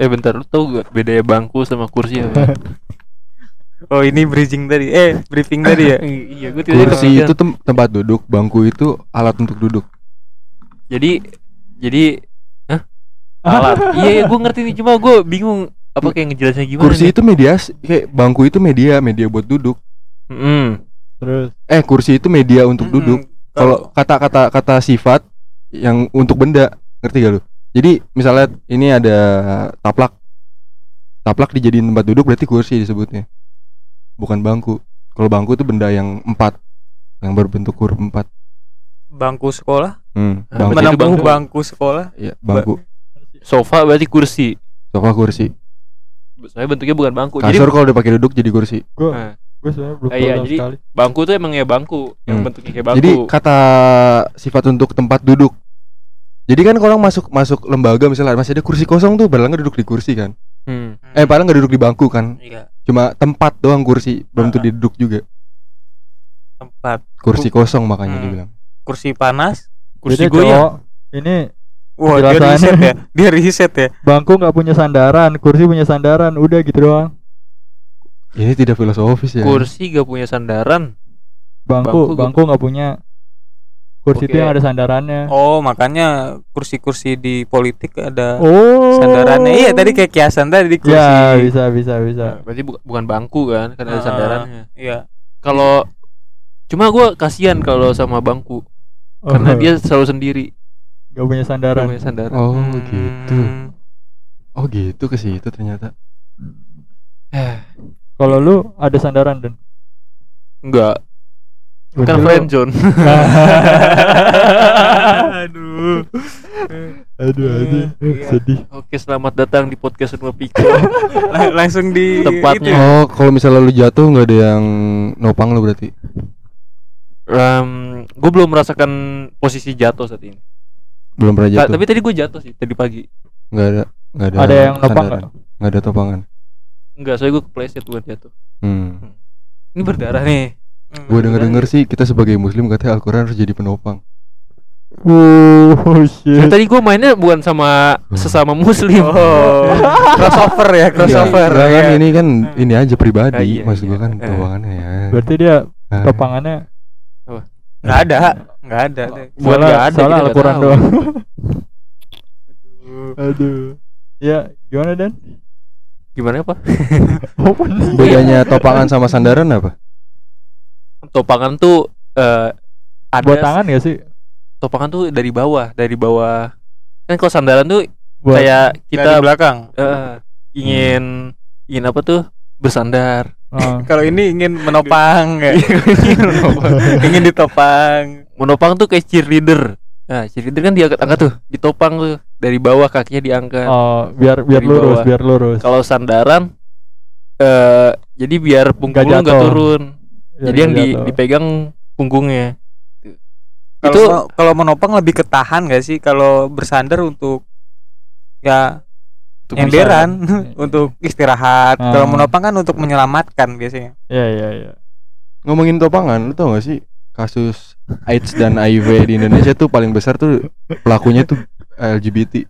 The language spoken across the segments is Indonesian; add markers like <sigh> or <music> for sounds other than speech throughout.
Eh bentar lu tau gak bedanya bangku sama kursi apa? <laughs> Oh ini bridging tadi, eh briefing tadi ya. <laughs> iya gue Kursi itu tem- tempat duduk, bangku itu alat untuk duduk. Jadi jadi Hah? Alat. iya, iya gue ngerti nih cuma gue bingung apa kayak ngejelasinnya gimana. Kursi nih? itu media, kayak bangku itu media, media buat duduk. Mm-mm. Terus Eh, kursi itu media untuk Mm-mm. duduk. Kalau kata-kata kata sifat yang untuk benda, ngerti gak lu? Jadi misalnya ini ada taplak. Taplak dijadiin tempat duduk berarti kursi disebutnya. Bukan bangku. Kalau bangku itu benda yang empat yang berbentuk huruf empat. bangku sekolah, Hmm, bangku. Menempuh bangku. bangku sekolah. Iya, bangku. Sofa berarti kursi. Sofa kursi. Soalnya bentuknya bukan bangku. Jadi Kasur kalau dipakai duduk jadi kursi. gue Nah, gue sebenarnya belum Ah, iya, jadi sekali. bangku tuh emang ya bangku yang Hmm. bentuknya kayak bangku. Jadi kata sifat untuk tempat duduk. Jadi kan kalau orang masuk masuk lembaga misalnya masih ada kursi kosong tuh, padahal nggak duduk di kursi kan. Hmm. Eh, padahal nggak duduk di bangku kan. Iya, Cuma tempat doang kursi, belum tentu Ah. duduk juga. tempat. Kursi kosong makanya Hmm. dibilang. Kursi panas. Kursi Jadi goyang. cowok, ini Wah, dia riset ya. Dia riset ya. bangku nggak punya sandaran, kursi punya sandaran, udah gitu doang. Ini tidak filosofis ya. Kursi gak punya sandaran. Bangku bangku nggak punya. Kursi itu Oke. yang ada sandarannya. Oh, makanya kursi-kursi di politik ada Oh. sandarannya. Iya, tadi kayak kiasan tadi di kursi. Ya, bisa bisa bisa. Nah, berarti bu- bukan bangku kan, karena ada Ah, sandarannya. Iya. Kalau cuma gua kasihan kalau sama bangku karena dia selalu sendiri, nggak punya gak sandaran. punya sandaran. Oh, Hmm. gitu. Oh, gitu ke situ ternyata. Eh, Kalau lu ada sandaran dan enggak, Berarti kan lu- friendzone. <laughs> Aduh. Aduh, aduh, Iya. sedih. Oke, selamat datang di podcast Rumah Piko. Lang- <laughs> langsung di Tepatnya. itu ya. Oh, kalau misalnya lu jatuh nggak ada yang nopang lu berarti. um, gue belum merasakan posisi jatuh saat ini. Belum pernah Ta- jatuh. tapi tadi gue jatuh sih tadi pagi. nggak ada nggak ada. Ada yang nopang sandaran. nggak ada topangan. Enggak, soalnya gue kepleset bukan jatuh. Hmm. Ini berdarah nih. Hmm. Gue denger denger sih kita sebagai muslim katanya Al-Quran harus jadi penopang. Oh, Nah, shit. tadi gue mainnya bukan sama sesama muslim. Oh. <laughs> crossover ya, crossover. Enggak kan ya. ini kan ini aja Ah, pribadi. iya, Maksud iya. gua kan Eh. topangannya ya. Berarti dia Ah. topangannya Enggak ada. Enggak ada. Bukan salah, nggak ada, salah Al-Quran tahu. doang. <laughs> Aduh. Ya, gimana Dan? Gimana <laughs> apa? Bedanya topangan sama sandaran apa? Topangan tuh eh ada Buat tangan gak sih? topangan tuh dari bawah, dari bawah. Kan kalau sandaran tuh Buat kayak Kita di belakang. eh, ingin ingin apa tuh? Bersandar. Ah. <laughs> Kalau ini ingin menopang <laughs> ya. ingin ditopang. Menopang tuh kayak cheerleader. Nah, cheerleader kan diangkat-angkat tuh, ditopang tuh dari bawah kakinya diangkat. Oh, biar biar Dari lurus, bawah. biar lurus. Kalau sandaran eh jadi biar punggung nggak turun. Biar jadi yang nggak di, dipegang punggungnya. Kalau Itu- kalau menopang lebih ketahan gak sih kalau bersandar untuk ya Untuk emberan <laughs> untuk istirahat. Ah. Kalau menopang kan untuk menyelamatkan biasanya. Iya, iya, iya. Ngomongin topangan, lu tau gak sih kasus AIDS dan HIV di Indonesia tuh paling besar tuh pelakunya tuh LGBT.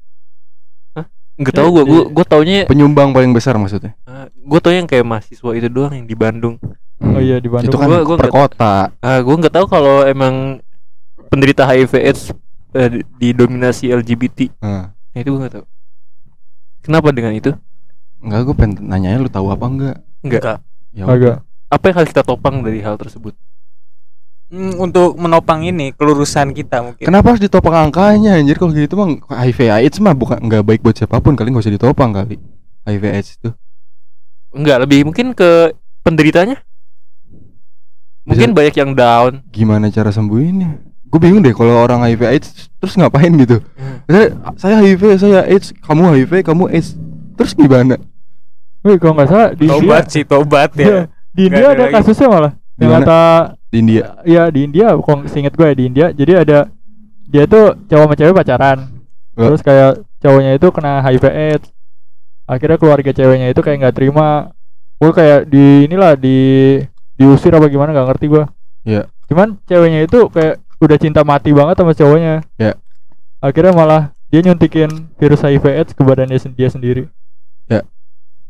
Nggak tahu gua, gua gua taunya Penyumbang paling besar maksudnya. gue tau yang kayak mahasiswa itu doang yang di Bandung. Hmm. Oh iya di Bandung. Itu kan Gua- gua per kota. Ah, gue nggak tahu kalau emang penderita HIV/AIDS eh, di- didominasi LGBT. Nah, Nah, itu gue nggak tahu. Kenapa dengan itu? enggak gue pengen nanya lu tahu apa enggak? Enggak. Ya Agak. Apa yang harus kita topang dari hal tersebut? Hmm, untuk menopang ini kelurusan kita mungkin. Kenapa harus ditopang angkanya anjir kalau gitu mah HIV AIDS mah bukan nggak baik buat siapa pun kali nggak usah ditopang kali. HIV AIDS itu. Enggak, lebih mungkin ke penderitanya. Mungkin Bisa- banyak yang down. Gimana cara sembuhinnya? Gue bingung deh kalau orang HIV AIDS terus ngapain gitu. Misalnya, saya HIV, saya AIDS, kamu HIV, kamu AIDS. Terus gimana? Wih, kalau nggak salah di Tobat India, sih, tobat <laughs> Iya, ya. di Nggak India ada ada lagi. kasusnya malah. Yang Gimana? kata Di India. Iya di India, kok seinget gue ya di India. Jadi ada dia tuh cowok sama cewek pacaran. Ya. Terus kayak cowoknya itu kena HIV AIDS. Akhirnya keluarga ceweknya itu kayak nggak terima. Gue kayak di inilah di diusir apa gimana nggak ngerti gue. Iya. Cuman ceweknya itu kayak udah cinta mati banget sama cowoknya. Iya. Akhirnya malah dia nyuntikin virus HIV AIDS ke badannya dia sendiri.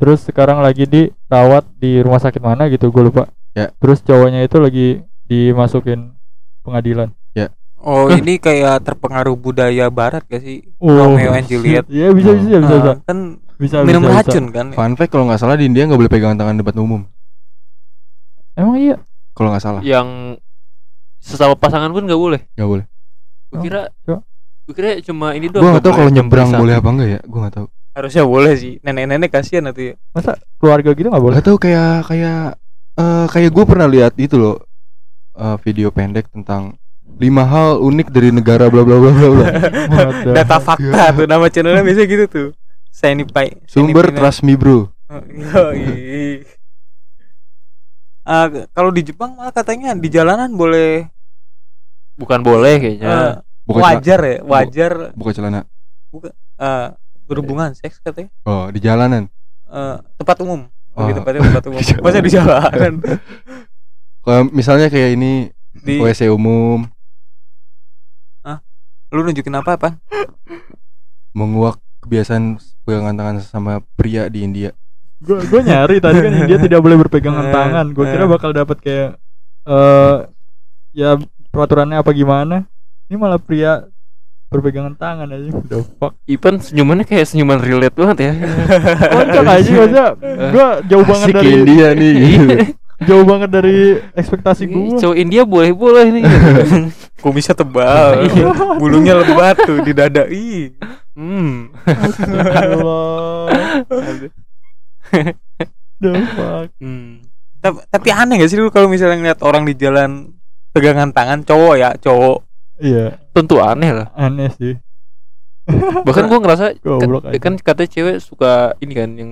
terus sekarang lagi dirawat di rumah sakit mana gitu gue lupa Ya. terus cowoknya itu lagi dimasukin pengadilan Oh <clears throat> ini kayak terpengaruh budaya barat gak sih Oh. Romeo and Juliet <laughs> Iya bisa bisa bisa bisa. Ah, Kan bisa minum bisa, bisa. racun kan Fun fact kalau nggak salah di India nggak boleh pegangan tangan debat umum. Emang iya. Kalau nggak salah, Yang sesama pasangan pun nggak boleh. nggak boleh. Gue Oh, kira coba. gue kira cuma ini doang. Gue nggak tahu kalau nyebrang boleh apa enggak ya. Gue nggak tahu. Harusnya boleh sih Nenek-nenek kasihan nanti ya Masa keluarga gitu nggak boleh? Nggak tahu kayak kayak eh kayak gue pernah lihat itu loh eh, video pendek tentang lima hal unik dari negara bla bla bla bla bla. <laughs> Data fakta tuh Nama channelnya biasanya gitu tuh Shiny Pie Sumber trust me bro. Oh, Ah, kalau di Jepang malah katanya di jalanan boleh Bukan boleh kayaknya. eh, Buka celana, wajar ya wajar buka celana. eh, berhubungan seks katanya Oh di jalanan. Eh, tempat umum Oh. Lebih tepatnya tempat <laughs> umum Di jalanan. masa di jalanan <laughs> Kalau misalnya kayak ini di WC umum lu nunjukin apa apa menguak kebiasaan pegangan tangan sama pria di India. Gue gue nyari tadi kan dia <laughs> tidak boleh berpegangan Eh, tangan. Gue kira eh. bakal dapat kayak eh ya peraturannya apa gimana. Ini malah pria berpegangan tangan aja. The fuck. Ipan senyumannya kayak senyuman relate banget ya. <laughs> Kocak aja maksudnya gue jauh banget Asik dari India nih. <laughs> jauh banget dari ekspektasi gue. Cowok India boleh boleh nih. kumisnya tebal Iya. bulunya lebat tuh di dada ih hmm. The fuck. hmm. tapi, tapi aneh gak sih lu kalau misalnya ngeliat orang di jalan pegangan tangan cowok ya cowok Iya, Tentu aneh lah. aneh sih. Bahkan gua ngerasa <laughs> Goblok kan, aja. kan katanya cewek suka ini kan yang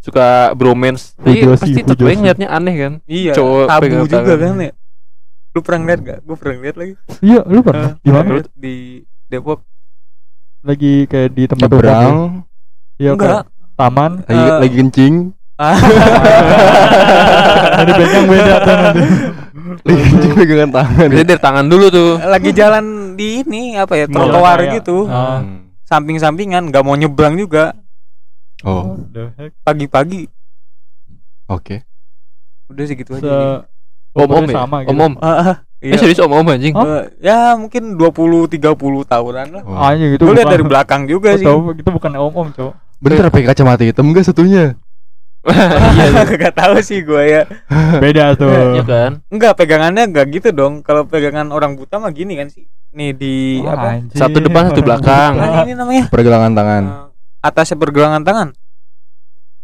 suka bromance. Tapi pasti tetep ngeliatnya aneh kan. iya Cowok tabu pegang juga tangan. kan ya lu pernah ngeliat gak gue pernah ngeliat lagi Iya, lu pernah? Eh, Gimana? ngeliat di Depok Lagi kayak di tempat umum. Nyebrang, Iya, enggak taman. lagi, Eh. lagi kencing, Ah. Jadi pegang beda tuh nanti. lagi kencing pegangan tangan. Biasanya dari tangan dulu tuh. lagi jalan di ini apa ya Iya, trotoar gitu Ah. Hmm. samping-sampingan nggak mau nyebrang juga Oh, pagi-pagi oke. udah segitu Se aja Om om ya. sama gitu. Om om. Ah, ah, Eh iya. serius om om anjing. Hah? Eh, ya mungkin 20 30 tahunan lah Oh. Anjing itu gue lihat dari belakang juga Gua sih tahu itu bukan om-om, Cok. Bener pakai kacamata hitam enggak satunya? <laughs> Iya Gak tahu sih gue ya Beda tuh. Iya kan. Enggak pegangannya enggak gitu dong Kalau pegangan orang buta mah gini kan sih Nih di Wah, apa anjing. Satu depan, satu belakang. Nah, ini namanya Pergelangan tangan, Eh, Atasnya pergelangan tangan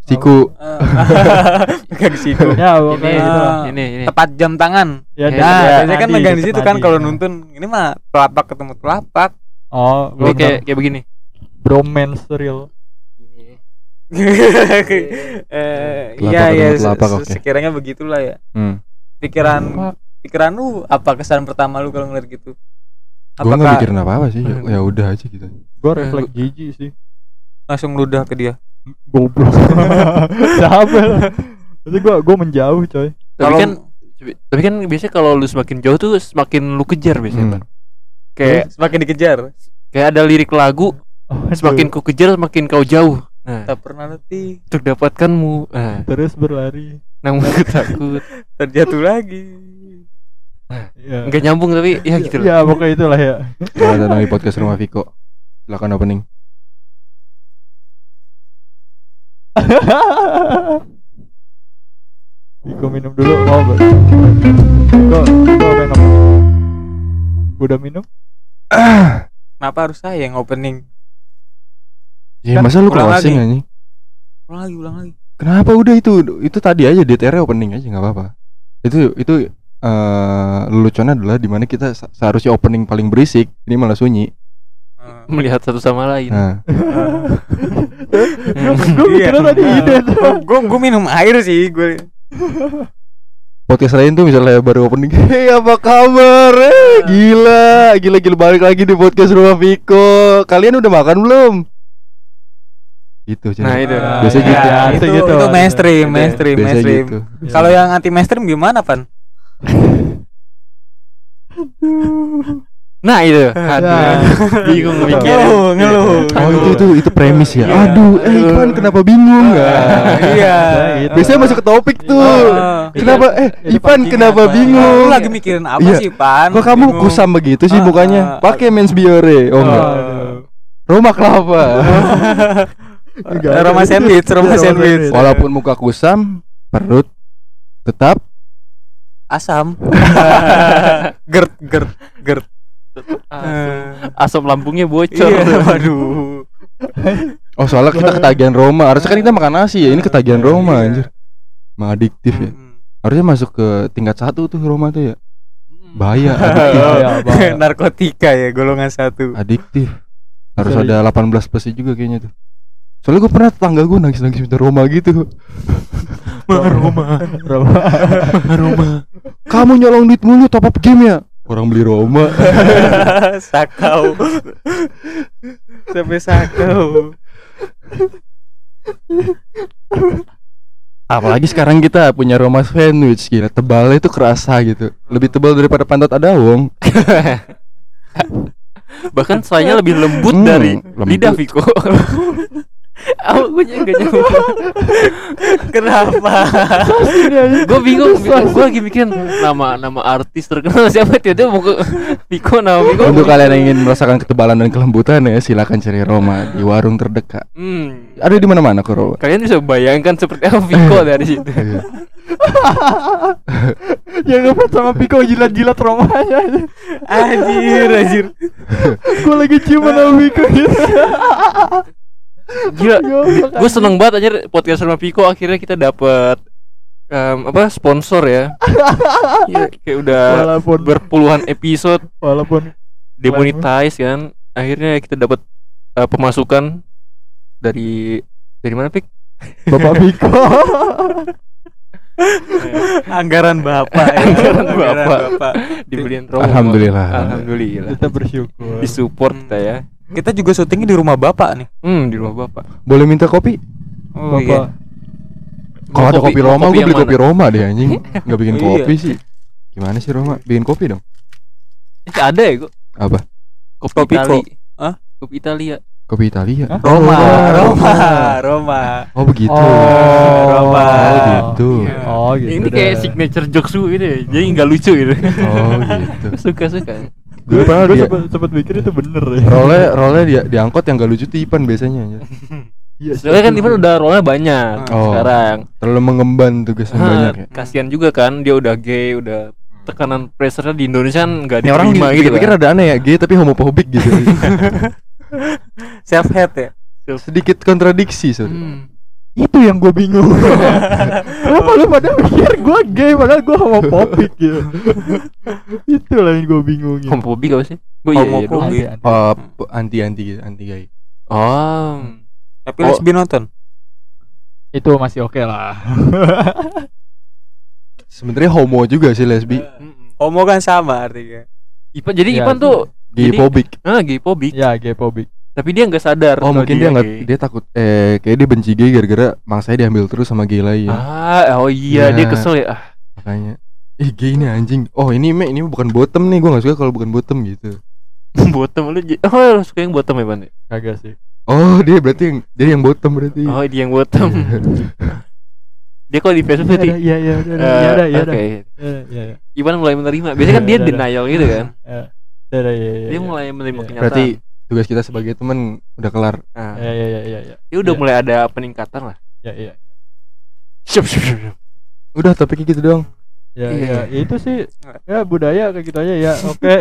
siku. Eh, <laughs> Pegang siku Ya, Ini gitu ini ini. Tepat jam tangan Ya, Ya, Nah biasanya kan megang di situ kan kalau nuntun Ini mah telapak ketemu telapak Oh, belum kayak kayak begini. bromance real. <laughs> Eh, Iya ketemu ya se-. Sekiranya begitulah ya Hmm. Pikiran Fuck. Pikiran lu apa kesan pertama lu kalau ngeliat gitu Gua nggak mikirin apa-apa sih. Ya, ya udah aja gitu. Gua Eh, refleks jijik sih. langsung ludah ke dia Goblok. <laughs> Siapa? Jadi gua gua menjauh, coy. Tapi kan tapi kan biasanya kalau lu semakin jauh tuh semakin lu kejar biasanya, Hmm. Kayak semakin dikejar kayak ada lirik lagu Aduh, semakin ku kejar semakin kau jauh. Nah, tak pernah letih untuk dapatkanmu. Nah, terus berlari. namun ku takut. <laughs> terjatuh lagi Ya. Enggak nyambung tapi ya gitu loh. Ya, pokoknya itulah ya. Selamat datang di podcast Rumah Viko. Silakan opening. <laughs> Iko minum dulu. Oh, ber- Iko, Iko pengen apa? Udah minum? kenapa harus saya yang opening Ya Kan masa lu ulang closing lagi. anjing? ulang lagi ulang lagi Kenapa udah itu itu tadi aja DTR opening aja nggak apa-apa. Itu itu eh lelucon adalah di mana kita se- seharusnya opening paling berisik, ini malah sunyi. Eh, Melihat satu sama lain. Nah, <laughs> Gue Iya. mikirnya tadi ide gue gue minum air sih gue podcast lain tuh misalnya baru opening, <laughs> "Hei, apa kabar? Eh, gila, gila gila balik lagi di podcast Rumah Viko. Kalian udah makan belum?" Gitu, Nah, itu. Biasanya gitu. Ya, Biasa itu, gitu. itu mainstream Gitu. mainstream Biasanya mainstream gitu. kalau yang anti mainstream gimana pan <laughs> Nah itu, <laughs> aduh, bingung mikirnya. Ngeluh, ngeluh. Oh itu itu itu premis ya. Iya. Aduh, eh Ipan kenapa bingung nggak? Iya. Gitu. Biasanya masuk ke topik tuh. Ah. Kenapa? Eh itu Ipan kenapa Pan. bingung? Lu lagi mikirin apa Iya. sih, Pan? Kok kamu Bingung. kusam begitu sih Ah, mukanya? ah. Pakai mens biore. Oh enggak. Roma kelapa. <laughs> Enggak, Roma sandwich, Roma sandwich. Walaupun muka kusam, perut tetap Asam. gert, gert, gert. Asam, asam lambungnya bocor. Iya, <laughs> waduh. Oh soalnya kita ketagihan Roma Harusnya kan kita makan nasi ya Ini ketagihan Roma Iya. anjir Emang adiktif ya Hmm. Harusnya masuk ke tingkat satu tuh Roma tuh ya Hmm. Bahaya <laughs> Iya, <laughs> Adiktif. Narkotika ya golongan satu. adiktif. Harus ada 18 plus juga kayaknya tuh Soalnya gue pernah tetangga gue nangis-nangis minta Roma gitu <laughs> Roma, Roma. Roma. Kamu nyolong duit mulu top up game ya Orang beli Roma <laughs> sakau. Sampai sakau. Apalagi sekarang kita punya Roma sandwich Gila tebalnya itu kerasa gitu Lebih tebal daripada pantat adawong Bahkan soalnya lebih lembut Hmm, dari lembut. lidah Viko. <laughs> Aku gue gak nyambung. Kenapa? gue bingung, gue lagi mikirin nama nama artis terkenal siapa tiba-tiba mau ke Viko nama Viko. Untuk kalian yang ingin merasakan ketebalan dan kelembutan ya Silakan cari Roma di warung terdekat Hmm. Ada di mana-mana kok Roma Kalian bisa bayangkan seperti apa Viko dari situ. <laughs> Yang ngefans sama Piko jilat-jilat Romanya. Anjir, anjir. Gue lagi cium sama Piko gitu. <laughs> Gila, gue seneng banget aja podcast sama Viko akhirnya kita dapet em, apa sponsor ya. <laughs> Iya, kayak udah Walaupun berpuluhan episode walaupun demonetize kan. Akhirnya kita dapat eh, pemasukan dari dari mana Pik? Bapak Piko <laughs> Anggaran Bapak ya. Anggaran Bapak. Bapak. Dibeliin rokok. Alhamdulillah. Alhamdulillah. kita bersyukur. Disupport kita ya. Kita juga syutingnya di rumah Bapak nih. Hmm, di rumah Bapak. Boleh minta kopi? Oh Bapak Kalau ada kopi Roma, gue beli kopi? Roma deh anjing. <laughs> Gak bikin Iya. kopi sih. Gimana sih Roma? Bikin kopi dong. Eh, ada ya kok. Apa? Kopi, Kopi Itali. kok. Hah? Kopi Italia. Kopi Italia. Hah? Roma, Oh, Roma, Roma. Oh begitu. Oh, Roma. Oh gitu. Iya. Oh gitu. Ini dah. kayak signature jokes lu gitu ya. Jadi nggak lucu gitu. Oh gitu. <laughs> Suka-suka. Gue pernah gue dia sempet, sempet mikir itu bener ya. role <laughs> role dia diangkot yang gak lucu tuh Ipan biasanya. Iya, Soalnya kan Iman udah role banyak Oh. sekarang. Terlalu mengemban tugasnya banyak ya. Kasihan juga kan dia udah gay, udah tekanan pressure di Indonesia kan nggak Ini orang diterima gitu pikir kan. ada aneh ya, gay tapi homofobik gitu. <laughs> Self hate ya. Sedikit kontradiksi, Sur. Hmm. Itu yang gue bingung. <laughs> Kenapa lu pada mikir gue gay padahal gue homofobik gitu. <laughs> Itulah yang gue bingungin. Homofobik apa sih? Gue iya, iya dong. Homofobik. Anti- anti. Oh, anti anti gitu, anti gay. Oh. Tapi Oh. lesbi nonton. Itu masih oke lah. <laughs> Sebenarnya homo juga sih lesbi. Mm-mm. Homo kan sama artinya. Ipan jadi Ya, Ipan tuh Gay phobik. ah gay phobik, ya gay phobik. Tapi dia nggak sadar. Oh, mungkin dia nggak dia takut eh kayak dia benci gay gara-gara mangsanya diambil terus sama gay lain. Ah, oh iya Ya. dia kesel ya. Ah, Makanya Ih gay ini anjing Oh ini me ini bukan bottom nih Gue gak suka kalau bukan bottom gitu <laughs> bottom lu. Oh, lu suka yang bottom ya, Pan? Kagak sih. Oh dia berarti yang Dia yang bottom berarti Oh, dia yang bottom. <laughs> dia kalau di Facebook berarti Iya iya iya iya eh, iya ada iya ada. Oke. Iya iya. iya. Iwan mulai menerima. Biasanya kan dia denial gitu kan. Iya iya iya. Dia iya. mulai menerima Iya. kenyataan. Berarti tugas kita sebagai teman Udah kelar Nah, Iya iya iya iya iya. dia udah Iya. mulai ada peningkatan lah. Iya iya. Siap, siap, siap. Udah topiknya gitu doang Ya, Iya. ya, itu sih ya budaya kayak gitu aja ya. <laughs> Oke.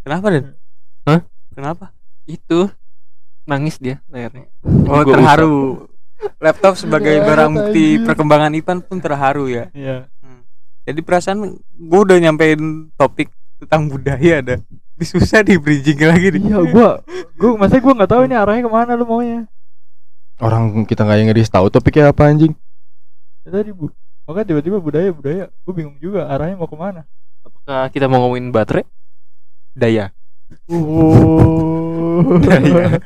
Kenapa, Den? Hah? Kenapa? Itu nangis dia layarnya. Oh, Gua terharu. Laptop sebagai barang bukti perkembangan Ipan pun terharu ya. Iya. Jadi perasaan gue udah nyampein topik tentang budaya ada. Susah di bridging lagi nih. Iya, gua gua masa gua nggak tahu ini arahnya ke mana lu maunya. Orang kita gak yang ngeris tahu topiknya apa anjing Ya, tadi bu, makanya tiba-tiba budaya budaya, gua bingung juga arahnya mau ke mana. Apakah kita mau ngomongin baterai? Daya. Oh. <laughs> Daya.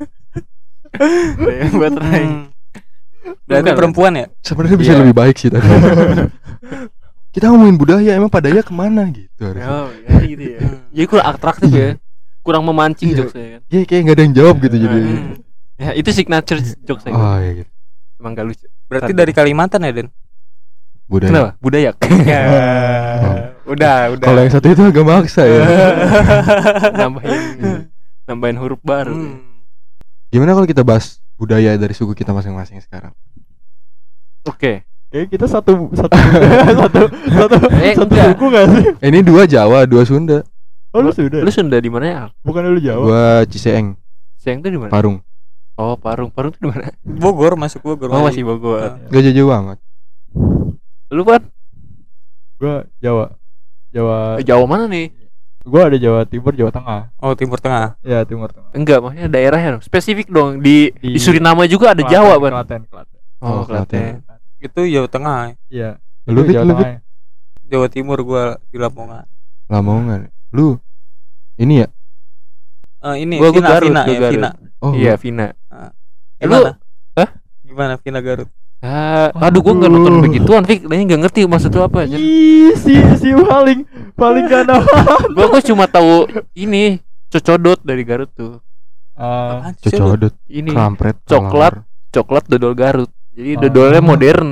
Daya baterai. Hmm. Berarti Bukan, perempuan ya? Sebenarnya bisa Iya. lebih baik sih tadi <laughs> kita ngomongin budaya emang padaya ke mana gitu harusnya. Oh, ya gitu ya. <laughs> Jadi kurang atraktif ya. Kurang memancing Iya. jokesnya kan. Ya kayak nggak ada yang jawab gitu jadi. Hmm. Ya, itu signature jokes saya. Oh iya gitu. Emang gak lucu. Berarti dari Kalimantan ya, Den? Budaya. Kenapa? Budaya. <laughs> Ya. udah, udah. Kalau yang satu itu agak maksa ya. <laughs> nambahin nambahin huruf baru. Hmm. Gimana kalau kita bahas budaya dari suku kita masing-masing sekarang? Oke. Kayak kita satu satu <laughs> satu satu Eh, satu enggak. suku gak sih? Eh, ini dua Jawa, dua Sunda. Oh lu sudah. Lu Sunda di mana ya? Bukan lu Jawa. Gua Ciseeng, Siang tuh di mana? Parung. Oh, Parung. Parung tuh di mana? Bogor masuk Bogor. Oh, lagi. masih Bogor. Gak jauh-jauh banget. Lu kan Gua Jawa. Jawa. Jawa mana nih? Gua ada Jawa Timur, Jawa Tengah. Oh, Timur Tengah. Ya Timur Tengah. Enggak, maksudnya daerahnya dong. Spesifik dong. Di di, Di- Suriname juga ada Klaten, Jawa, Ban. Klaten, Klaten. Oh, Oh, Klaten. Itu Jawa Tengah. Iya. Lu, Jawa lu, Tengah. ya. Jawa Timur gua di Lamongan. Lamongan. Lu ini ya? Eh, ini Gua- gua Vina, Garut, Vina gua ya, Garut. Vina. Oh, Iya, Vina. Gimana? Hah? Gimana Vina Garut? Ah, aduh gua enggak nonton begituan, Fik. Dia enggak ngerti maksud lu apa aja. Ih, si si paling paling gak nama. <laughs> Gua gua cuma tahu ini cocodot dari Garut tuh. Ah, lu? cocodot, Ini kampret, coklat. coklat dodol Garut. Jadi Oh. dodolnya modern.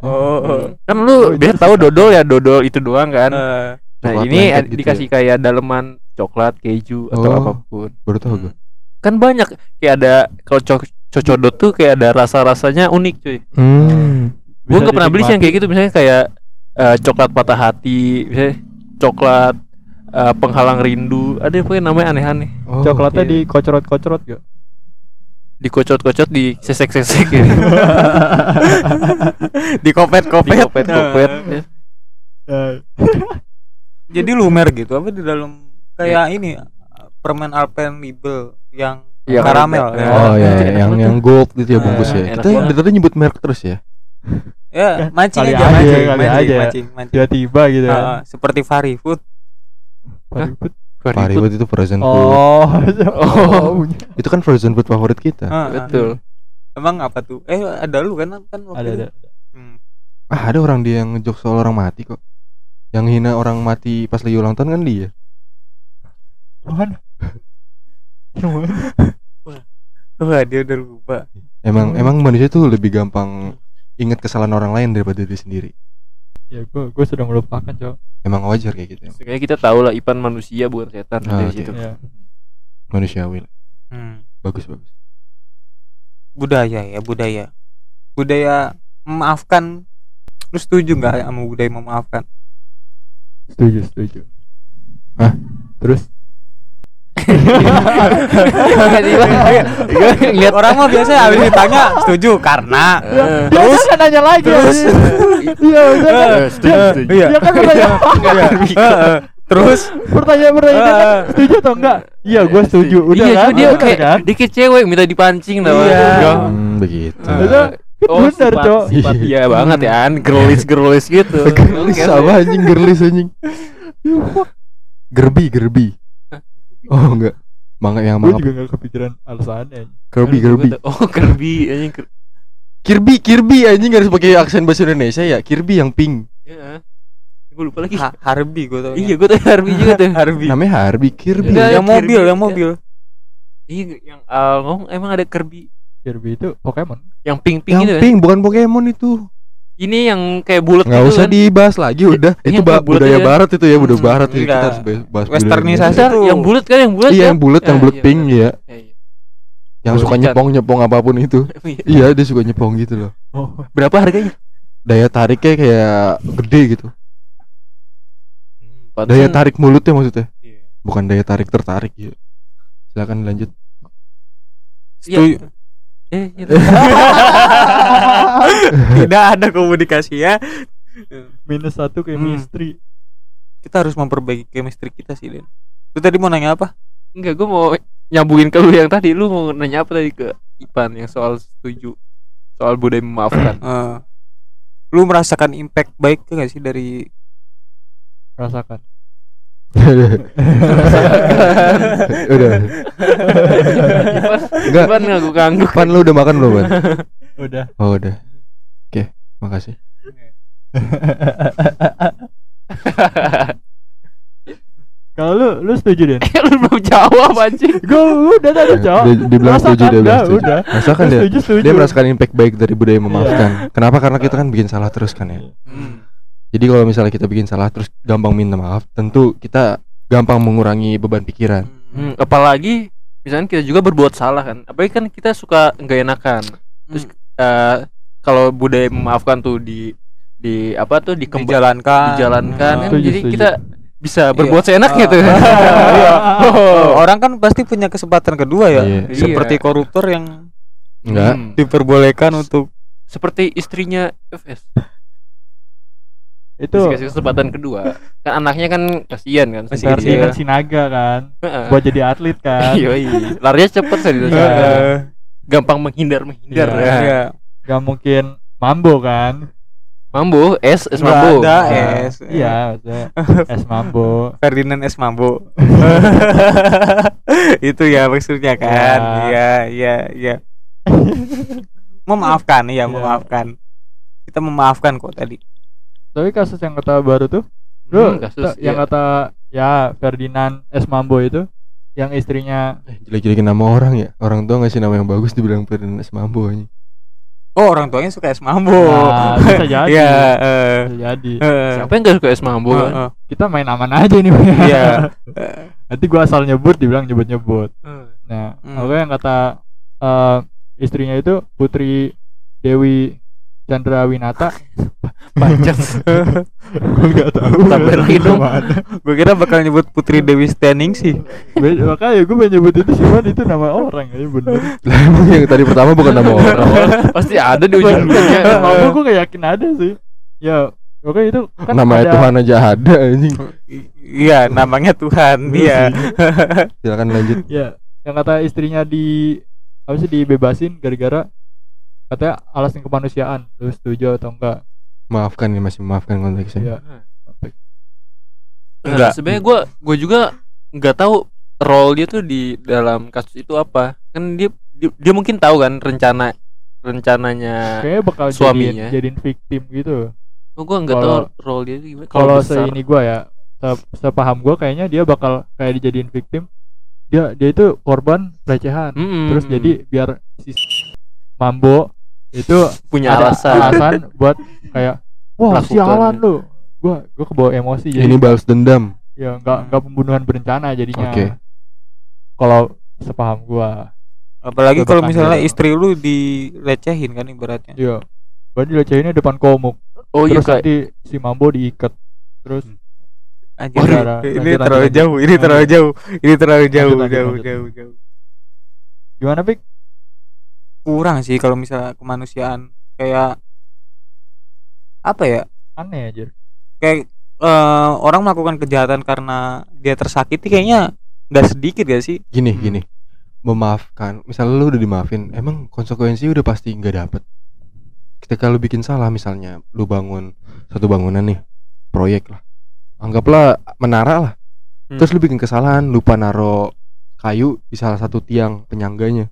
Oh. Kan lu Oh, biasa tahu dodol ya dodol itu doang kan. Eh, Nah, Coklat ini gitu dikasih kayak daleman coklat, keju atau Oh. apa pun. Baru tahu gue. Kan banyak kayak ada kalau co- cocodot tuh kayak ada rasa-rasanya unik, cuy. Hmm. Gue bisa nggak pernah beli sih yang kayak gitu misalnya kayak eh, coklat patah hati, misalnya coklat eh, penghalang rindu. Ada apa yang namanya aneh-aneh. Oh, Coklatnya iya. dikocrot-kocrot gak? Dikocot-kocot, di sesek-sesek gitu. di <laughs> kopet-kopet. Dikopet-kopet. <laughs> ya. Eh, Jadi lumer gitu apa di dalam kayak ini permen Alpenlibe yang Iya, karamel ya. Oh ya, Enak yang banget yang gold gitu ya bungkus ya. Kita dari tadi nyebut merek terus ya. Ya, mancing Kali aja, aja, mancing, kali mancing, aja. mancing, mancing. tiba-tiba gitu kan. ah, seperti Fari Food. Paribut itu frozen food. Oh, <laughs> Oh. Itu kan frozen food favorit kita. Ah, ah. Betul. Emang apa tuh? Eh, ada lu kan kan waktu Ada itu? ada. Hmm. Ah, ada orang dia yang ngejok soal orang mati kok. Yang hina orang mati pas lagi ulang tahun kan dia. Mana? Wah, dia udah lupa. Emang emang manusia tuh lebih gampang ingat kesalahan orang lain daripada diri sendiri. Ya gua gua sudah melupakan, Cok. Emang wajar kayak gitu. Kayaknya kita tahu lah Ipan manusia bukan setan Ah, dari situ. Ya. Manusiawi. lah. Hmm. Bagus bagus. Budaya ya, budaya. Budaya memaafkan. Lu setuju nggak sama budaya memaafkan? Setuju, setuju. Hah? Terus Lihat Orang mah biasanya habis ditanya setuju karena Eh, dia Terus? kan nanya lagi Terus? Iya, kan. Eh, setuju, setuju. Iya. Dia kan bertanya Heeh. Terus pertanyaan-pertanyaan kan setuju atau enggak? Iya, gua setuju. Udah iya, kan? dia kayak kan? kayak cewek minta dipancing lah. Iya. Hmm, begitu. Eh, Itu Oh, bener, sifat, Cok. sifat dia banget ya, girlish gitu. Gerlis apa anjing gerlis anjing. <laughs> Gerbi gerbi. Oh enggak. Mangga yang Gua mangga. juga gak kepikiran alasannya. Kirby Kirby. Oh, Kirby anjing. Kir- Kirby Kirby anjing harus pakai aksen bahasa Indonesia ya. Kirby yang pink. Iya. Gue lupa lagi. Ha- Harbi gue tau Iya, gue tahu Harvey juga tuh. Harbi Namanya Harvey Kirby. Enggak, yang mobil Kirby. yang mobil Iya, yang Al ngomong emang ada Kirby Kirby itu Pokemon. yang pink-pink Yang itu kan. pink bukan Pokemon itu. Ini yang kayak bulat Nggak gitu usah kan. dibahas lagi udah. Ini Itu yang ba- budaya aja. barat itu ya, budaya Hmm, barat itu kita enggak. harus bahas budaya Westernisasi itu. yang bulat kan yang bulat Iya, kan? yang bulat, yang Ah, bulat iya, pink benar. ya. Iya, iya. Yang suka Bulat. nyepong-nyepong apa pun itu. <laughs> Iya. Iya, dia suka nyepong gitu loh. Oh, Berapa harganya? Daya tariknya kayak gede gitu. Daya Pantesan- tarik mulutnya maksudnya. Iya. Bukan daya tarik tertarik gitu. Silakan lanjut. Setuju. Eh, <laughs> iya. tidak ada komunikasi ya minus satu Hmm. chemistry. kita harus memperbaiki chemistry kita sih Den lu tadi mau nanya apa Enggak, gue mau nyambungin ke lu yang tadi. Lu mau nanya apa tadi ke Ipan yang soal setuju soal budaya memaafkan. <clears throat> Eh, lu merasakan impact baik nggak sih dari Rasakan. Udah. Enggak. Ipan ngangguk-ngangguk. Pan lu udah makan belum, Pan? Udah. Oh, udah. Oke, makasih. Kalau lu lu setuju Den? <laughs> lu belum jawab anjing Gue udah tadi jawab. Dia, dia bilang setuju, dia bilang setuju. Udah. Rasakan dia, Setuju, setuju. dia merasakan impact baik dari budaya memaafkan. Kenapa? Karena kita kan bikin salah terus kan ya. Hmm. Jadi kalau misalnya kita bikin salah terus gampang minta maaf, tentu kita gampang mengurangi beban pikiran. Hmm, apalagi misalnya kita juga berbuat salah kan apalagi kan kita suka nggak enakan terus eh, kalau budaya memaafkan tuh di di apa tuh dikembang dijalankan dijalankan kan Setuju, jadi setuju. kita bisa berbuat seenaknya Ah. tuh <laughs> Iya. Oh. orang kan pasti punya kesempatan kedua ya Iya. seperti Iya. koruptor yang Enggak. Hmm. diperbolehkan untuk seperti istrinya FS Itu dikasih kesempatan kedua <laughs> kan anaknya kan kasihan kan Masih sedikit. kecil. Ferdinand Sinaga kan buat jadi atlet kan. <laughs> Yoi. larinya cepet saya Eh, gampang menghindar menghindar Iya. ya. iya. Gak mungkin mambo kan. mambo es es Nggak mambo ada Nah, es Iya, es <laughs> mambo. Ferdinand S Mambo itu ya maksudnya kan Ya. iya iya iya memaafkan iya Iya. memaafkan kita memaafkan kok tadi Tapi kasus yang kata baru tuh, Hmm, lu kasus yang iya. kata ya Ferdinand S Mambo itu yang istrinya Eh, Jelek-jelekin nama orang ya. Orang tua ngasih nama yang bagus dibilang Ferdinand S. Mambo ini. oh orang tuanya suka es mambo Nah, bisa <laughs> jadi. Iya, eh, bisa jadi. eh, siapa yang gak suka es mambo eh, kan eh, Kita main aman aja nih. iya <laughs> Nanti gua asal nyebut dibilang nyebut-nyebut. Nah, Hmm. oke yang kata eh, istrinya itu Putri Dewi Chandra Winata. <laughs> panjang Gua enggak tahu. Tambahin lagi dong. gue kira bakal nyebut Putri Dewi Standing sih Makanya gue pengen nyebut itu sih, Man, itu nama orang ya bener. <laughs> Lah emang yang tadi pertama bukan nama orang. <laughs> pasti ada di ujung-ujungnya Mampu gue gak yakin ada sih. Ya, oke itu kan Namanya ada- Tuhan aja ada anjing. Iya namanya Tuhan iya Silakan lanjut. Ya, yang kata istrinya di apa sih dibebasin gara-gara katanya alasan kemanusiaan. Lu setuju atau enggak? Maafkan ya masih memaafkan konteksnya. Iya. Nah, Enggak. sebenarnya gue gue juga nggak tahu role dia tuh di dalam kasus itu apa kan dia dia, dia mungkin tahu kan rencana rencananya Kayaknya bakal Suaminya. jadiin, jadiin victim gitu. oh, gue nggak tahu role dia gimana Kalau seini gua ya, se- sepaham gua kayaknya dia bakal kayak dijadiin victim. Dia dia itu korban pelecehan. Mm-mm. Terus jadi biar si Mambo itu punya ada alasan alasan <laughs> buat kayak wah Melakukan sialan lu. Gua gua kebawa emosi jadi Ini balas dendam. ya nggak nggak pembunuhan berencana jadinya. Oke. Kalau sepaham gua. apalagi kalau misalnya dia. istri lu dilecehin kan ibaratnya Iya. Gua dilecehinnya depan komuk. oh iya Terus kayak nanti si Mambo diikat. Terus Anjir, Oh, ini- terlalu lanjut, jauh, ini terlalu jauh, ini terlalu jauh, Lanjut, lanjut, jauh, lanjut. jauh, jauh. gimana Pik? Kurang sih kalau misalnya kemanusiaan kayak apa ya? Aneh aja. Kayak eh, orang melakukan kejahatan karena dia tersakiti kayaknya nggak sedikit gak sih? Gini, Hmm. gini. Memaafkan. Misalnya lu udah dimaafin, emang konsekuensi udah pasti nggak dapet. Ketika lu bikin salah misalnya, lu bangun satu bangunan nih, proyek lah. Anggaplah menara lah. Hmm. Terus lu bikin kesalahan, lupa naro kayu di salah satu tiang penyangganya.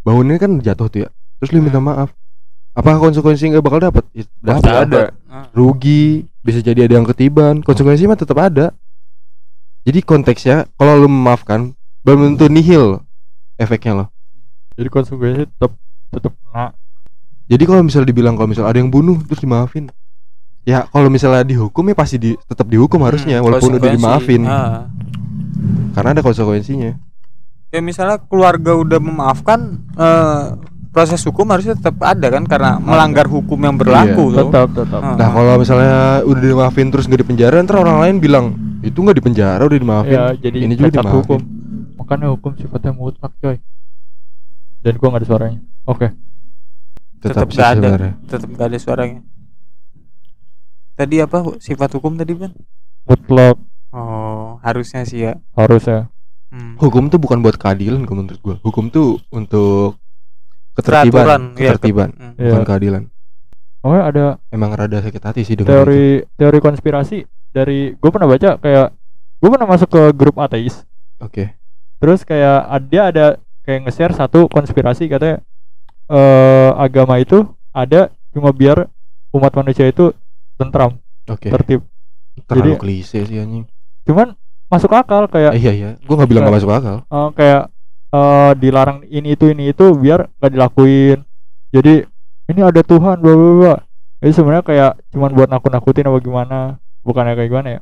Bangunnya kan jatuh tuh ya. Terus lu minta maaf. Apakah konsekuensi nggak bakal dapet? Ya, Pasti ada. Ah. rugi bisa jadi ada yang ketiban konsekuensi mah tetap ada jadi konteksnya kalau lu memaafkan belum tentu nihil efeknya loh Jadi konsekuensi tetap tetap kena. jadi kalau misalnya dibilang kalau misalnya ada yang bunuh terus dimaafin ya kalau misalnya dihukum ya pasti di, tetap dihukum harusnya Hmm, walaupun udah dimaafin Ah. karena ada konsekuensinya Ya misalnya keluarga udah memaafkan eh, proses hukum harusnya tetap ada kan karena melanggar hukum yang berlaku Iya, tuh. Tetap tetap. Ah. nah kalau misalnya udah dimaafin terus nggak dipenjara ntar orang lain bilang itu nggak dipenjara udah dimaafin Ya, jadi ini juga dimaafin hukum. Makanya hukum sifatnya mutlak, coy. Dan gua nggak ada suaranya. Oke. tetap, Tetap sih nggak ada. sebenarnya Tetap nggak ada suaranya. Tadi apa sifat hukum tadi ban? Mutlak Oh harusnya sih ya. harus ya. Hmm. hukum tuh bukan buat keadilan kalau menurut gua hukum tuh untuk ketertiban iya, ketertiban. Iya. bukan keadilan Oke, ada emang rada sakit hati sih dengan itu. teori teori konspirasi dari gue pernah baca kayak gue pernah masuk ke grup ateis oke terus kayak ad- dia ada kayak nge-share satu konspirasi katanya eh agama itu ada cuma biar umat manusia itu tentram Oke. tertib Terlalu jadi- klise sih anjing. cuman masuk akal kayak Eh, iya iya, gua nggak bilang nggak masuk akal. eh, kayak eh, dilarang ini itu ini itu biar nggak dilakuin. Jadi ini ada Tuhan bla bla bla. Jadi sebenarnya kayak cuman buat nakut-nakutin apa gimana bukannya kayak gimana ya?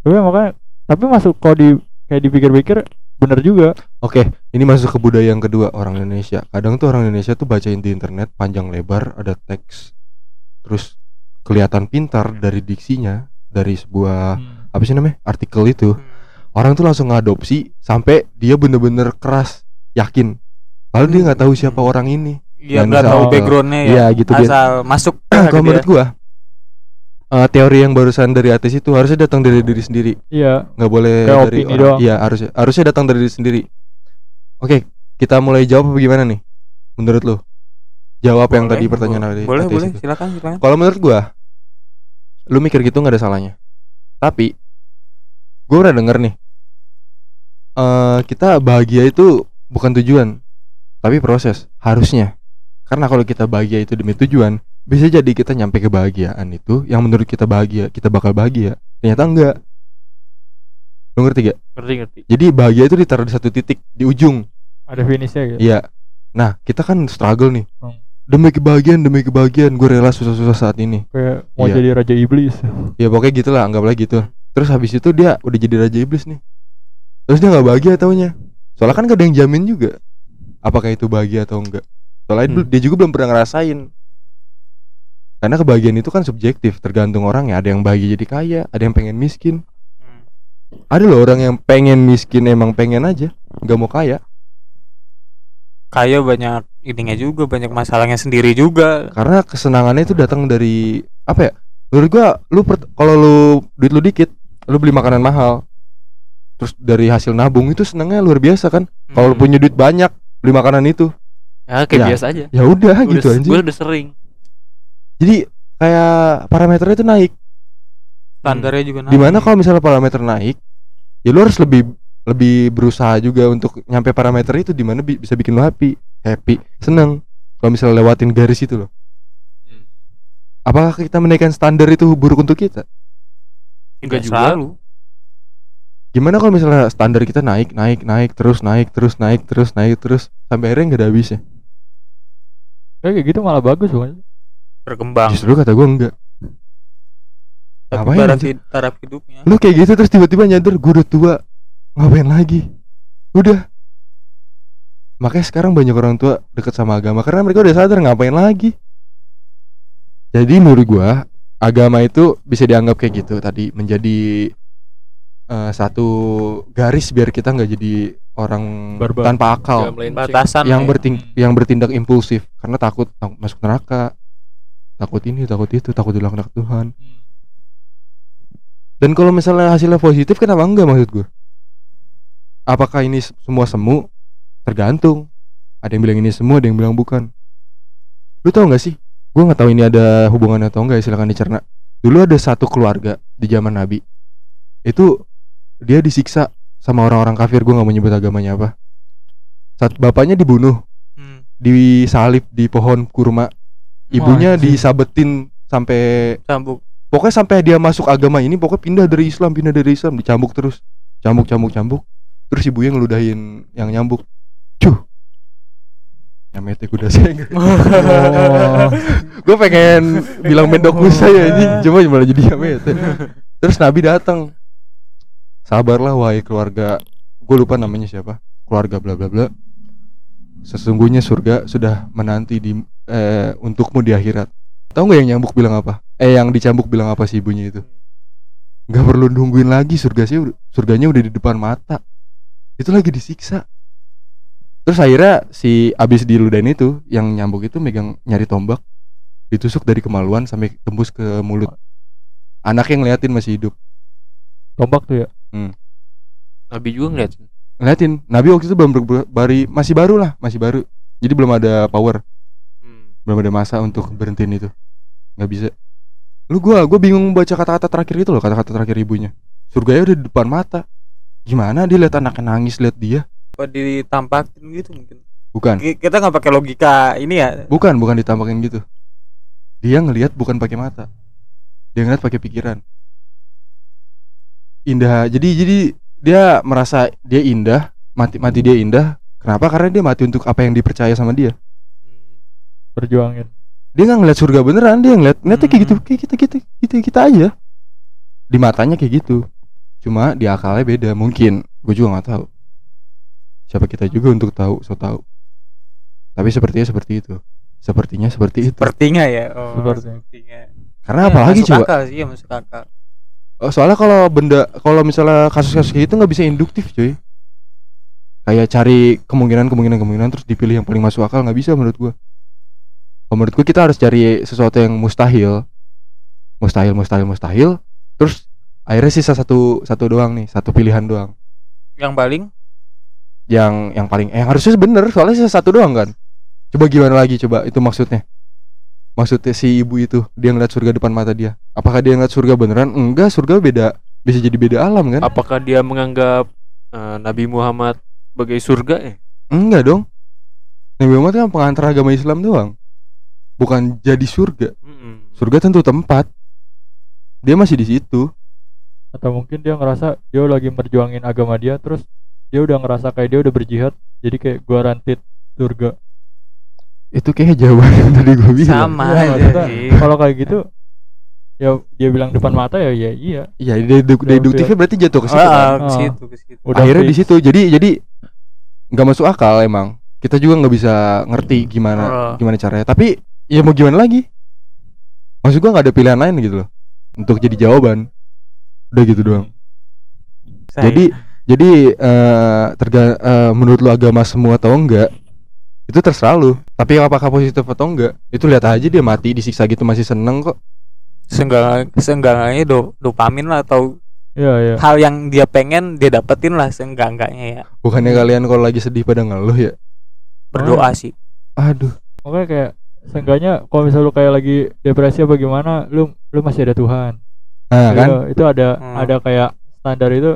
Tapi makanya tapi masuk kalau di kayak dipikir-pikir bener juga. Oke, ini masuk ke budaya yang kedua orang Indonesia. Kadang tuh orang Indonesia tuh bacain di internet panjang lebar ada teks, terus kelihatan pintar dari diksinya dari sebuah apa sih namanya artikel itu. Orang tuh langsung ngadopsi sampai dia bener-bener keras yakin. Padahal dia nggak tahu siapa orang ini. Iya Yang nggak tahu backgroundnya ya. Iya gitu dia. Asal masuk <clears throat> Kalau gitu ya. menurut gua eh, teori yang barusan dari ateis itu harusnya datang dari diri sendiri. iya nggak boleh Kayak dari opini orang. doang. Iya harusnya harusnya datang dari diri sendiri. Oke, kita mulai jawab apa gimana nih? Menurut lu? Jawab yang Boleh, tadi pertanyaan dari boleh ateis boleh itu. silakan silakan. Kalau menurut gua, lu mikir gitu nggak ada salahnya. Tapi gua udah denger nih, eh kita bahagia itu bukan tujuan, tapi proses. Harusnya, karena kalau kita bahagia itu demi tujuan, bisa jadi kita nyampe kebahagiaan itu yang menurut kita bahagia, kita bakal bahagia. Ternyata enggak. Lu ngerti gak? ngerti ngerti Jadi bahagia itu ditaruh di satu titik di ujung. ada finishnya gitu Iya. Nah, kita kan struggle nih. Hmm. Demi kebahagiaan, demi kebahagiaan, gue rela susah-susah saat ini. kayak mau Iya. jadi raja iblis Ya pokoknya gitulah, anggaplah gitu. Terus habis itu dia udah jadi raja iblis nih. Terus dia nggak bahagia taunya. Soalnya kan gak ada yang jamin juga. Apakah itu bahagia atau enggak. Soalnya Hmm. dia juga belum pernah ngerasain. Karena kebahagiaan itu kan subjektif, tergantung orangnya. Ada yang bahagia jadi kaya, ada yang pengen miskin. Ada loh orang yang pengen miskin emang pengen aja, nggak mau kaya. Kaya banyak ininya juga banyak masalahnya sendiri juga. karena kesenangannya itu datang dari apa ya menurut gua lu kalau lu duit lu dikit lu beli makanan mahal. Terus dari hasil nabung itu senangnya luar biasa kan. Kalau lu Hmm. punya duit banyak beli makanan itu. Ya kayak Ya. biasa aja. Ya udah gitu udah, anjing. gue udah sering. Jadi kayak parameternya itu naik. Standarnya juga naik. di mana kalau misalnya parameter naik ya lu harus lebih lebih berusaha juga untuk nyampe parameter itu di mana bi- bisa bikin lu happy. Happy seneng. Kalau misalnya lewatin garis itu loh. Hmm. apakah kita menaikkan standar itu buruk untuk kita enggak juga. Selalu. gimana kalau misalnya standar kita naik naik naik terus naik terus naik terus naik terus sampai akhirnya nggak ada habisnya kayak gitu malah bagus bukan berkembang. justru kata gue enggak. Tapi Ngapain taraf, hid- taraf hidupnya. lu kayak gitu terus tiba-tiba nyadar gue udah tua ngapain lagi? Udah. Makanya sekarang banyak orang tua deket sama agama karena mereka udah sadar ngapain lagi. Jadi menurut gua agama itu bisa dianggap kayak gitu tadi menjadi eh, satu garis biar kita nggak jadi orang Barbar. tanpa akal. Batasan yang ya. berting yang bertindak impulsif karena takut takut masuk neraka. Takut ini takut itu takut dilaknat Tuhan. Dan kalau misalnya hasilnya positif kenapa enggak maksud gue apakah ini semua semu? Tergantung. Ada yang bilang ini semua ada yang bilang bukan. Lu tau nggak sih gue nggak tahu ini ada hubungannya atau enggak ya silakan dicerna. Dulu ada satu keluarga di zaman nabi. Itu dia disiksa sama orang-orang kafir gue nggak mau nyebut agamanya apa. Saat bapaknya dibunuh Hmm. disalib di pohon kurma. Ibunya anjing. disabetin sampai Cambuk. pokoknya sampai dia masuk agama ini pokoknya pindah dari Islam pindah dari Islam dicambuk terus. Cambuk cambuk cambuk. Terus ibunya ngeludahin yang nyambuk. Cuh nyamete kuda saya. <laughs> <laughs> Oh. Gue pengen bilang mendok saya ini cuma malah jadi nyamete terus Nabi datang. Sabarlah wahai keluarga. Gue lupa namanya siapa. Keluarga bla bla bla. Sesungguhnya surga sudah menanti di eh, untukmu di akhirat. Tahu nggak yang nyambuk bilang apa? Eh yang dicambuk bilang apa sih ibunya itu? Nggak perlu nungguin lagi surga sih surganya udah di depan mata. Itu lagi disiksa terus akhirnya si abis diludahin itu yang nyambuk itu megang nyari tombak ditusuk dari kemaluan sampai tembus ke mulut. Anaknya ngeliatin masih hidup. Tombak tuh ya? Nabi juga ngeliat. Ngeliatin. Nabi waktu itu belum bari masih baru lah masih baru. Jadi belum ada power. Hmm. belum ada masa untuk berhentiin itu. Nggak bisa. Lu gua gua bingung baca kata-kata terakhir itu loh kata-kata terakhir ibunya. Surganya udah di depan mata. Gimana dia lihat anaknya nangis lihat dia Apa ditampakin gitu mungkin. bukan. Ki- Kita nggak pakai logika ini ya. bukan bukan ditampakin gitu. Dia ngelihat bukan pakai mata. Dia ngeliat pakai pikiran. Indah jadi jadi dia merasa dia indah mati mati dia indah. Kenapa? Karena dia mati untuk apa yang dipercaya sama dia. Perjuangin. Dia nggak ngeliat surga beneran dia ngeliat ngeliatnya kayak gitu Hmm. kayak kita kita kita kita aja. Di matanya kayak gitu. Cuma di akalnya beda mungkin. Gue juga nggak tahu siapa kita juga untuk tahu so tahu. Tapi sepertinya seperti itu. Sepertinya seperti itu. Sepertinya ya. Oh, Sepertinya. sepertinya. karena Ya, apalagi masuk coba? akal sih, ya masuk akal. Oh, soalnya kalau benda kalau misalnya kasus-kasus gitu nggak bisa induktif cuy. Kayak cari kemungkinan kemungkinan kemungkinan terus dipilih yang paling masuk akal nggak bisa menurut gua. Kalau menurut gua kita harus cari sesuatu yang mustahil. Mustahil mustahil mustahil. Terus akhirnya sisa satu satu doang nih satu pilihan doang. Yang paling yang yang paling eh harusnya bener soalnya sisa satu doang kan coba gimana lagi coba itu maksudnya maksudnya si ibu itu dia ngeliat surga depan mata dia apakah dia ngeliat surga beneran enggak surga beda bisa jadi beda alam kan Apakah dia menganggap eh, Nabi Muhammad sebagai surga eh? Enggak dong. Nabi Muhammad kan pengantar agama Islam doang. Bukan jadi surga. Mm-mm. Surga tentu tempat. Dia masih di situ. atau mungkin dia ngerasa dia lagi merjuangin agama dia terus dia udah ngerasa kayak dia udah berjihad jadi kayak guaranteed surga Itu kayak jawaban yang tadi gue bilang. sama Iya, aja kalau kayak gitu ya dia bilang depan mata ya ya iya Iya, deduk- deduktifnya berarti jatuh ke situ. kan? Ah, ke Ah. situ, ke situ. Udah Akhirnya di situ. Jadi jadi nggak masuk akal emang. Kita juga nggak bisa ngerti gimana Ah. gimana caranya. Tapi ya mau gimana lagi? Maksud gua nggak ada pilihan lain gitu loh. Untuk jadi jawaban. Udah gitu doang. Saya- Jadi jadi eh terga eh, menurut lu agama semua atau enggak? Itu terserah lu. Tapi apakah positif atau enggak? Itu lihat aja dia mati disiksa gitu masih seneng kok. seenggak seenggaknya do, dopamin lah atau iya iya hal yang dia pengen dia dapetin lah seenggak-enggaknya ya Bukannya kalian kalau lagi sedih pada ngeluh ya? berdoa sih Aduh. makanya kayak seenggaknya kalau misalnya lu kayak lagi depresi apa gimana lu lu masih ada Tuhan Nah, kan? Iya, itu ada Hmm. ada kayak standar itu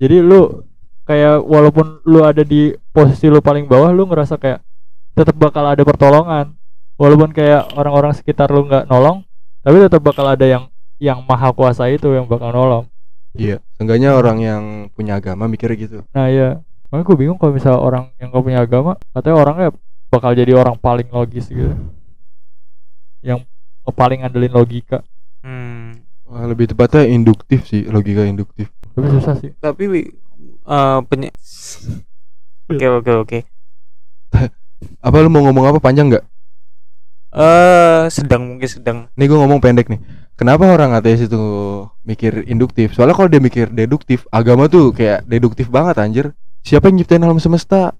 jadi lu kayak walaupun lu ada di posisi lu paling bawah lu ngerasa kayak tetap bakal ada pertolongan walaupun kayak orang-orang sekitar lu nggak nolong tapi tetap bakal ada yang yang maha kuasa itu yang bakal nolong Iya. Seenggaknya orang yang punya agama mikirnya gitu. nah iya makanya gue bingung kalau misalnya orang yang gak punya agama katanya orangnya bakal jadi orang paling logis gitu yang paling ngandelin logika hmm. Wah, lebih tepatnya induktif sih, logika induktif. Tapi susah sih tapi eh penye- oke oke oke <laughs> Apa lu mau ngomong apa panjang nggak? eh sedang mungkin sedang Nih gue ngomong pendek nih. Kenapa orang ateis itu mikir induktif? Soalnya kalau dia mikir deduktif, agama tuh kayak deduktif banget anjir. Siapa yang nyiptain alam semesta?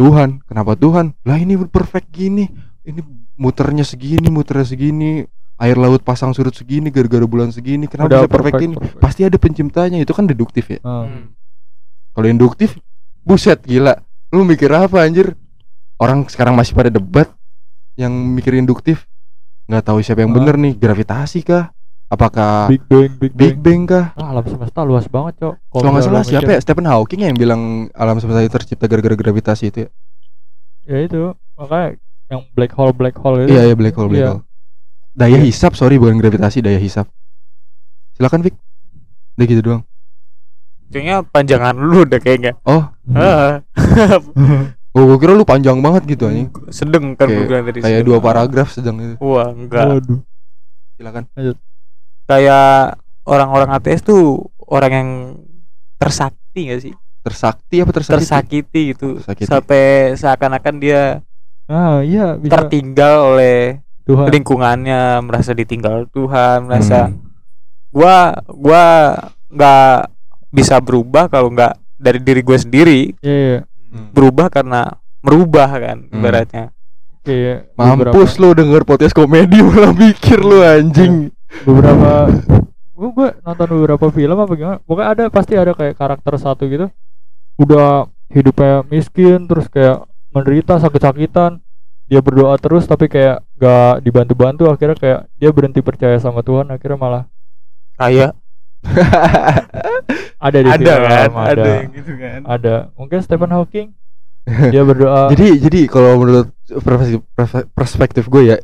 Tuhan. Kenapa Tuhan? Lah ini perfect gini. Ini muternya segini, muternya segini. Air laut pasang surut segini gara-gara bulan segini. Kenapa bisa perfect, ini? perfect. Pasti ada penciptanya. Itu kan deduktif ya. Ah. Hmm. Kalau induktif, buset gila. Lu mikir apa anjir? Orang sekarang masih pada debat yang mikir induktif. nggak tahu siapa yang Ah. bener nih, gravitasi kah? Apakah Big Bang Big Big Bang Bang kah? Ah, alam semesta luas banget cok Kalau nggak salah siapa ya? Stephen Hawking yang bilang alam semesta itu tercipta gara-gara gravitasi itu ya? ya itu makanya yang black hole black hole itu Iya, iya black hole, black Iya. hole. Daya hisap, sorry bukan gravitasi, daya hisap. Silakan Vic. Udah gitu doang. kayaknya panjangan lu udah kayaknya Oh, <laughs> oh gua kira lu panjang banget gitu anjing. sedang kan Kayak- gua bilang tadi Kayak dua paragraf sedang itu. wah enggak Waduh. Silakan. kayak orang-orang ateis tuh orang yang tersakti gak sih Tersakti apa tersakiti? tersakiti gitu Tersakiti. sampai seakan-akan dia ah iya bisa tertinggal oleh Tuhan. Lingkungannya merasa ditinggal Tuhan merasa Hmm. gua gua nggak bisa berubah kalau nggak dari diri gue sendiri. Iya iya. Hmm. berubah karena merubah kan Hmm. ibaratnya. Kayak Mampus lu denger podcast komedi <laughs> malah mikir lu anjing. beberapa gua, gua nonton beberapa film apa gimana? Pokoknya ada pasti ada kayak karakter satu gitu. Udah hidupnya miskin terus kayak menderita sakit-sakitan dia berdoa terus tapi kayak gak dibantu-bantu akhirnya kayak dia berhenti percaya sama Tuhan akhirnya malah kayak <laughs> ada di ada film, kan? ada ada. yang gitu kan? Ada. Mungkin Stephen Hawking <laughs> dia berdoa. Jadi jadi kalau menurut perspektif, perspektif gue ya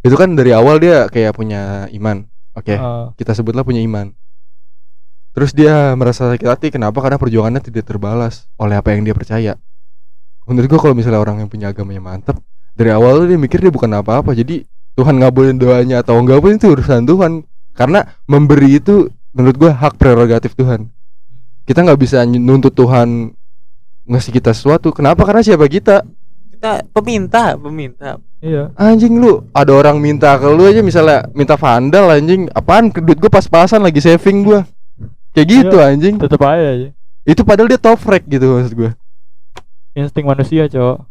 itu kan dari awal dia kayak punya iman. Oke, Eh, kita sebutlah punya iman. Terus dia merasa sakit hati kenapa? Karena perjuangannya tidak terbalas oleh apa yang dia percaya. Menurut gua kalau misalnya orang yang punya agamanya mantep dari awal tuh dia mikir dia bukan apa-apa. Jadi Tuhan ngabulin doanya atau enggak pun itu urusan Tuhan. Karena memberi itu menurut gua hak prerogatif Tuhan. Kita nggak bisa nuntut Tuhan ngasih kita sesuatu. Kenapa? Karena siapa kita? Kita peminta, peminta. iya Anjing lu, ada orang minta ke lu aja misalnya minta vandal anjing. Apaan duit gua pas-pasan lagi saving gua. Kayak gitu anjing. tetep aja aja Itu padahal dia top rank gitu maksud gua. insting manusia cowok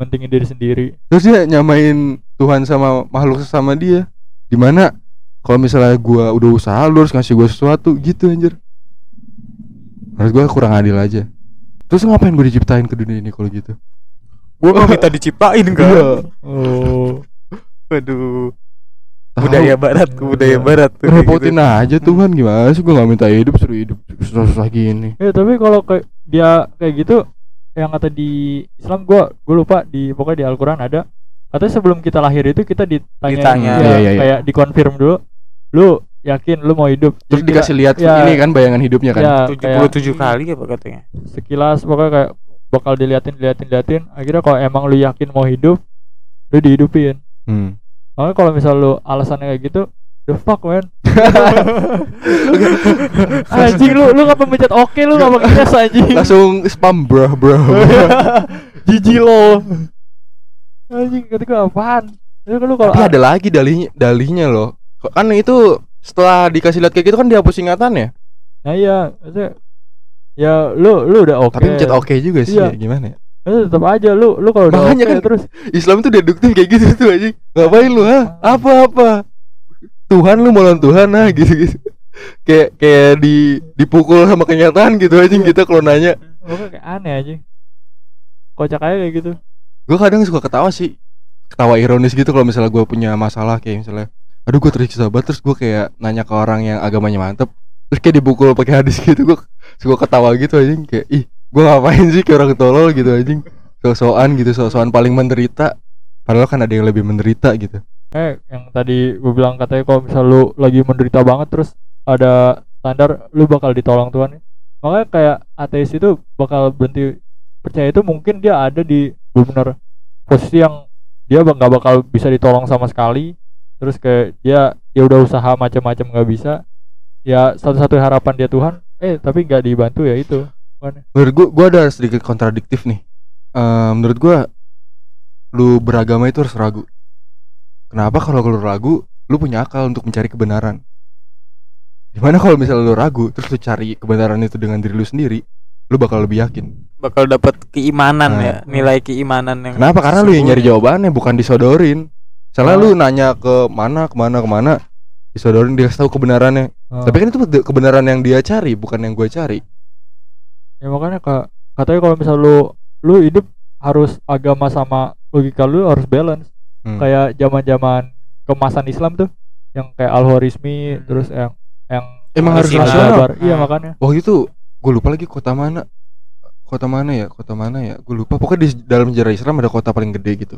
mentingin diri sendiri Terus dia nyamain Tuhan sama makhluk sesama dia. Di mana kalau misalnya gua udah usaha lu harus ngasih gua sesuatu gitu anjir. Menurut gua kurang adil aja. Terus ngapain gue diciptain ke dunia ini kalau gitu? Gua nggak minta diciptain <laughs> kan. Iya. oh Waduh. Tahu. Budaya barat, budaya barat tuh. Repotin gitu. aja Tuhan gimana sih gue gak minta hidup suruh hidup susah-susah gini. ya tapi kalau kayak dia kayak gitu yang kata di Islam gua gua lupa di pokoknya di Al-Qur'an ada katanya sebelum kita lahir itu kita ditanya Ditanya. ya, Iya, iya, kayak dikonfirm dulu lu yakin lu mau hidup Terus Jadi dikasih lihat ya, ini kan bayangan hidupnya kan. ya, kayak 77 kali apa katanya? sekilas pokoknya kayak bakal diliatin diliatin diliatin akhirnya kalau emang lu yakin mau hidup lu dihidupin Hmm. Makanya kalau misal lu alasannya kayak gitu the fuck man <laughs> anjing lu lu gak pemencet oke lu gak pakai yes anjing Langsung spam bro bro. <laughs> jijik lo anjing ketika apaan Itu kan lu kalau Tapi ada lagi dalihnya dalihnya loh. Kok- Kan itu setelah dikasih lihat kayak gitu kan dihapus ingatannya. nah iya maksudnya ya lu lu udah oke Tapi mencet oke juga sih Iya. ya, gimana ya? Maksudnya tetap aja lu lu kalau udah Makanya kan- terus Islam tuh deduktif kayak gitu tuh aja. Ngapain lu ha? Apa apa? Tuhan lu mau lawan Tuhan ah <laughs> gitu gitu. Kayak kayak di dipukul sama kenyataan gitu aja kita kalau nanya. pokoknya kayak aneh aja kocak aja kayak gitu Gue kadang suka ketawa sih. Ketawa ironis gitu kalau misalnya gue punya masalah kayak misalnya aduh gue tersiksa banget terus gue kayak nanya ke orang yang agamanya mantep terus kayak dipukul pakai hadis <laughs> gitu gue suka ketawa gitu aja kayak ih gue ngapain sih kayak orang tolol gitu aja so-soan gitu so-soan paling menderita padahal kan ada yang lebih menderita gitu eh yang tadi gue bilang katanya kalau misal lu lagi menderita banget terus ada standar lu bakal ditolong Tuhan makanya kayak ateis itu bakal berhenti percaya itu mungkin dia ada di benar posisi yang dia nggak bakal bisa ditolong sama sekali. Terus kayak dia dia udah usaha macam-macam nggak bisa. Ya satu-satu harapan dia Tuhan eh tapi nggak dibantu ya itu. Menurut gue gue ada sedikit kontradiktif nih. Eh, menurut gue lu beragama itu harus ragu kenapa kalau lu ragu lu punya akal untuk mencari kebenaran? Gimana kalau misalnya lu ragu terus lu cari kebenaran itu dengan diri lu sendiri lu bakal lebih yakin. Bakal dapat keimanan Nah. ya, nilai keimanan yang kenapa? Karena lu yang nyari jawabannya bukan disodorin. Soalnya lu nanya ke mana ke mana ke mana disodorin dia tahu kebenarannya. Oh. tapi kan itu kebenaran yang dia cari bukan yang gue cari. Ya makanya kak katanya kalau misal lu lu hidup harus agama sama logika lu harus balance Hmm. kayak zaman zaman kemasan Islam tuh yang kayak al Khwarizmi terus yang yang Emang harus? Jabar. iya Ah. makanya waktu itu gue lupa lagi kota mana kota mana ya kota mana ya gue lupa pokoknya di dalam sejarah Islam ada kota paling gede gitu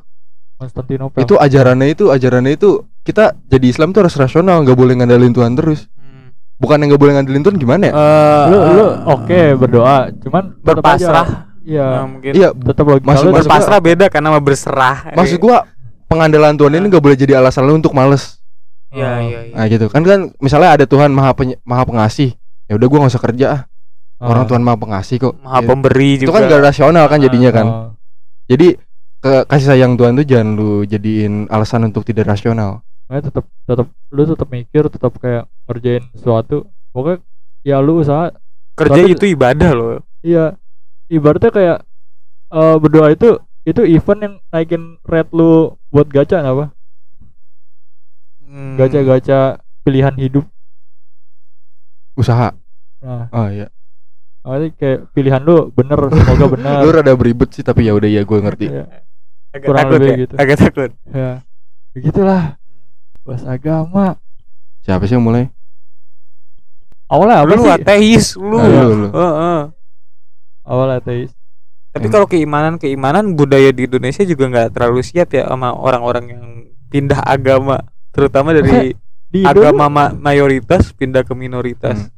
Konstantinopel itu ajarannya itu ajarannya itu kita jadi Islam tuh harus rasional nggak boleh ngandelin Tuhan terus Hmm. bukan yang nggak boleh ngandelin Tuhan gimana ya Eh, lu lu eh, oke berdoa cuman berpasrah. iya Nah, mungkin iya tetap logika lu masuk- berpasrah beda karena sama berserah. maksud gua pengandalan Tuhan ini nggak boleh jadi alasan lu untuk males. Iya, iya, iya. nah gitu. Kan kan misalnya ada Tuhan maha Peny- maha pengasih. Ya udah gua nggak usah kerja. Ah. Orang Tuhan maha pengasih kok. Maha Gitu. pemberi itu juga. kan gak rasional kan jadinya kan. Ah. jadi ke kasih sayang Tuhan tuh jangan lu jadiin alasan untuk tidak rasional. Makanya tetap tetap lu tetap mikir tetap kayak ngerjain sesuatu. Pokoknya ya lu usaha. Kerja itu ibadah loh. Iya, ibaratnya kayak eh, berdoa itu itu event yang naikin rate lu buat gacha apa? Hmm. Gacha-gacha pilihan hidup. usaha Nah, oh iya makanya kayak pilihan lu bener, semoga <laughs> bener. lu rada beribet sih tapi ya udah ya gue ngerti Iya, Agak kurang takut lebih ya? gitu. Agak takut. ya. Begitulah. Bahas agama. siapa sih yang mulai Awalnya apa Lu sih? ateis, lu. Ah, lu. Awalnya ateis. Tapi Hmm. kalau keimanan keimanan budaya di Indonesia juga nggak terlalu siap ya sama orang-orang yang pindah agama, terutama dari di Indo agama ma- mayoritas pindah ke minoritas. Hmm.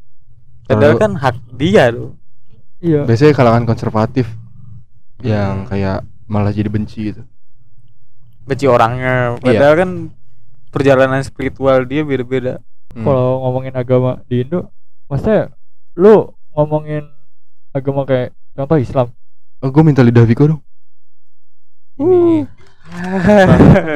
Padahal kan hak dia loh. iya biasanya kalangan konservatif yang kayak malah jadi benci gitu Benci orangnya. Iya. Padahal kan perjalanan spiritual dia beda-beda. Hmm. kalau ngomongin agama di Indo maksudnya lu ngomongin agama kayak contoh Islam oh, gue minta lidah Viko dong Ini.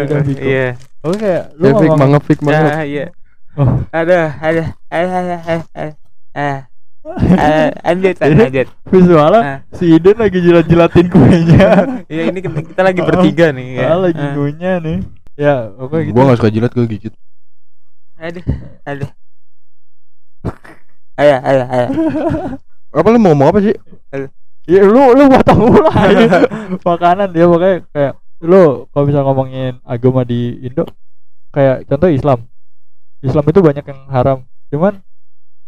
Lidah <laughs> Viko. Iya. oke kayak lu ya Fik ngomong mangap Fik mangap Ya, iya. Oh. Ada, ada, ada, ada, ada, ada. Ah. Ah, lanjut, <laughs> lanjut. visualnya Ah. si Iden lagi jilat-jilatin kuenya <laughs> Ya ini kita, kita lagi bertiga nih ya. Ah, lagi Ah. ngunyah nih ya oke gitu gue gak suka jilat gue gigit Aduh, aduh. Ayo, ayo, ayo. apa lu mau ngomong apa sih ya lu lu potong mulai <laughs> makanan dia pokoknya kayak lu kalau bisa ngomongin agama di Indo kayak contoh Islam. Islam itu banyak yang haram. Cuman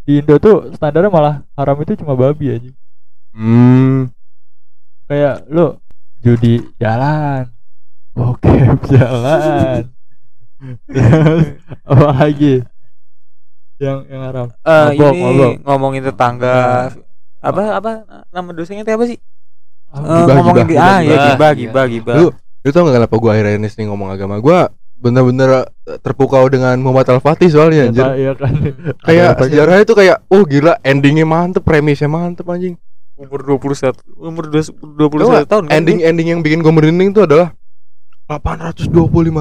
di Indo tuh standarnya malah haram itu cuma babi aja. Hmm. Kayak lu judi jalan bokep <laughs> jalan. Apa lagi? Yang yang haram? Eh, Mabok, ini mabok. ngomongin tetangga apa apa nama dosanya itu apa sih? Eh, Gibah, ngomongin gibah. gi- ah ya Gibah. gibah gibah gibah. Lu- lu tau gak kenapa gue akhir-akhir ini sering ngomong agama gue bener-bener terpukau dengan Muhammad Al-Fatih soalnya anjir iya kan kayak Ada apa aja? sejarahnya itu kayak oh gila endingnya mantep premisnya mantep anjing Umur 21 umur 20 Tau 21 gak, tahun kan? ending ending yang bikin gue merinding itu adalah 825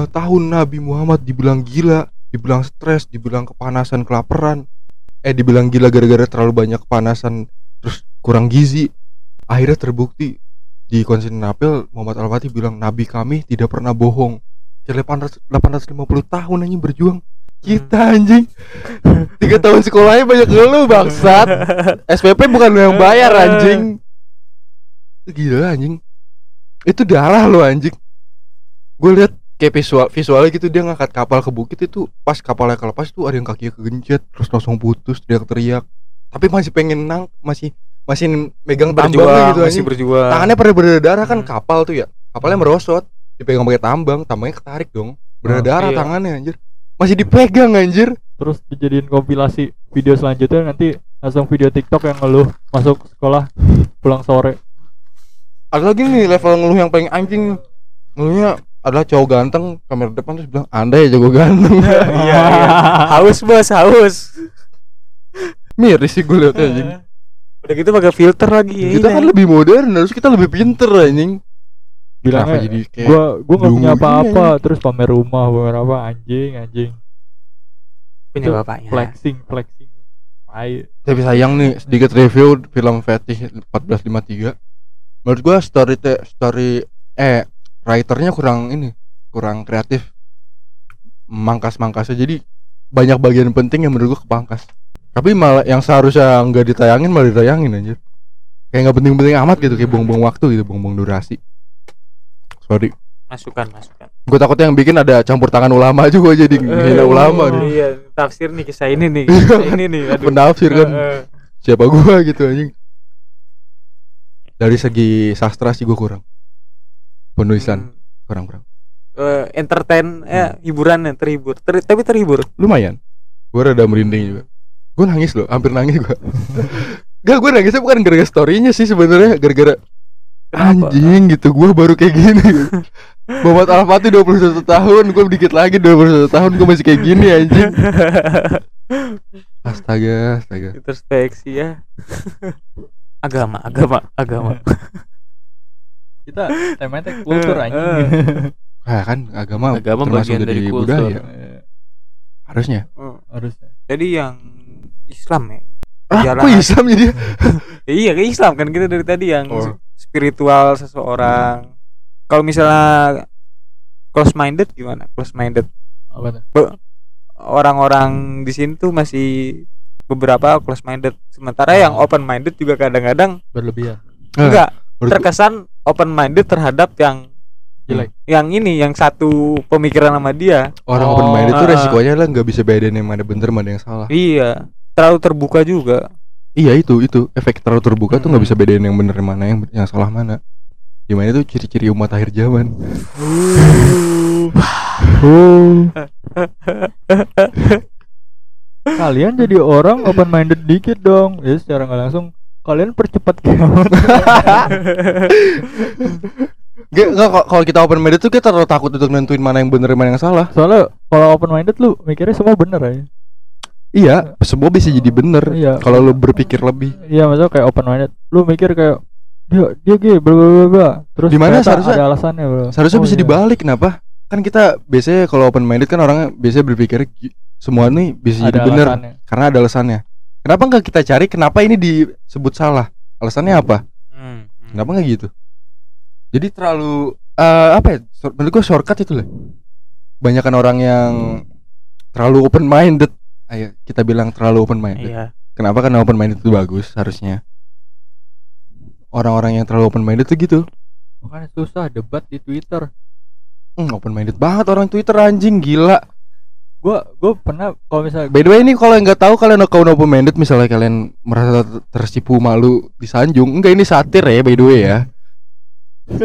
tahun Nabi Muhammad dibilang gila dibilang stres dibilang kepanasan kelaparan eh dibilang gila gara-gara terlalu banyak kepanasan kurang gizi. Akhirnya terbukti. Di Konstantinopel Muhammad Al-Fatih bilang nabi kami tidak pernah bohong. Jadi 800 850 tahun anjing berjuang. Kita anjing. <laughs> Tiga tahun sekolahnya banyak ngeluh bangsat. SPP bukan yang bayar anjing. Gila anjing. Itu darah lo anjing. Gue lihat kayak visual visualnya gitu dia ngangkat kapal ke bukit itu pas kapalnya kelepas tuh ada yang kakinya kegencet terus langsung putus teriak-teriak. Tapi masih pengen nang masih masih megang tambangnya berjuang gitu masih anjing berjuang. tangannya pada berdarah kan Hmm. kapal tuh ya kapalnya merosot dipegang pakai tambang tambangnya ketarik dong berdarah iya. tangannya anjir masih dipegang anjir terus dijadiin kompilasi video selanjutnya nanti langsung video TikTok yang ngeluh masuk sekolah pulang sore ada lagi nih level ngeluh yang paling anjing ngeluhnya adalah cowok ganteng kamera depan terus bilang anda ya jago ganteng <laughs> Iya, iya. <laughs> Haus bos, haus. miris sih gue liatnya anjing <laughs> Udah gitu pakai filter lagi. ya, kita ini. kan lebih modern harus kita lebih pinter anjing. Kenapa bilangnya jadi kayak gua gua nggak punya apa-apa. Gini, terus pamer rumah pamer apa? Anjing anjing. Punya Itu bapaknya. flexing flexing. Ay, tapi sayang nih sedikit review film Fetish 1453 menurut gua story te- story eh writernya kurang ini kurang kreatif. Mangkas-mangkasnya. Jadi banyak bagian penting yang menurut gua kepangkas tapi malah yang seharusnya nggak ditayangin malah ditayangin anjir kayak nggak penting-penting amat gitu kayak buang-buang waktu gitu buang-buang durasi sorry Masukan, masukan. gue takutnya yang bikin ada campur tangan ulama juga <laughs> jadi menghina ulama nih Iya, tafsir nih kisah ini nih. <laughs> Kisah ini nih. Aduh. penafsir kan Eh, eh. siapa gua gitu anjing dari segi sastra sih gua kurang penulisan Hmm. kurang kurang Eh, entertain ya Hmm. hiburan ya terhibur Ter- tapi terhibur lumayan gua rada merinding juga gua nangis loh hampir nangis gua. Gak gue nangisnya bukan gara-gara storynya sih sebenarnya gara-gara anjing gitu gua baru kayak gini. Muhammad Al-Fatih 21 tahun gua dikit lagi 21 tahun gua masih kayak gini anjing. Astaga astaga. Introspeksi ya. Agama agama agama. Kita temanya kultur Eh, anjing. ah kan agama, Agama termasuk bagian dari kultur. budaya. Eh, harusnya. Hmm. harusnya jadi yang Islam ya? Ah kok Islam jadi? <laughs> Ya, iya ke Islam kan kita dari tadi yang Oh. spiritual seseorang. Kalau misalnya close minded gimana? Close minded apa tuh? Orang-orang di sini tuh masih beberapa close minded sementara yang Oh. open minded juga kadang-kadang berlebihan. Eh, enggak menurut terkesan open minded terhadap yang jelek. yang ini yang satu pemikiran sama dia. Orang Oh, open minded itu resikonya lah nggak bisa bedain yang mana bener mana yang salah. Iya terlalu terbuka juga. Iya itu itu. Efek terlalu terbuka tuh nggak Hmm. bisa bedain yang bener mana yang yang salah mana. Gimana itu ciri-ciri umat akhir zaman? <laughs> Kalian jadi orang open minded dikit dong. Ya secara nggak langsung kalian percepat kiamat. <laughs> Nggak, nggak, kalau- kalau kita open minded tuh kita terlalu takut untuk nentuin mana yang bener mana yang salah. soalnya kalau open minded lu mikirnya semua bener ya Iya, semua bisa jadi bener Iya. kalau lu berpikir lebih. iya maksudnya kayak open minded lu mikir kayak dia dia gay bla bla bla bla terus Di mana ternyata seharusnya- ada alasannya bro Seharusnya Oh, bisa iya. dibalik kenapa? Kan kita biasanya kalau open minded kan orang biasanya berpikir "Gi- semua nih bisa ada jadi bener alasannya karena ada alasannya. Kenapa nggak kita cari kenapa ini disebut salah? Alasannya apa? Hmm, hmm. Kenapa nggak gitu? Jadi terlalu eh, apa ya? Menurut gua shortcut itu lah. Banyakan orang yang terlalu open minded. Ayo kita bilang terlalu open minded. Iya. Kenapa? Karena open minded itu bagus harusnya. Orang-orang yang terlalu open minded tuh gitu. makanya susah debat di twitter Hmm, open minded banget orang Twitter anjing gila. gua gua pernah kalau misalnya By the way ini kalau yang nggak tahu kalian account open minded misalnya kalian merasa ter- tersipu malu disanjung, enggak ini satir ya by the way ya. <laughs>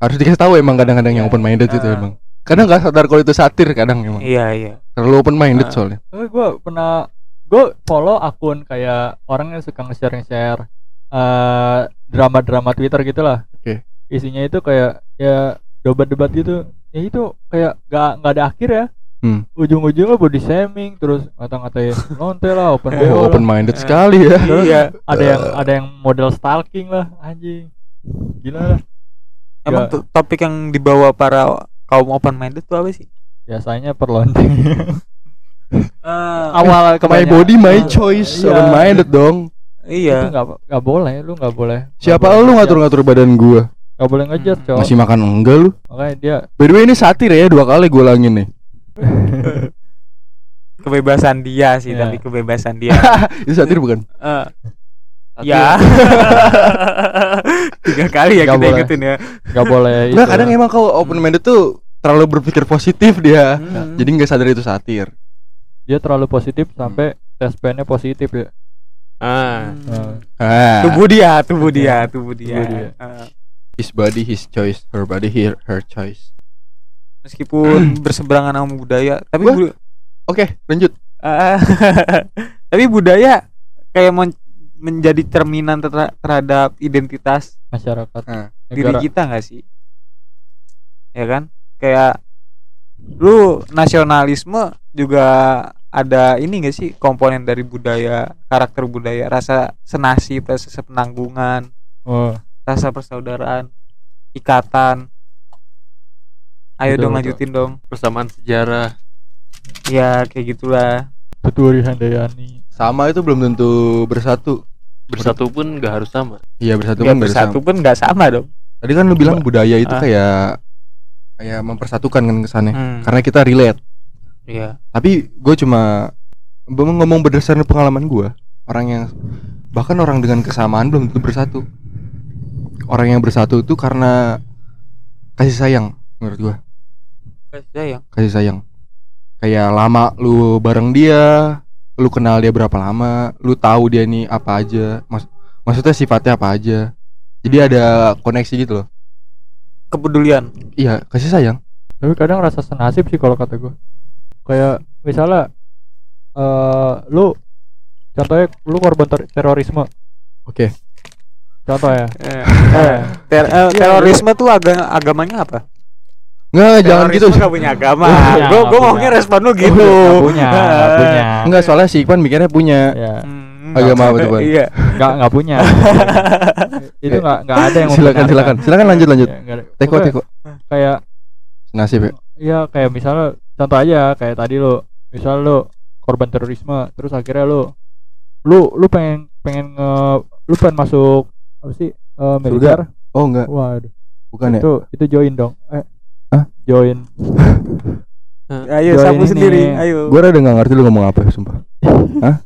Harus dikasih tahu emang kadang-kadang yang Iya. open minded itu Ah. emang. Kadang nggak sadar kalau itu satir kadang emang. Iya, iya. Terlalu open minded Ah. soalnya. Eh, gue pernah gue follow akun kayak orang yang suka nge-share nge-share eh, drama-drama Twitter gitu lah. Oke. Isinya itu kayak ya debat-debat gitu. Ya itu kayak gak nggak ada akhir ya. Hmm. Ujung-ujungnya body shaming terus ngata-ngatain lonte lah open <laughs> Oh, open minded Eh. sekali ya. Terus Iya. ada yang ada yang model stalking lah anjing. Gila lah. Emang Ya. tuh topik yang dibawa para kaum open minded tuh apa sih? Biasanya perlonteng. Ah, <laughs> Awal My kebanyakan- body, my Ah, choice, iya. open minded dong. Itu iya. nggak nggak boleh, lu nggak boleh. Siapa boleh lu ngatur-ngatur badan gua? Nggak boleh ngejudge, Hmm. cowok. Masih makan enggak lu? Makanya dia By the way ini satir ya dua kali gue ulangin nih. <laughs> Kebebasan dia sih, Iya. tapi kebebasan dia. <laughs> itu satir bukan? Eh, ya. <laughs> Tiga kali ya Nggak kita boleh. ikutin ya. nggak boleh Enggak, itu. kadang emang kalau open minded tuh terlalu berpikir positif dia. Hmm. Jadi nggak sadar itu satir. dia terlalu positif sampai tes nya positif ya Ah. Nah, Ah. Tubuh dia, tubuh dia, tubuh dia. Tubuh dia. Eh, His body, his choice. Her body, her, her choice. meskipun berseberangan sama budaya, tapi bu- Oke, lanjut. Ah, <laughs> tapi budaya kayak men- menjadi cerminan ter- terhadap identitas masyarakat. Ah. diri negara kita nggak sih? Ya kan? Kayak lu nasionalisme juga ada ini gak sih? Komponen dari budaya karakter budaya rasa senasib rasa sepenanggungan oh. rasa persaudaraan ikatan. Ayo Betul, dong betul. lanjutin dong. Persamaan sejarah. ya kayak gitulah. Tuturi Handayani Sama itu belum tentu bersatu. Bersatu pun nggak harus sama. Iya bersatu kan bersatu. bersatu pun nggak sama dong Tadi kan lu bilang budaya itu Ah. kayak kayak mempersatukan kan kesannya. Hmm, Karena kita relate. iya Tapi gue cuma ngomong berdasarkan pengalaman gue. Orang yang bahkan orang dengan kesamaan belum tentu bersatu. Orang yang bersatu itu karena kasih sayang menurut gue. kasih sayang Kasih sayang. Kayak lama lu bareng dia, lu kenal dia berapa lama, lu tahu dia nih apa aja. Mas maksudnya sifatnya apa aja. Jadi ada koneksi gitu loh. kepedulian Iya, kasih sayang. tapi kadang rasa senasib sih kalau kata gue kayak misalnya eh lu contohnya lu korban ter- terorisme Oke. contoh ya Eh, eh, ter- eh, Iya, terorisme tuh aga agamanya apa Nggak, jangan gitu. Gak punya agama. Gue gue ngomongnya respon lu gitu. nggak punya Enggak, <laughs> soalnya si Iqbal mikirnya punya. ya Hmm, Agama apa tuh, Bang? Iya. nggak nggak punya <laughs> itu nggak nggak ada yang Silakan, silakan. Silakan lanjut, lanjut. Ya, ada. Teko, teko. kayak Nasib ya. ya kayak misalnya contoh aja kayak tadi lo misal lo korban terorisme terus akhirnya lo lu lu pengen pengen nge lu pengen masuk apa sih eh, militer Oh, enggak. waduh Bukan ya? itu itu join dong eh Hah? join Ayo Join sapu ini. sendiri. Ayo. Gue rada nggak ngerti lu ngomong apa, sumpah. <laughs>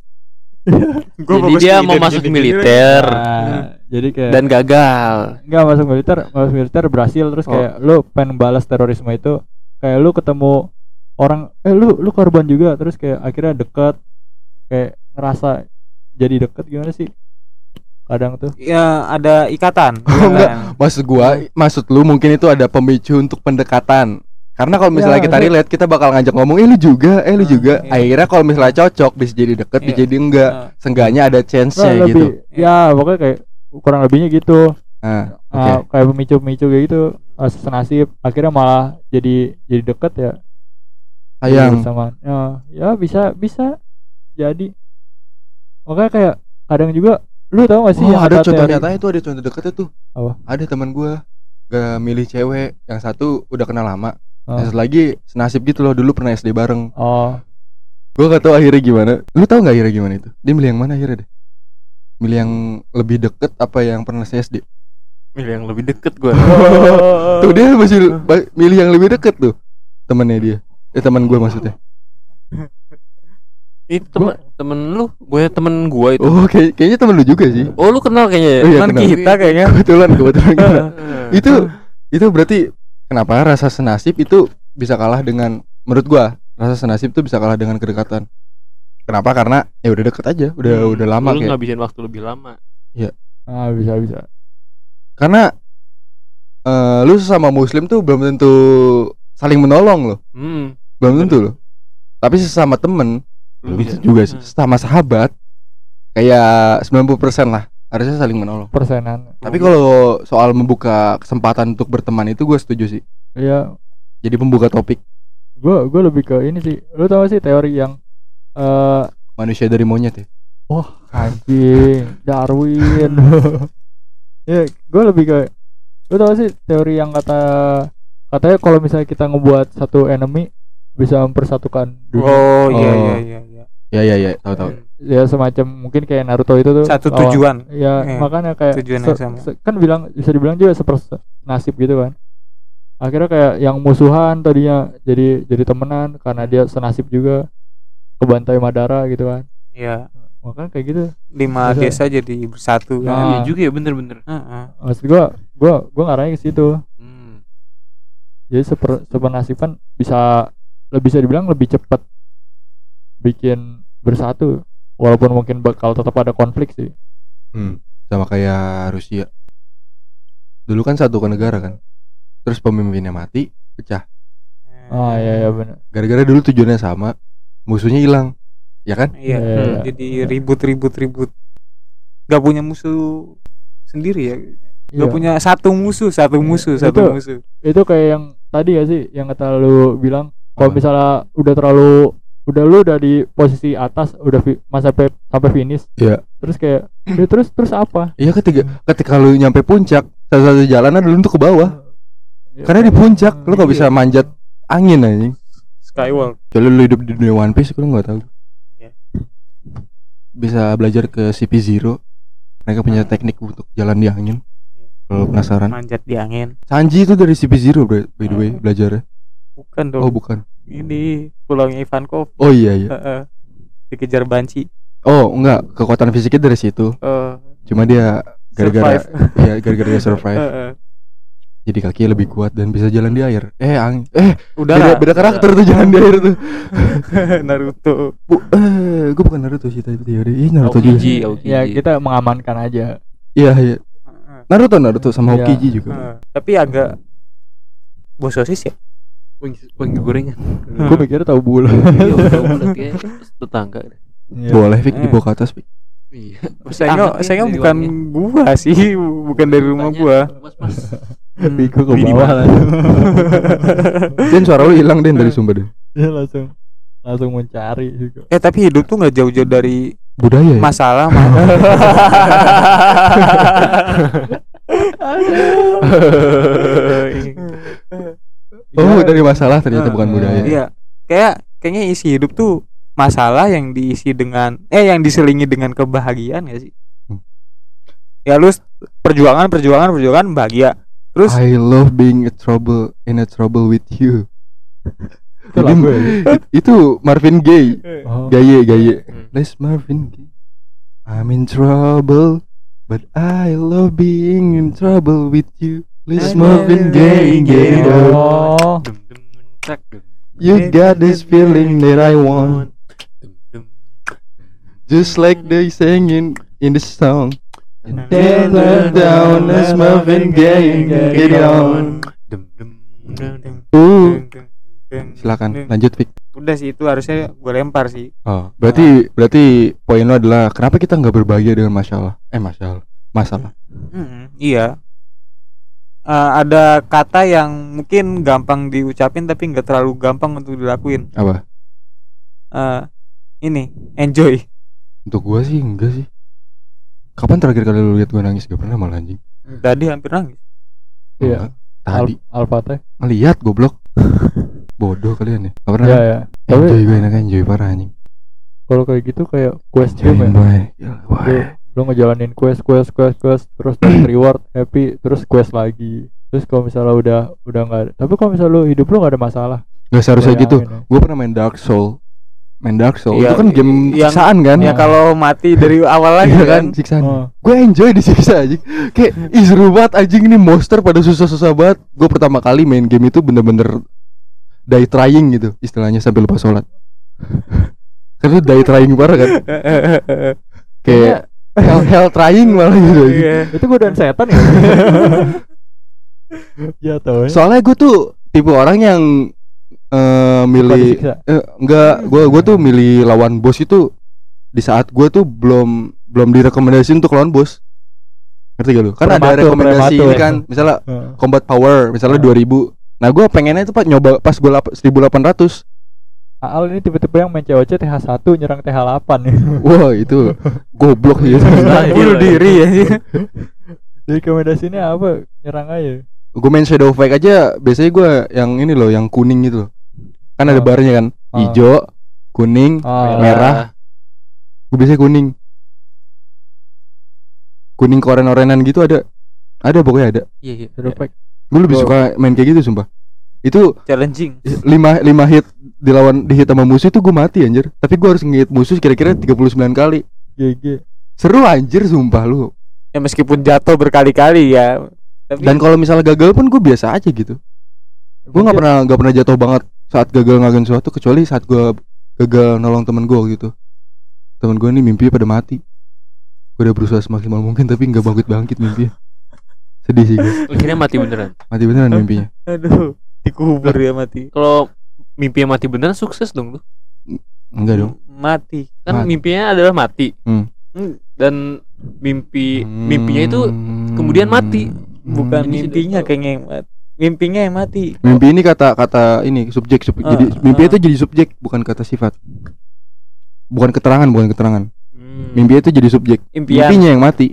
Gua Jadi dia di mau masuk militer Nah, jadi kayak dan gagal. nggak masuk militer masuk militer berhasil terus Oh. kayak lu pengen balas terorisme itu kayak lu ketemu orang eh lu lu korban juga terus kayak akhirnya deket kayak ngerasa jadi deket gimana sih kadang tuh Ya ada ikatan. <laughs> Oh, enggak. Kan? Maksud gua, maksud lu mungkin itu ada pemicu untuk pendekatan. Karena kalau misalnya Ya, kita relate, kita bakal ngajak ngomong, eh lu juga, eh lu Ah, juga. iya. Akhirnya kalau misalnya cocok, bisa jadi deket, bisa Iya. jadi enggak. Ah. Seenggaknya ada Nah, chance-nya lebih gitu. ya pokoknya kayak kurang lebihnya gitu Nah. Ah, kayak pemicu-pemicu kayak gitu senasib akhirnya malah jadi jadi deket ya Sayang. sama ya, ya bisa bisa jadi makanya kayak kadang juga lu tau gak sih Oh, yang ada contoh nyatanya tuh, ada contoh deketnya tuh. Apa? Ada teman gua gak milih cewek, yang satu udah kenal lama, Oh. yang satu lagi senasib gitu loh, dulu pernah SD bareng. oh Gua gak tahu akhirnya gimana. Lu tahu nggak akhirnya gimana itu? Dia milih yang mana akhirnya deh? Milih yang lebih deket apa yang pernah saya SD? Milih yang lebih deket gua. <laughs> Tuh dia masih <laughs> milih yang lebih deket tuh temennya dia. Eh teman gua maksudnya. Itu temen, temen lu, gue temen gua itu. Oh, kayak kayaknya temen lu juga sih. Oh, lu kenal kayaknya ya? Oh, iya, kenal. kita kayaknya Kebetulan kebetulan. Eh. <laughs> itu itu berarti kenapa rasa senasib itu bisa kalah dengan menurut gua rasa senasib itu bisa kalah dengan kedekatan. Kenapa? Karena ya udah deket aja, udah Hmm, udah lama lu kayak. ngabisin waktu lebih lama. ah bisa bisa Karena eh lu sesama muslim tuh belum tentu saling menolong loh. Hmm. Belum tentu loh. Tapi sesama temen belum bisa. juga sih. Hmm. Sesama sahabat kayak 90% lah harusnya saling menolong. persenan Tapi kalau soal membuka kesempatan untuk berteman itu gue setuju sih. ya Jadi pembuka topik gua gua lebih ke ini sih lu tau gak sih teori yang eh manusia dari monyet ya. anjing Darwin <laughs> ya gue lebih ke lu tau gak sih teori yang kata katanya kalau misalnya kita ngebuat satu enemy bisa mempersatukan dunia oh iya Oh. iya iya iya Ya ya ya, tahu tahu. ya semacam mungkin kayak Naruto itu tuh satu lawan- tujuan ya Eh, makanya kayak tujuan yang sama. se- kan bilang bisa dibilang juga seperti nasib gitu kan akhirnya kayak yang musuhan tadinya jadi jadi temenan karena dia senasib juga kebantai Madara gitu kan Iya makanya kayak gitu lima Bisa. desa jadi bersatu Nah. kan Iya juga ya bener-bener. Heeh. maksud gua gua gua ngarahnya ke situ Hmm. jadi seper sepenasiban bisa lebih bisa dibilang lebih cepat bikin bersatu walaupun mungkin bakal tetap ada konflik sih Hmm, sama kayak Rusia. Dulu kan satu ke negara kan. Terus pemimpinnya mati, pecah. ah iya iya benar Gara-gara dulu tujuannya sama, musuhnya hilang. Ya kan? iya Iya, iya. jadi ribut ribut ribut gak punya musuh sendiri ya Iya. gak punya satu musuh satu musuh satu Itu- musuh itu kayak yang tadi gak sih yang kata lu bilang kalau misalnya udah terlalu udah lu udah di posisi atas udah fi, mas sampai sampai finish Iya. terus kayak udah terus terus apa Iya ketika ketika lu nyampe puncak, satu-satu jalan adalah untuk ke bawah. Ya, Karena di puncak lu gak Iya. bisa manjat angin anjing. skywalk Kalau lu hidup di dunia One Piece lu nggak tahu. Iya. Bisa belajar ke CP0. Mereka punya teknik untuk jalan di angin. Kalau penasaran. manjat di angin Sanji itu dari CP0 bro, by the way belajarnya. bukan dong Oh bukan. Ini pulaunya Ivankov Oh iya iya. Heeh. dikejar banci Oh enggak, kekuatan fisiknya dari situ. Eh, Cuma dia gara-gara <laughs> ya gara-gara dia survive. Heeh. Jadi kakinya lebih kuat dan bisa jalan di air. Eh angin. Eh udah beda, beda karakter tuh jalan di air tuh. <laughs> Naruto Bu, eh gue bukan Naruto sih tadi teori. Ih Naruto juga. Aokiji, sih. Aokiji. ya kita mengamankan aja Iya iya. Heeh. Naruto Naruto sama Iya. Hokiji juga. Heeh. tapi agak bos sosis ya Wangi, gorengan. Hmm. gue mikirnya tahu Iya, bulat kayak <laughs> tetangga. deh. Iya. Boleh Eh. dibawa ke atas Fik. Iya. saya saya bukan gua sih bukan dari rumah gua. Bego <laughs> ke bawah lah <laughs> Dan suara lu hilang Den dari sumber Den. dia langsung langsung mencari juga eh tapi hidup tuh nggak jauh-jauh dari Budaya ya. masalah mah Oh dari masalah ternyata bukan Heeh. budaya. Iya. Kayak kayaknya isi hidup tuh masalah yang diisi dengan eh yang diselingi dengan kebahagiaan ya sih. Hmm. Ya lu perjuangan perjuangan perjuangan bahagia. Terus I love being a trouble in a trouble with you. <laughs> itu lagu ya It- itu Marvin Gaye. oh. Gaye Gaye. Hmm. Les Marvin Gaye. I'm in trouble, but I love being in trouble with you. Marvin Gaye, get it up. oh You got this feeling that I want, just like they singing in the song. Nah. Down, down, down, Les Marvin Gaye, get it on. Dum, dum. Uh, Deng, deng, deng, silakan lanjut Fik. Udah sih itu harusnya gue lempar sih. Oh, berarti berarti poin lo adalah kenapa kita nggak berbahagia dengan masalah? Eh masalah, masalah. Mm-mm, iya. Eh, ada kata yang mungkin gampang diucapin tapi nggak terlalu gampang untuk dilakuin. Apa? Eh, ini enjoy. Untuk gua sih enggak sih. Kapan terakhir kali lu lihat gua nangis? Gak pernah malah anjing. Tadi hampir nangis. Iya. Enggak. Tadi Al Alfateh. ngeliat goblok. Bodoh kalian ya. Gak pernah. Iya ya. Enjoy Tapi gue enak enjoy parah anjing. kalau kayak gitu kayak quest Enjoy game ya. boy. Lu, ngejalanin quest quest quest quest terus dapat <clears throat> reward happy terus quest lagi. Terus kalau misalnya udah udah nggak ada. Tapi kalau misalnya lu hidup lu nggak ada masalah. Gak seharusnya gitu. Ya. Gue pernah main Dark Soul. Main Dark Soul Iya, itu kan game yang- siksaan kan? Ya kalau mati dari <laughs> awal lagi Iya kan. siksaan. Oh. Gue enjoy disiksa anjing. Kayak ih seru banget anjing ini monster pada susah-susah banget. Gue pertama kali main game itu bener-bener die trying gitu istilahnya sampai lupa sholat. <laughs> Karena die trying parah kan. <laughs> Kayak hell, <laughs> hell trying malah gitu. Iya. Itu godaan setan ya. <laughs> ya tau ya. Soalnya gue tuh tipe orang yang eh Suka milih eh, enggak gue gue tuh milih lawan bos itu di saat gue tuh belum belum direkomendasiin untuk lawan bos ngerti gak lu kan ada rekomendasi prematur. ini kan misalnya Heeh. combat power misalnya Ah. 2000 nah gue pengennya itu pak nyoba pas gue 1800 Aal ini tipe-tipe yang main COC TH1 nyerang TH8 nih. <laughs> wah itu goblok gitu Nah, Bunuh gila. diri ya. <laughs> Rekomendasinya apa? Nyerang aja. gue main shadow fight aja biasanya gue yang ini loh yang kuning gitu loh kan ada Ah. barnya kan Ah. hijau kuning Ah, Merah. gue biasanya kuning kuning koren-orenan gitu ada ada pokoknya ada Iya, iya. Shadow Pack. gue lebih suka main kayak gitu sumpah itu Challenging. lima lima hit dilawan di hit sama musuh itu gue mati anjir. Tapi gue harus ngehit musuh kira-kira 39 kali. GG. seru anjir sumpah lu. Ya meskipun jatuh berkali-kali ya. Tapi dan kalau misalnya gagal pun gue biasa aja gitu. Gue nggak pernah nggak pernah jatuh banget saat gagal ngelakuin sesuatu kecuali saat gue gagal nolong temen gue gitu temen gue ini mimpi pada mati. Gue udah berusaha semaksimal mungkin tapi nggak bangkit bangkit mimpi sedih sih gue Akhirnya mati beneran. mati beneran mimpinya. Aduh, dikubur ya mati. Kalau mimpinya mati beneran sukses dong lu. enggak dong Mati. Kan Mati. mimpinya adalah mati. Hmm. Hmm, Dan mimpi mimpinya itu kemudian mati. Bukan sih mimpinya kayaknya yang mati. Mimpinya yang mati. mimpi ini kata kata ini subjek, sub- Ah, jadi mimpi ah. itu jadi subjek bukan kata sifat bukan keterangan bukan keterangan Hmm. mimpi itu jadi subjek Impian. mimpinya yang mati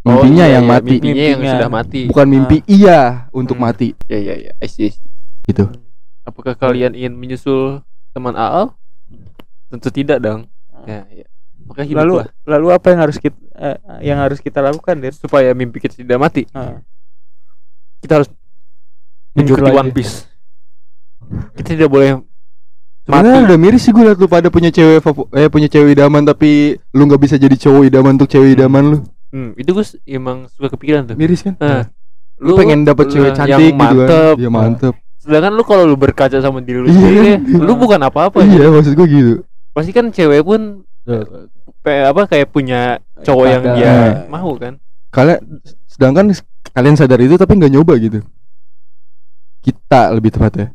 Oh, mimpinya iya, yang iya, mati Mimpinya yang sudah mati. bukan mimpi iya untuk Hmm. mati Ya ya ya. I see, I see. gitu Apakah kalian ingin menyusul teman Aal? Tentu tidak dong. Ya, ya. Maka Lalu hiduplah lalu apa yang harus kita eh, yang harus kita lakukan, Der? supaya mimpi kita tidak mati. Ah. Kita harus lagi. One Piece. Kita tidak boleh Sebenarnya mati. udah miris sih gue liat lu pada punya cewek eh punya cewek idaman tapi lu nggak bisa jadi cowok idaman untuk cewek idaman lu Hmm, itu gue emang suka kepikiran tuh. miris kan Nah, lu pengen dapet cewek yang cantik gitu kan mantep. iya mantep Sedangkan lu kalau lu berkaca sama diri lu Iya. sendiri, lu bukan apa-apa. iya maksud gue gitu Pasti kan cewek pun pe- apa kayak punya cowok yang dia Nah. mau kan. kalian sedangkan kalian sadar itu tapi nggak nyoba gitu kita lebih tepat ya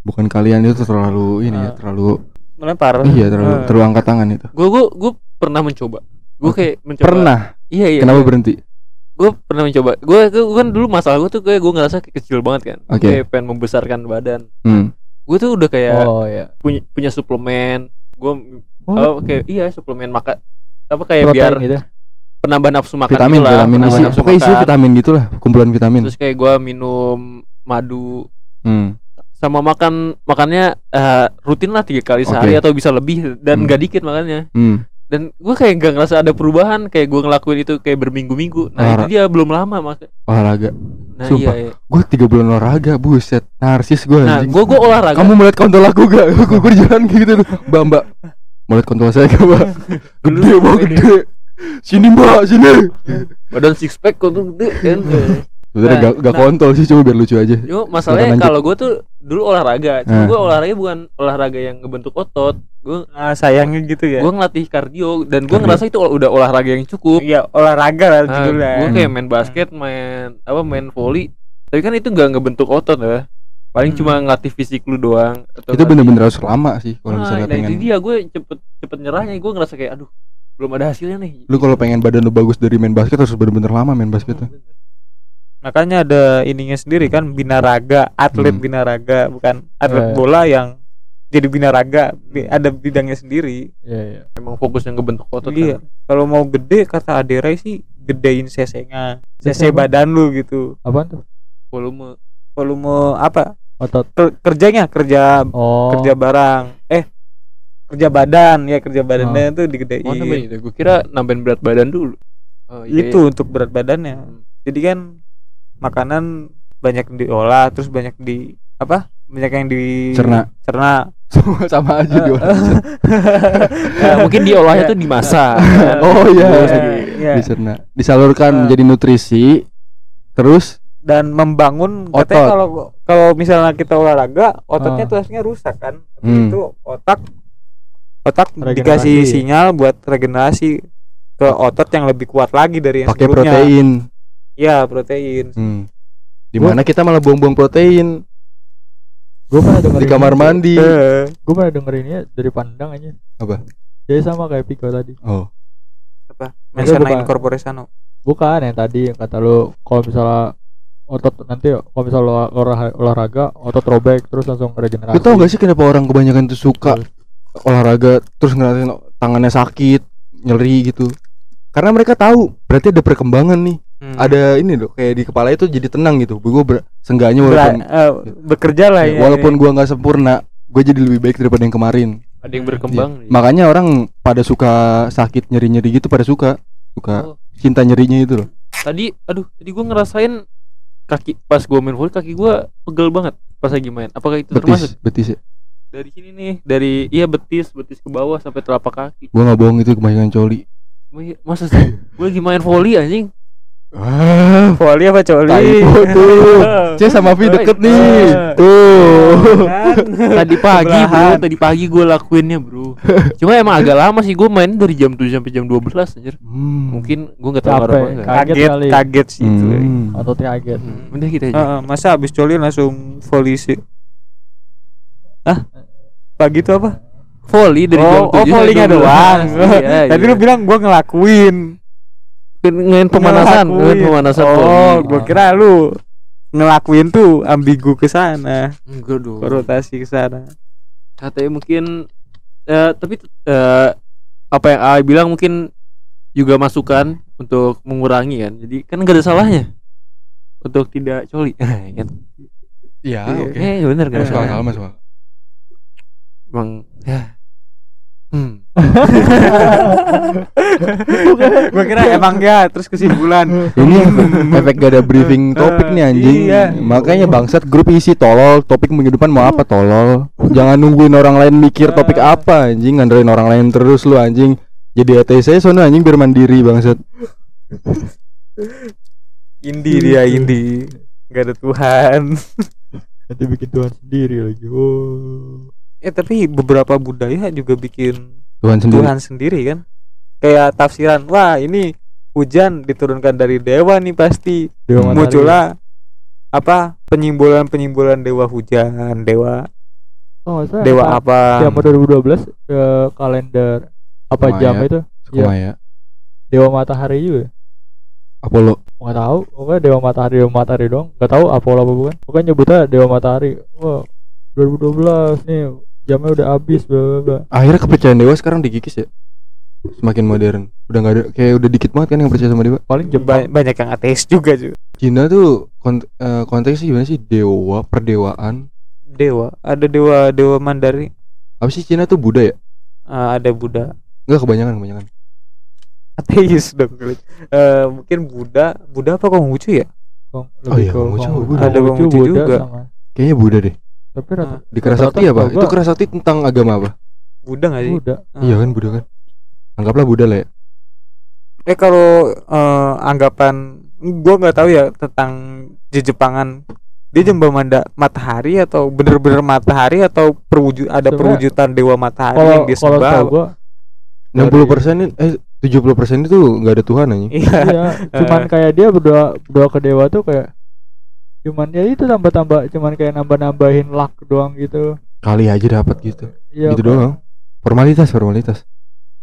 bukan kalian itu terlalu ini ya Ah. terlalu Melempar. iya terlalu Ah. terlalu angkat tangan itu Gue gue gue pernah mencoba. Gue kayak mencoba. pernah Iya iya. kenapa berhenti Gue pernah mencoba. Gue kan dulu masalah gue tuh kayak gue ngerasa kecil banget kan. Oke. Kayak pengen membesarkan badan. hmm. Gue tuh udah kayak Oh ya. punya punya suplemen. Gue Oh, oh, kayak iya suplemen makan apa kayak protein biar gitu. penambah nafsu makan vitamin gitu lah, vitamin penambah isi nafsu pokoknya isi makan. vitamin gitulah kumpulan vitamin Terus kayak gue minum madu hmm. sama makan makannya eh, rutin lah tiga kali sehari Oke. atau bisa lebih dan Hmm. nggak dikit makannya Hmm. Dan gue kayak nggak ngerasa ada perubahan kayak gue ngelakuin itu kayak berminggu-minggu. Nah Olahra- itu dia belum lama mas. Olahraga. Nah Sumpah. iya, iya. gue tiga bulan olahraga buset. Narsis gue nah gue gue olahraga. Kamu melihat kontol aku gak gue gue jalan gitu tuh. Mbak mbak. Mau lihat kontol saya gak mbak? <laughs> Gede mbak gede. Sini mbak sini. Badan six pack kok tuh gede kan <laughs> sebenarnya Nah, gak, gak nah. kontol sih cuma biar lucu aja Cuma masalahnya kalau gue tuh dulu olahraga cuma Nah. gue olahraga bukan olahraga yang ngebentuk otot gue Ah, sayangnya gitu ya. gue ngelatih kardio dan gue ngerasa itu udah olahraga yang cukup Iya, olahraga lah Nah, judulnya. gue Hmm. kayak main basket main apa main volley tapi kan itu nggak ngebentuk otot ya paling Hmm. cuma ngelatih fisik lu doang atau itu bener-bener harus lama sih kalau nah, misalnya nah itu pengen dia gue cepet cepet nyerahnya gue ngerasa kayak aduh belum ada hasilnya nih lu kalau pengen badan lu bagus dari main basket harus bener-bener lama main basket tuh. Hmm, bener. Makanya ada ininya sendiri kan binaraga atlet Hmm. binaraga bukan atlet Eh. bola yang jadi binaraga bi- ada bidangnya sendiri Iya iya. emang fokus yang ngebentuk otot Iya. kan. kalau mau gede kata Aderai sih gedein cc-nya CC cc apa? badan lu gitu Apaan tuh? volume volume apa Otot. Ker- kerjanya kerja Oh. kerja barang eh kerja badan ya kerja badannya tuh digedein oh nambahin itu gue kira nambahin berat badan dulu oh, iya, itu untuk berat badannya Hmm. jadi kan makanan banyak diolah terus banyak di apa banyak yang di Cerna. cerna Semua sama aja dia. <laughs> Ya, mungkin diolahnya tuh dimasak. Oh iya. Terus Iya, di- iya. Dicerna. Disalurkan Eh. menjadi nutrisi. Terus dan membangun Otot. katanya kalau kalau misalnya kita olahraga ototnya tuh harusnya rusak kan Tapi Hmm. itu otak otak Regenerasi. dikasih sinyal buat regenerasi ke otot yang lebih kuat lagi dari yang pakai sebelumnya protein. Ya protein Hmm. Di mana kita malah buang-buang protein Gue pernah denger di kamar mandi. Eh, Gue pernah denger ini ya dari pandang aja. Apa? Jadi sama kayak Piko tadi. Oh. apa Maksudnya mensana bukan- incorpore sano Bukan yang tadi yang kata lu kalau misalnya otot nanti kalau misalnya lu olah- olahraga otot robek terus langsung regenerasi. Lu tau gak sih kenapa orang kebanyakan tuh suka olahraga terus ngeliatin tangannya sakit, nyeri gitu? Karena mereka tahu berarti ada perkembangan nih. Hmm. Ada ini loh kayak di kepala itu jadi tenang gitu. Gue ber, seenggaknya Bera- walaupun eh, bekerja lah ya, ya walaupun gua nggak sempurna, gue jadi lebih baik daripada yang kemarin. ada yang berkembang Iya. Makanya orang pada suka sakit nyeri-nyeri gitu pada suka suka Oh. cinta nyerinya itu loh. tadi aduh tadi gue ngerasain kaki pas gue main volley kaki gue pegel banget pas lagi main apakah itu termasuk Betis, betis ya. dari sini nih dari iya betis betis ke bawah sampai telapak kaki Gua nggak bohong itu kebanyakan coli. masa sih gue lagi main volley anjing Ah, volley apa coli Typo tuh. <laughs> C sama V deket nih. Tuh. Kan? tadi pagi bro. Tadi pagi gue lakuinnya bro. Cuma emang agak lama sih gue main dari jam 7 sampai jam 12 anjir. Hmm. mungkin gue nggak tahu apa enggak Kaget kaget. sih itu Hmm. Ototnya kaget. Hmm, udah kita aja. Masa habis coli langsung volley sih? Ah pagi itu apa? Volley dari jam oh, oh 7 volleynya sampai 12. doang. Iya, tadi iya. lu bilang gua ngelakuin ngelakuin pemanasan Ngelakuin. pemanasan oh gua kira lu ngelakuin tuh ambigu ke sana enggak dong rotasi ke sana katanya mungkin eh, tapi eh, apa yang A bilang mungkin juga masukan untuk mengurangi kan jadi kan gak ada salahnya untuk tidak coli <laughs> kan Iya, Iya. oke. eh bener gak ada Masuk akal, salah masuk akal. emang ya hmm <laughs> gua kira emang ya terus kesimpulan Ini efek gak ada briefing topik nih anjing. Iya. Makanya bangsat grup isi tolol, topik depan mau apa tolol. Jangan nungguin orang lain mikir topik apa anjing, ngandelin orang lain terus lu anjing. Jadi ATC sono anjing biar mandiri bangsat. Indi dia Indi nggak ada Tuhan Nanti bikin Tuhan sendiri lagi. Oh. Eh tapi beberapa budaya juga bikin Tuhan sendiri. Tuhan sendiri kan kayak tafsiran wah ini hujan diturunkan dari dewa nih pasti Dewa muncullah apa penyimbolan penyimbolan dewa hujan dewa Oh, salah. dewa Sa- apa Siapa 2012 ke kalender apa jam itu? Suka ya. Dewa matahari juga. Apollo. Nggak tahu. Pokoknya dewa matahari dewa matahari dong. Nggak tahu apa apa bukan. Pokoknya nyebutnya dewa matahari. Wah, 2012 nih jamnya udah habis bla bla bla. Akhirnya kepercayaan dewa sekarang digigis ya. Semakin modern. Udah nggak ada kayak udah dikit banget kan yang percaya sama dewa. Paling Ba- Jepang. banyak yang ateis juga juga Cina tuh kont eh, konteksnya gimana sih? Dewa, perdewaan. dewa ada dewa dewa mandari Apa sih Cina tuh Buddha ya? Ah, ada Buddha Enggak kebanyakan kebanyakan. ateis dong Eh, mungkin Buddha Buddha apa Konghucu ya Kong, Oh iya, Konghucu, Kong-. Ada Konghucu, juga. sama. Kayaknya Buddha deh. Tapi rata Di Kerasakti apa? setahu Itu Kerasakti tentang agama apa? Buddha nggak sih Buddha. Ah. Iya kan Buddha kan? Anggaplah Buddha lah ya. eh kalau eh, anggapan gua nggak tahu ya tentang di Jepangan dia jembah manda matahari atau bener-bener matahari atau perwujud ada Sebenarnya- perwujudan dewa matahari Kalau yang kalau disembah tahu gua 60 persen eh 70 persen itu nggak ada Tuhan anjing. iya iya, cuman <laughs> kayak dia berdoa berdoa ke dewa tuh kayak cuman ya itu tambah-tambah cuman kayak nambah-nambahin luck doang gitu Kali aja dapat gitu. Iya, gitu doang. Formalitas, formalitas.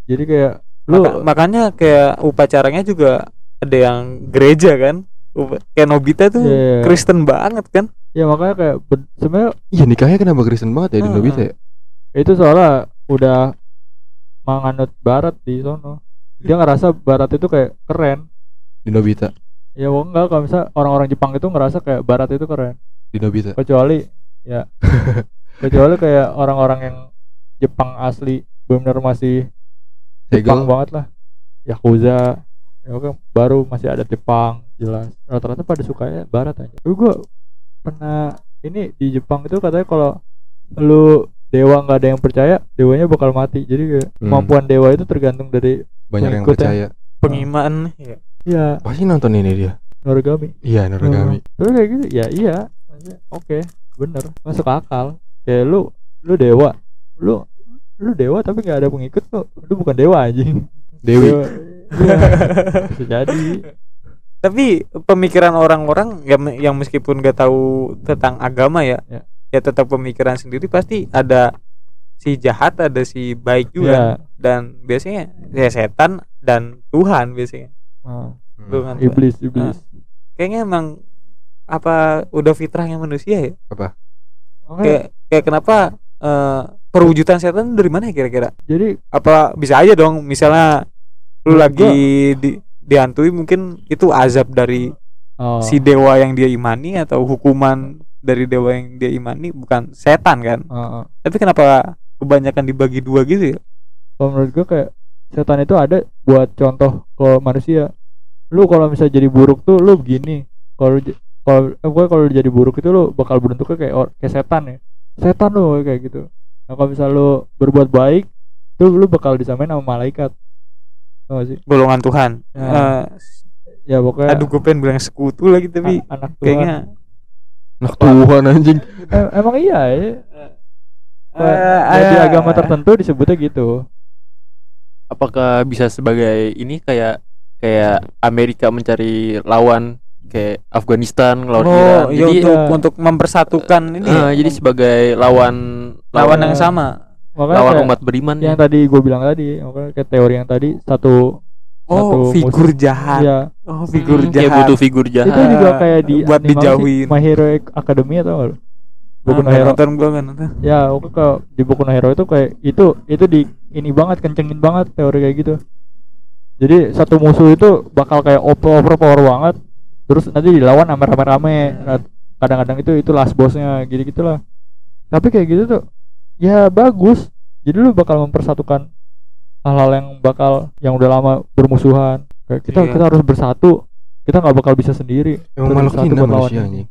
jadi kayak lu Maka- makanya kayak upacaranya juga ada yang gereja kan Upa- kayak Nobita tuh Iya. Kristen banget kan ya makanya kayak ben- sebenarnya Iya nikahnya kenapa Kristen banget ya di Heeh. Nobita ya? itu soalnya udah menganut barat di sono dia ngerasa barat itu kayak keren Di Nobita. Ya wah, enggak kalau misal orang-orang Jepang itu ngerasa kayak barat itu keren Di Nobita. kecuali ya <laughs> kecuali kayak orang-orang yang Jepang asli benar masih Jepang Segel. banget lah Yakuza ya oke baru masih ada Jepang jelas rata-rata pada sukanya barat aja tapi gua pernah ini di Jepang itu katanya kalau lu dewa nggak ada yang percaya dewanya bakal mati jadi kayak Hmm. kemampuan dewa itu tergantung dari Banyak yang percaya. pengimaan ya. Ya Pasti nonton ini dia. noragami. Iya, Noragami. Hmm. Terus kayak gitu ya iya. Oke bener. Masuk akal. Kayak lu lu dewa. Lu lu dewa tapi nggak ada pengikut tuh lu bukan dewa anjing. Dewi. Dewa- iya bisa jadi. Tapi pemikiran orang-orang yang yang meskipun gak tahu tentang agama ya Ya. ya tetap pemikiran sendiri pasti ada si jahat ada si baik juga. Ya dan biasanya ya setan dan Tuhan biasanya Hmm. Tuhan iblis iblis. Kayaknya emang apa udah fitrahnya manusia ya? Oke, kayak kayak kenapa eh, perwujudan setan dari mana ya kira-kira? Jadi apa bisa aja dong misalnya lu lagi di dihantui mungkin itu azab dari oh, si dewa yang dia imani atau hukuman dari dewa yang dia imani bukan setan kan? Ah, ah. tapi kenapa kebanyakan dibagi dua gitu ya? Kalau menurut gua kayak setan itu ada buat contoh ke manusia lu kalau misalnya jadi buruk tuh lu begini kalau kalau eh, kalau jadi buruk itu lu bakal bentuknya kayak or- kayak setan ya. Setan lu kayak gitu. Nah kalau misalnya lu berbuat baik tuh lu bakal disamain sama malaikat. Tau gak sih? Golongan Tuhan. Ya. Eh, ya pokoknya aduh gue pengen bilang sekutu lagi tapi a- anak Tuhan. kayaknya Nah, Tuhan anjing. Eh, emang iya ya? Eh, Ya, di eh, agama tertentu disebutnya gitu. Apakah bisa sebagai ini kayak kayak Amerika mencari lawan kayak Afghanistan lawan Iran oh iya jadi untuk ya. untuk mempersatukan ini ya, eh, jadi sebagai lawan lawan ya. yang sama makanya lawan kayak umat beriman yang ya. tadi gue bilang tadi makanya kayak teori yang tadi satu Satu oh figur musuh. jahat ya oh figur Hmm, jahat butuh figur jahat itu juga kayak di buat animasi dijauhin. My Hero Academia tau gak lu? Boku Ah, no nggak Hero nonton gua nonton ya oke kalau di Boku no Hero itu kayak itu itu di ini banget kencengin banget teori kayak gitu jadi satu musuh itu bakal kayak over overpower banget terus nanti dilawan sama rame-rame Nah, kadang-kadang itu itu last bossnya gitu gitulah tapi kayak gitu tuh ya bagus jadi lu bakal mempersatukan hal-hal yang bakal yang udah lama bermusuhan kayak kita Iya. kita harus bersatu kita nggak bakal bisa sendiri Emang malu hina lawan manusia anjing.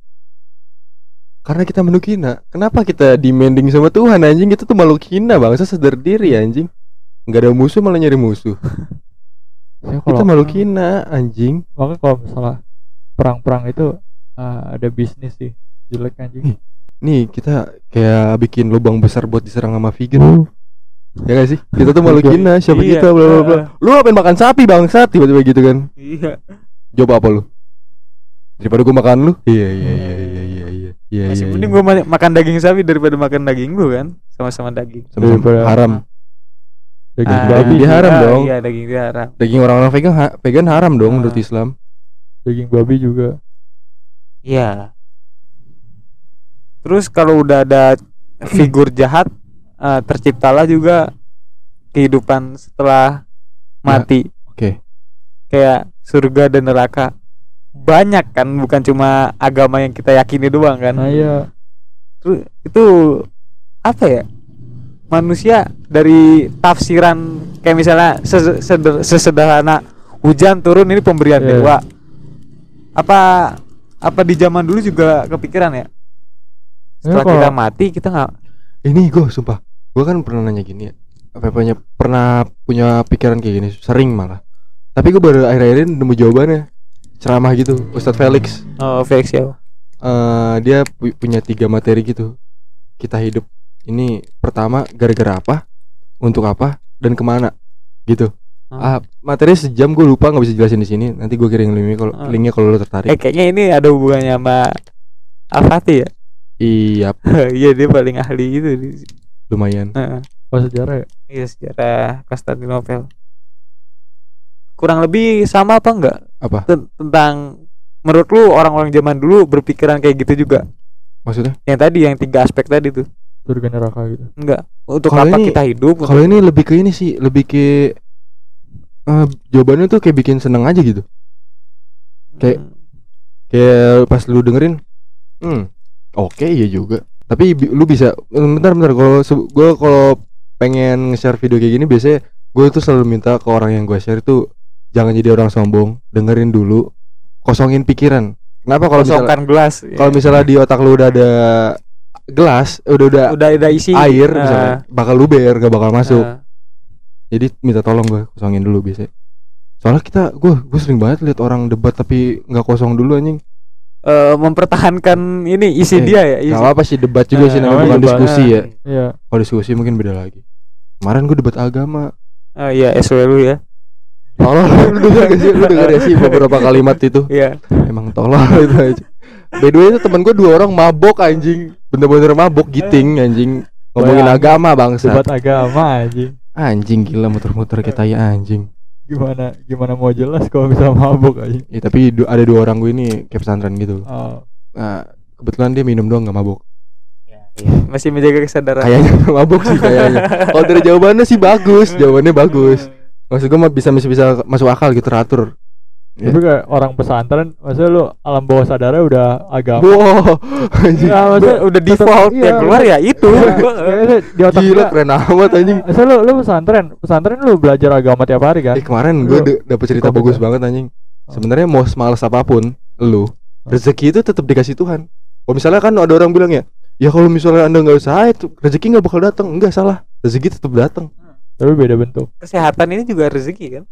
Karena kita makhluk hina. Kenapa kita demanding sama Tuhan anjing? Kita tuh makhluk hina bangsa sadar diri anjing. Enggak ada musuh malah nyari musuh. <laughs> Ya, Kita kalau- makhluk hina anjing. makanya kalau misalnya perang-perang itu ah, ada bisnis sih jelek anjing Nih kita kayak bikin lubang besar buat diserang sama vegan. Ya gak sih? Kita tuh makhluk hina, siapa Iya. kita bla bla bla. Lu ngapain makan sapi bangsat tiba-tiba gitu kan. iya Jawab apa lu? Daripada gua makan lu? Iya iya iya iya iya iya. Iya masih iya. mending iya. gua ma- makan daging sapi daripada makan daging lu kan sama-sama daging Sama-sama haram. Daging Ah, babi dia haram ah, dong. iya daging dia haram Daging orang-orang vegan ha- vegan haram dong Ah. menurut Islam. daging babi juga Iya. Terus kalau udah ada figur jahat, eh, terciptalah juga kehidupan setelah mati, Oke. kayak surga dan neraka. Banyak kan, bukan cuma agama yang kita yakini doang kan. nah iya Terus itu apa ya? Manusia dari tafsiran kayak misalnya ses- seder- sesederhana hujan turun ini pemberian Iya. dewa. Apa apa di zaman dulu juga kepikiran ya? Setelah kalau- kita mati kita nggak Ini gue sumpah, gue kan pernah nanya gini ya. Apa punya pernah punya pikiran kayak gini, sering malah. Tapi gue baru akhir-akhir ini nemu jawabannya. Ceramah gitu, Ustadz Felix. oh Felix ya. eh dia pu- punya tiga materi gitu. Kita hidup ini pertama gara-gara apa, untuk apa, dan ke mana, gitu. Ah, materi sejam gue lupa nggak bisa jelasin di sini. Nanti gue kirim linknya kalau Ah. linknya kalau lo tertarik. Eh kayaknya ini ada hubungannya sama Al-Fatih ya Iya, <laughs> iya dia paling ahli itu di lumayan. Heeh. pas sejarah ya iya sejarah Konstantinopel kurang lebih sama apa enggak Apa? Ten- tentang menurut lu orang-orang zaman dulu berpikiran kayak gitu juga Maksudnya? yang tadi yang tiga aspek tadi tuh surga neraka gitu enggak untuk Kalau apa ini- kita hidup Kalau ini lebih ke ini sih, lebih ke eh, jawabannya tuh kayak bikin seneng aja gitu. kayak- Hmm. Kayak pas lu dengerin, hmm, oke iya juga. Tapi bi- lu bisa, bentar bentar. Kalau gua kalau pengen nge-share video kayak gini, biasanya gue tuh selalu minta ke orang yang gue share itu jangan jadi orang sombong, dengerin dulu, kosongin pikiran. Kenapa kalau misalnya kosongkan gelas kalau misalnya di otak lu udah ada gelas, udah udah udah udah isi air Nah, misalnya, bakal luber, gak bakal masuk. nah. Jadi minta tolong gue kosongin dulu biasanya. Soalnya kita gue gue sering banget lihat orang debat tapi nggak kosong dulu anjing. Eh, mempertahankan ini isi Eh, dia ya isi. Gak apa sih debat juga sih Eh, namanya namanya bukan diskusi ya. iya Kalau diskusi mungkin beda lagi. Kemarin gue debat agama. Oh iya SW ya Tolong <laughs> lu denger gak sih? Lu denger gak sih beberapa kalimat itu? iya Emang tolong <laughs> itu aja. By the way itu temen gue dua orang mabok anjing. Bener-bener mabok giting anjing. Ngomongin Bayangin. agama bangsa. debat agama aja Anjing gila muter-muter kayak tai anjing. gimana gimana mau jelas kalau bisa mabuk aja Ya, tapi du- ada dua orang gue ini kayak pesantren gitu. oh, Nah, kebetulan dia minum doang nggak mabok. masih menjaga kesadaran Kayaknya mabok sih kayaknya. Kalau dari jawabannya sih bagus, jawabannya bagus. Maksud gue mah bisa bisa masuk akal gitu teratur. Ya. tapi kayak orang pesantren maksudnya lu alam bawah sadarnya udah agama Wow, anjing. Ya, maksudnya udah tetep- default iya, yang keluar ya itu Kayaknya di otak Gila keren amat anjing. Maksudnya lu, lu pesantren, pesantren lu belajar agama tiap hari kan? Eh kemarin gue Lu- dapet cerita Kok bagus banget anjing. Sebenarnya mau semales apa pun lu, rezeki itu tetap dikasih Tuhan. Kalau misalnya kan ada orang bilang ya, ya kalau misalnya anda nggak usaha itu rezeki nggak bakal datang. Enggak salah, rezeki tetap datang. Tapi beda bentuk. kesehatan ini juga rezeki kan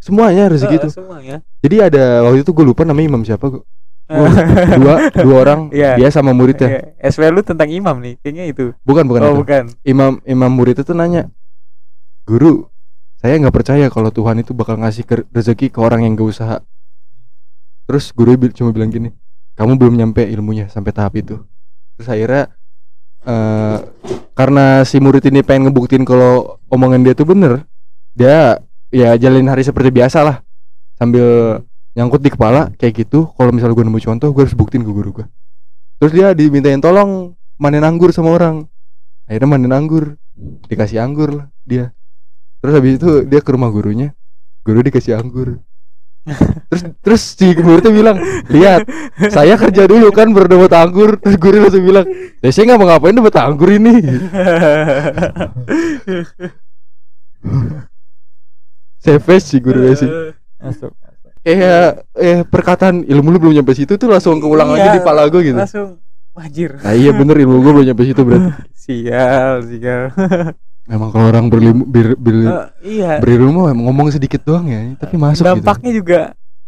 Semuanya rezeki Eh, itu. semuanya Jadi ada waktu itu gue lupa namanya imam siapa gue. <laughs> Dua dua orang Iya. dia sama muridnya. Iya, SW lu tentang imam nih kayaknya itu Bukan bukan oh itu. bukan Imam imam murid itu nanya, guru, saya nggak percaya kalau Tuhan itu bakal ngasih ke- rezeki ke orang yang gak usaha. Terus guru cuma bilang gini, kamu belum nyampe ilmunya sampai tahap itu. Terus akhirnya eh karena si murid ini pengen ngebuktiin kalau omongan dia tuh bener, dia ya jalin hari seperti biasa lah, sambil nyangkut di kepala kayak gitu. Kalau misalnya gue nemu contoh, gue harus buktiin ke guru gue. Terus dia dimintain tolong manen anggur sama orang. Akhirnya manen anggur, dikasih anggur lah dia. Terus habis itu dia ke rumah gurunya, guru dikasih anggur. terus terus si muridnya bilang, lihat saya kerja dulu kan baru dapat anggur. Terus guru langsung bilang, ya saya nggak mau ngapain dapat anggur ini. <laughs> Savage sih gurunya sih. Masuk. Kayak eh perkataan ilmu lu belum nyampe situ tuh langsung keulang aja Iya, di pala gue gitu. langsung wajir Nah iya bener ilmu gue belum nyampe situ berarti. <laughs> sial sial <laughs> Memang kalau orang berilmu ber, ber- Eh, iya berilmu emang ngomong sedikit doang ya, tapi masuk gitu. dampaknya juga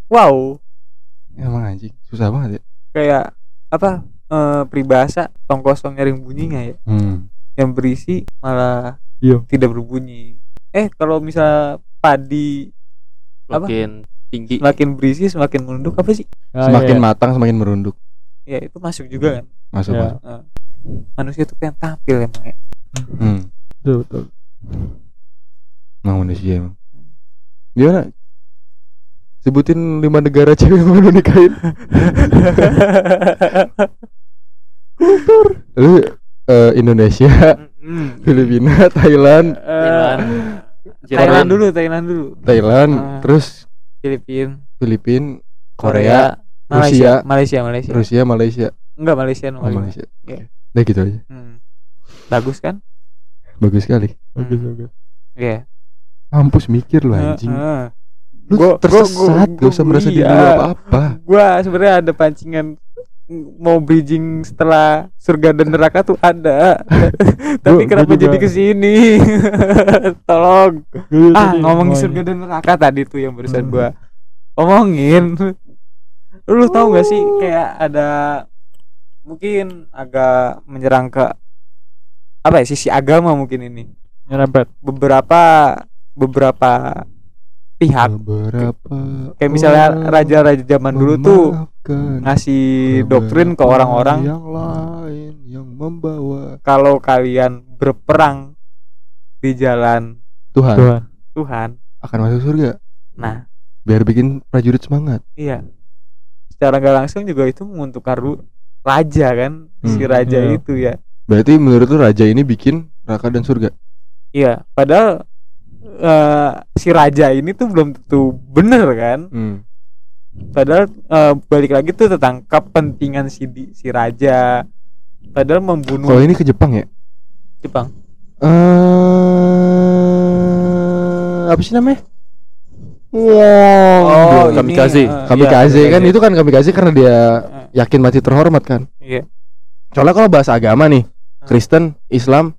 wow Emang anjing susah banget ya. kayak apa eh, peribahasa tong kosong nyaring bunyinya ya Hmm. yang berisi malah Diam. tidak berbunyi eh kalau misal padi Apa? Makin tinggi. semakin berisi semakin menunduk apa sih Ah, Semakin iya. matang semakin merunduk. ya itu masuk juga kan Masuk Iya. masuk. Eh, manusia tuh pengen tampil emang ya Hmm. Betul, betul. Emang manusia emang. Gimana? Sebutin lima negara cewek yang mau nikahin. Lu eh, Indonesia, Mm. Filipina, Thailand, Eh, Thailand. Thailand dulu Thailand dulu Thailand, Ah. terus Filipina Filipina, Korea, Malaysia Malaysia Malaysia Rusia, Malaysia, enggak Malaysia no oh, Malaysia. Iya. Oke. Udah gitu aja. Hmm. bagus kan Bagus sekali. Bagus, Hmm. bagus. Iya Mampus mikir lu anjing. Heeh. Lu Gua- gua- tersesat, gua- gak usah merasa diri lu iya. apa-apa. gua sebenarnya ada pancingan mau bridging setelah surga dan neraka tuh ada. <laughs> Tapi Gua- kenapa <laughs> gua juga- jadi ke sini tolong. Dulu ah ngomongin surga dan neraka tadi tuh yang barusan gua omongin. Lu tahu gak sih kayak ada mungkin agak menyerang ke apa ya sisi agama mungkin ini. Nyerempet. beberapa beberapa pihak Beberapa kayak misalnya raja-raja zaman dulu tuh ngasih doktrin ke orang-orang. yang lain yang membawa kalau kalian berperang di jalan Tuhan, Tuhan. Tuhan akan masuk surga. Nah. Biar bikin prajurit semangat. iya. Secara nggak langsung juga itu menguntungkan ru- raja kan si Hmm, raja iya. itu ya. Berarti menurut lu raja ini bikin neraka dan surga. iya padahal eh, si raja ini tuh belum tentu bener kan Hmm. padahal eh, balik lagi tuh tentang kepentingan si di- si raja padahal membunuh Kalau ini ke Jepang ya? Jepang Eh apa sih namanya? oh ini, kamikaze. eh, Kamikaze iya, kan itu kan kamikaze karena dia yakin mati terhormat kan. iya Soalnya kalau bahasa agama nih, Kristen, Islam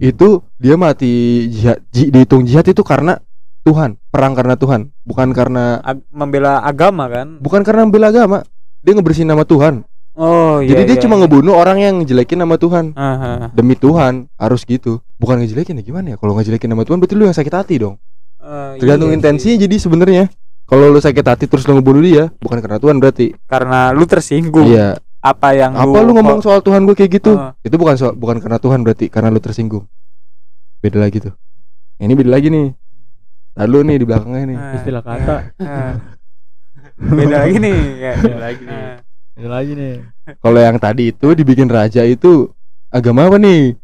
itu dia mati jihad, ji- dihitung jihad itu karena Tuhan, perang karena Tuhan, bukan karena ag- membela agama kan bukan karena membela agama. Dia ngebersihin nama Tuhan. oh iya Jadi dia iya, cuma iya. ngebunuh orang yang ngejelekin nama Tuhan. Aha. Demi Tuhan harus gitu. Bukan ngejelekin ya gimana ya? Kalau ngejelekin nama Tuhan berarti lu yang sakit hati dong. Eh, Tergantung iya intensinya sih. jadi sebenarnya. Kalau lu sakit hati terus lu ngebunuh dia, bukan karena Tuhan berarti. karena lu tersinggung Iya. Apa yang Apa lu ngomong soal Tuhan gue kayak gitu? Eh. Itu bukan soal, bukan karena Tuhan berarti, karena lu tersinggung. Beda lagi tuh. Ini beda lagi nih. Lalu nih di belakangnya nih. Eh, istilah kata eh. <laughs> beda lagi nih ya. Beda lagi nih. Ini lagi nih Kalau yang tadi itu dibikin raja itu agama apa nih?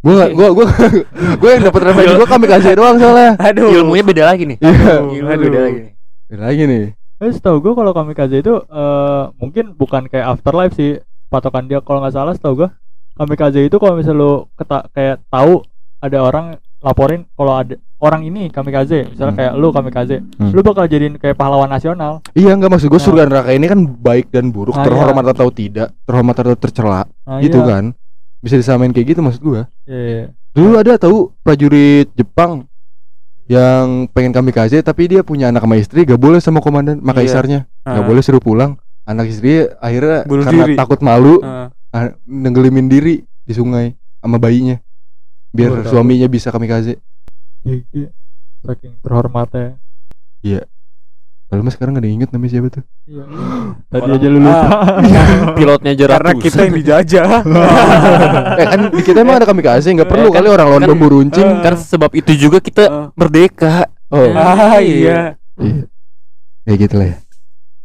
Gua gak, gua gua <laughs> gua yang dapat referensi gua kami kasih doang soalnya. aduh ilmunya beda lagi nih Iya. ilmunya Aduh. beda lagi nih Beda lagi nih. Eh setahu gue kalau kamikaze itu eh mungkin bukan kayak afterlife sih patokan dia kalau nggak salah setahu gue kamikaze itu kalau misal lu keta kayak tahu ada orang laporin kalau ada orang ini kamikaze misalnya Hmm. kayak lu kamikaze Hmm. lu bakal jadiin kayak pahlawan nasional Iya enggak maksud gua Nah. surga neraka ini kan baik dan buruk, Nah, terhormat atau tidak, terhormat atau tercela, nah, gitu iya. kan. Bisa disamain kayak gitu maksud gua. Iya, iya. Dulu ada tahu prajurit Jepang yang pengen kamikaze tapi dia punya anak sama istri gak boleh sama komandan Iya. makaisarnya Ah. nggak boleh suruh pulang anak istri akhirnya Bunuh karena diri. takut malu ah, nenggelimin diri di sungai sama bayinya biar Oh, tahu. suaminya bisa kamikaze Iya, iya. saking terhormatnya kalau mas sekarang gak ada yang inget namanya siapa tuh. Iya. <gasps> tadi Orang- aja lu lupa. <laughs> Pilotnya aja karena kita yang dijajah. <laughs> Eh kan di kita emang ada kamikaze nggak perlu Eh, kan- kali orang lawan kan- bambu runcing. eh, kan sebab itu juga kita Eh. merdeka. Oh. Ah iya. Iya. Kayak gitu lah ya.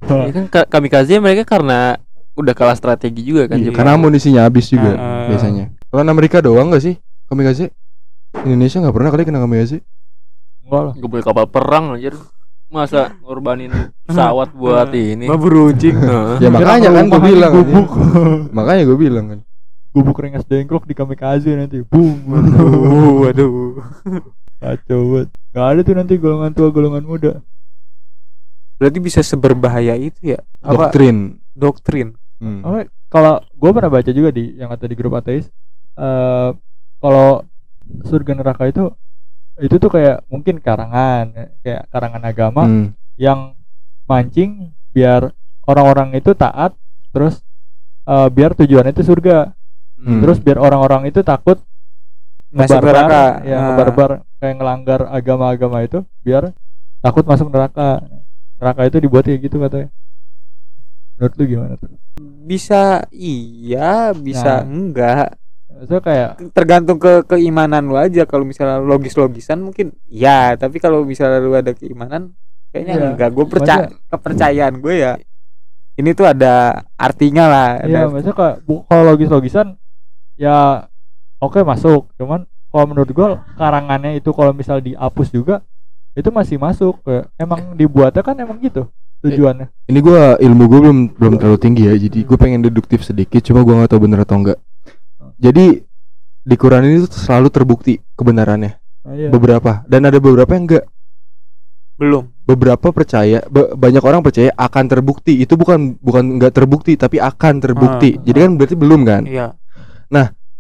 Ya kan ka- kamikaze mereka karena udah kalah strategi juga kan Iya. Karena amunisinya habis juga Ah. biasanya. Kalau Amerika doang gak sih kamikaze? Indonesia nggak pernah kali kena kamikaze. Enggak lah Gak boleh kapal perang anjir masa <laughs> ngorbanin pesawat <laughs> buat ini? Babu runcing. Heeh. ya makanya kan gue bilang gubuk? makanya gue bilang kan. Gubuk rengas dengklok di kamikaze nanti. Boom waduh. <laughs> Waduh kacau banget. Nggak ada tuh nanti golongan tua golongan muda. Berarti bisa seberbahaya itu ya? Apa doktrin. Doktrin. Hmm. Oke, kalau gue pernah baca juga di yang ada di grup ateis, eh kalau surga neraka itu itu tuh kayak mungkin karangan, kayak karangan agama Hmm. yang mancing biar orang-orang itu taat, terus eh, biar tujuannya itu surga, Hmm. terus biar orang-orang itu takut Masuk ngebarbar, neraka. ya Ah. ngebarbar kayak ngelanggar agama-agama itu, biar takut masuk neraka. Neraka itu dibuat kayak gitu katanya. Menurut lu gimana tuh? bisa iya bisa Nah. enggak Maksudnya kayak tergantung ke keimanan lu aja kalau misalnya logis-logisan mungkin ya tapi kalau misalnya lu ada keimanan kayaknya Iya. enggak gue percaya kepercayaan gue ya ini tuh ada artinya lah Iya, maksudnya kayak kalau logis-logisan ya oke masuk, cuman kalau menurut gua karangannya itu kalau misal dihapus juga itu masih masuk. Kayak emang dibuatnya kan emang gitu tujuannya. Ini gua ilmu gue belum belum terlalu tinggi ya, jadi gue pengen deduktif sedikit, cuma gua nggak tahu bener atau enggak. Jadi di Quran ini tuh selalu terbukti kebenarannya Nah, iya. beberapa dan ada beberapa yang enggak. belum Beberapa percaya, ba- banyak orang percaya akan terbukti. Itu bukan bukan enggak terbukti tapi akan terbukti. Ah. Jadi kan berarti belum kan? iya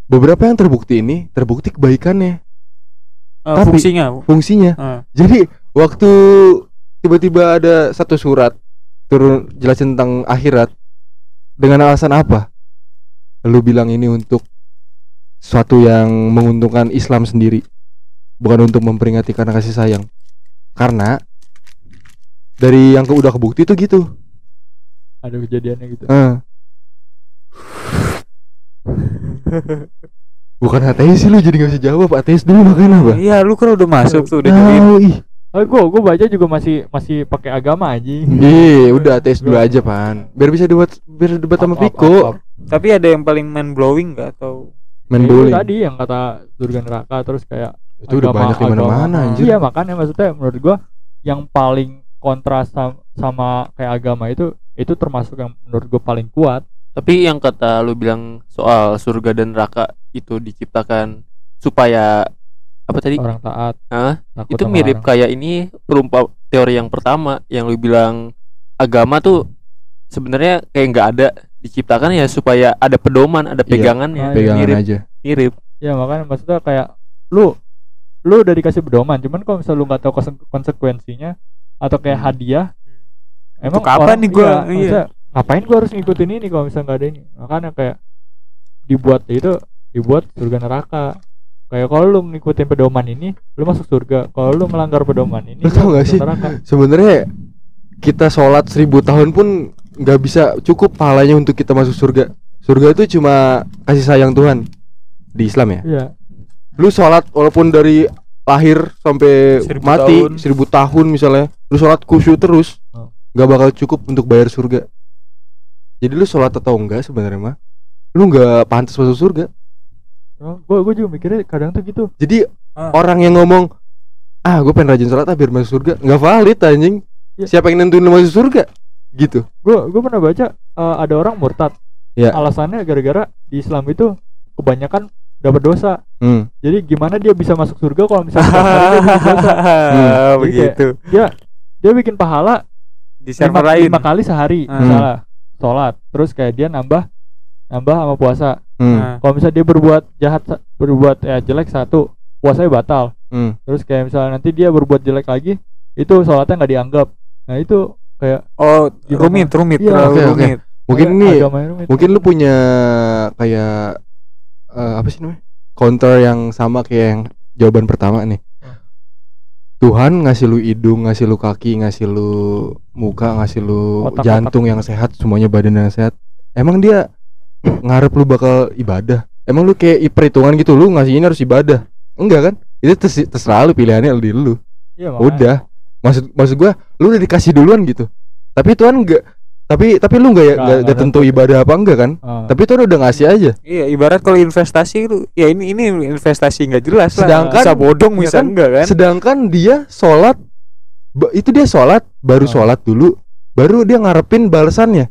Beberapa yang terbukti ini terbukti kebaikannya, Eh, Tapi- fungsinya fungsinya. Eh, Jadi waktu tiba-tiba ada satu surat turun jelasin tentang akhirat dengan alasan apa? Lu bilang ini untuk suatu yang menguntungkan Islam sendiri, bukan untuk memperingati karena kasih sayang. Karena dari yang ke, udah kebukti tuh gitu. Ada kejadiannya gitu. Eh. bukan ateis sih lu jadi gak bisa jawab. Ateis dulu makanya apa? Iya, lu kan udah masuk tuh udah ih. oh gue gue baca juga masih masih pakai agama aja Iya, udah ateis dulu aja pan. Biar bisa debat biar debat sama Piko. Tapi ada yang paling mind blowing gak atau main Ya, tadi yang kata surga neraka terus kayak itu udah agama- banyak di mana-mana agama. anjir Iya makanya maksudnya menurut gua yang paling kontras sam- sama kayak agama itu itu termasuk yang menurut gua paling kuat. Tapi yang kata lu bilang soal surga dan neraka itu diciptakan supaya apa tadi? Orang taat. Hah? Itu sama mirip orang. kayak ini perumpa teori yang pertama yang lu bilang agama tuh sebenarnya kayak nggak ada diciptakan ya supaya ada pedoman, ada Iya. pegangannya. Ah, pegangan mirip, aja mirip. Ya makanya maksudnya kayak lu lu udah dikasih pedoman, cuman kalau misalnya lu nggak tahu konse- konsekuensinya atau kayak Hmm. hadiah emang Untuk apa orang- nih gua? iya, Iya. maksudnya, ngapain gua harus ngikutin ini kalau misalnya nggak ada ini makanya kayak dibuat itu dibuat surga neraka kayak kalau lu ngikutin pedoman ini lu masuk surga kalau lu melanggar pedoman ini Lu tau gak sih? neraka sebenarnya kita sholat seribu tahun pun nggak bisa cukup pahalanya untuk kita masuk surga. Surga itu cuma kasih sayang Tuhan di Islam ya? Iya. Lu sholat walaupun dari lahir sampai Seribu mati tahun. seribu tahun misalnya lu sholat khusyuk terus Oh. nggak bakal cukup untuk bayar surga. Jadi lu sholat atau enggak sebenarnya mah lu nggak pantas masuk surga. Gue gue juga mikirnya kadang tuh gitu. Jadi Ah. orang yang ngomong ah gue pengen rajin sholat ah biar masuk surga. Nggak valid anjing. Ya. siapa yang nentuin lu masuk surga gitu gue gue pernah baca eh, ada orang murtad Ya. alasannya gara-gara di Islam itu kebanyakan dapat dosa hmm. jadi gimana dia bisa masuk surga kalau misalnya dia bikin dosa <laughs> Hmm, begitu. dia dia bikin pahala Di lima, lain. lima kali sehari Hmm. misalnya sholat terus kayak dia nambah nambah sama puasa Hmm. Nah, kalau misalnya dia berbuat jahat berbuat ya jelek satu puasanya batal Hmm. terus kayak misalnya nanti dia berbuat jelek lagi itu sholatnya nggak dianggap nah itu kayak Oh, Gimana? rumit, rumit, Iya. terlalu Oke, oke. rumit. mungkin kayak ini rumit. mungkin lu punya kayak eh, apa sih namanya counter yang sama kayak yang jawaban pertama nih. Tuhan ngasih lu hidung, ngasih lu kaki, ngasih lu muka, ngasih lu Otak-otak. jantung yang sehat, semuanya badan yang sehat. Emang dia ngarep lu bakal ibadah? Emang lu kayak perhitungan gitu, lu ngasih ini harus ibadah? Enggak kan? Itu terserah lu pilihannya di lu. Iya, makanya. Udah. Maksud maksud gua, lu udah dikasih duluan gitu. Tapi Tuhan enggak tapi tapi lu enggak ya Nggak- enggak nggak tentu ibadah apa enggak kan? Ah. Tapi Tuhan udah ngasih aja. Iya, ibarat kalau investasi lu, ya ini ini investasi nggak jelas lah. Sedangkan- bisa bodong, ya bisa kan? enggak kan? Sedangkan dia sholat itu dia sholat baru Ah. sholat dulu baru dia ngarepin balasannya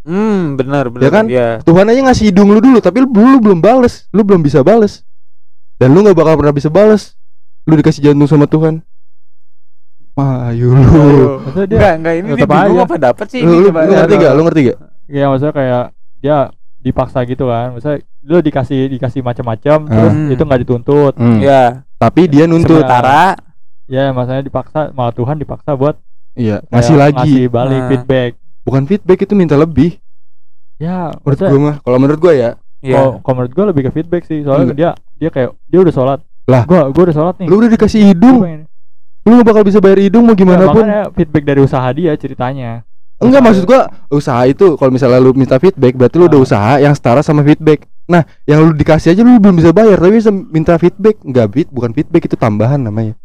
Hmm, benar, benar. Ya kan? Iya. Tuhan aja ngasih hidung lu dulu tapi lu, lu belum bales lu belum bisa bales dan lu nggak bakal pernah bisa bales lu dikasih jantung sama Tuhan Mayu lu. Maksudnya dia Enggak, enggak ini dia bingung apa dapat sih? Lu, ini lu, coba. lu ngerti gak lu ngerti gak ya maksudnya kayak dia dipaksa gitu kan. Maksudnya lu dikasih dikasih macam-macam Ah. terus Hmm. itu nggak dituntut. Hmm. Ya, tapi dia nuntut. Sementara. Ya maksudnya dipaksa malah Tuhan dipaksa buat iya ngasih lagi. ngasih balik Nah. feedback. Bukan feedback itu minta lebih. Ya menurut gua mah. Kalau menurut gua ya. Ya. kalau kalau menurut gua lebih ke feedback sih. Soalnya Enggak. dia dia kayak dia udah sholat. Lah. gua gua udah sholat nih. Lu udah dikasih Gua hidung pengen- lu gak bakal bisa bayar hidung mau gimana Ya, pun feedback dari usaha dia ceritanya Enggak Usaha- maksud gua usaha itu kalau misalnya lu minta feedback berarti lu udah Ah. usaha yang setara sama feedback. Nah, yang lu dikasih aja lu belum bisa bayar tapi bisa minta feedback. Enggak feed, bukan feedback itu tambahan namanya.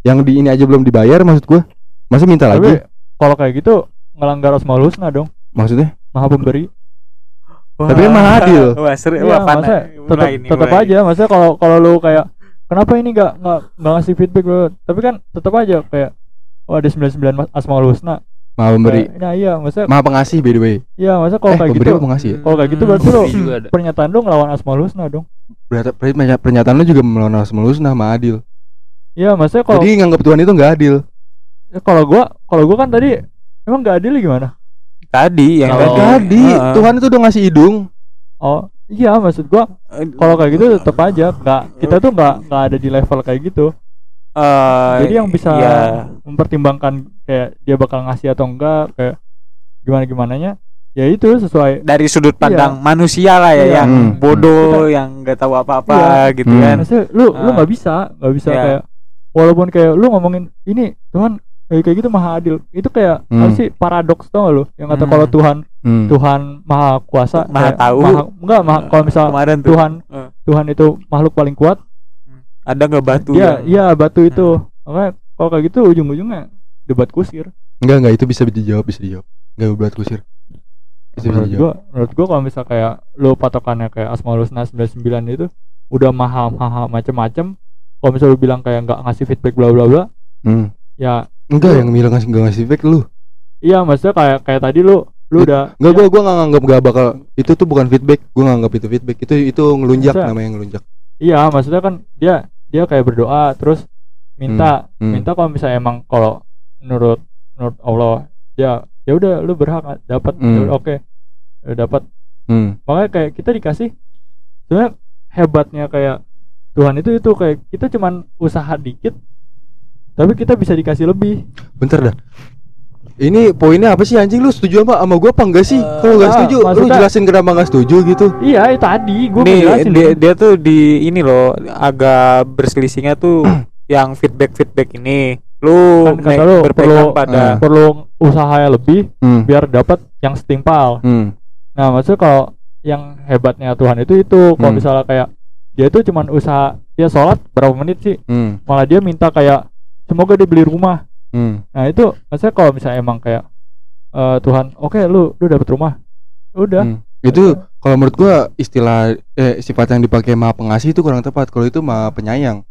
Yang di ini aja belum dibayar maksud gua. Masa minta tapi lagi? kalau kayak gitu ngelanggar asmaul husna dong Maksudnya? maha pemberi Tapi kan maha adil. Wah, seru. Iya, Wah, panas. maksudnya tetap aja maksudnya kalau kalau lu kayak kenapa ini nggak nggak nggak ngasih feedback lu tapi kan tetap aja kayak oh ada 99 mas- asmaul husna Maha pemberi. Nah iya maksudnya Maha pengasih by the way. iya maksudnya kalau eh, kayak gitu pengasih ya? kalau kayak gitu berarti Pemberi juga ada. pernyataan lu ngelawan asmaul husna dong Berarti pernya- pernyataan lu juga melawan asmaul husna sama adil. iya maksudnya kalau Jadi nganggap Tuhan itu nggak adil. ya kalau gua kalau gua kan tadi emang nggak adil gimana Tadi yang Kalau- Tadi Heeh. Tuhan itu udah ngasih hidung. oh iya maksud gua kalau kayak gitu tetap aja nggak kita tuh nggak nggak ada di level kayak gitu Eh, jadi yang bisa ya, mempertimbangkan kayak dia bakal ngasih atau enggak kayak gimana gimananya ya itu sesuai dari sudut pandang manusia lah ya Iya. yang Hmm. bodoh yang nggak tahu apa-apa gitu Hmm. kan Maksudnya lu lu Ah. nggak bisa nggak bisa Ya. kayak walaupun kayak lu ngomongin ini Tuhan Eh, kayak gitu maha adil itu kayak Hmm. apa sih paradoks tau gak lu yang kata Hmm. kalau Tuhan Hmm. Tuhan maha kuasa Maha kayak tahu. maha, enggak maha kalau misal kemarin tuh Tuhan Eh. Tuhan itu makhluk paling kuat ada nggak batu yang- iya batu itu makanya kalau kayak gitu ujung-ujungnya debat kusir Enggak enggak itu bisa dijawab bisa dijawab. Enggak buat kusir. Bisa bisa menurut dijawab. gua menurut gua kalau misal kayak lu patokannya kayak Asmaul Husna 99 itu udah maha maha macem-macem kalau misal lu bilang kayak nggak ngasih feedback bla bla bla Hmm. ya Enggak yang bilang ngasih enggak ngasih feedback lu. iya maksudnya kayak kayak tadi lu lu udah Enggak gua gua enggak nganggap enggak bakal itu tuh bukan feedback. Gua nganggap itu feedback. Itu itu ngelunjak namanya ngelunjak. iya maksudnya kan dia dia kayak berdoa terus minta Hmm. minta kalau misalnya emang kalau menurut menurut Allah ya ya udah lu berhak dapat Hmm. Ya oke Udah dapat Hmm. makanya kayak kita dikasih sebenarnya hebatnya kayak Tuhan itu itu kayak kita cuman usaha dikit tapi kita bisa dikasih lebih Bentar dah. Ini poinnya apa sih anjing lu setuju apa sama gua apa enggak sih? Eh, Kalau enggak ah, setuju, lu jelasin kenapa enggak setuju gitu. iya itu tadi gue nih jelasin dia, dia tuh di ini loh agak berselisihnya tuh <clears throat> yang feedback feedback ini lu, Kan kata lu perlu- pada Ah. perlu usaha yang lebih Hmm. biar dapat yang setimpal Hmm. nah maksudnya kalau yang hebatnya Tuhan itu itu kalau Hmm. misalnya kayak dia itu cuman usaha dia sholat berapa menit sih Hmm. malah dia minta kayak semoga dia beli rumah Hmm. nah itu maksudnya kalau misalnya emang kayak eh, Tuhan oke lu lu dapat rumah udah Hmm. Itu kalau menurut gua istilah eh, sifat yang dipakai maha pengasih itu kurang tepat. Kalau itu maha penyayang.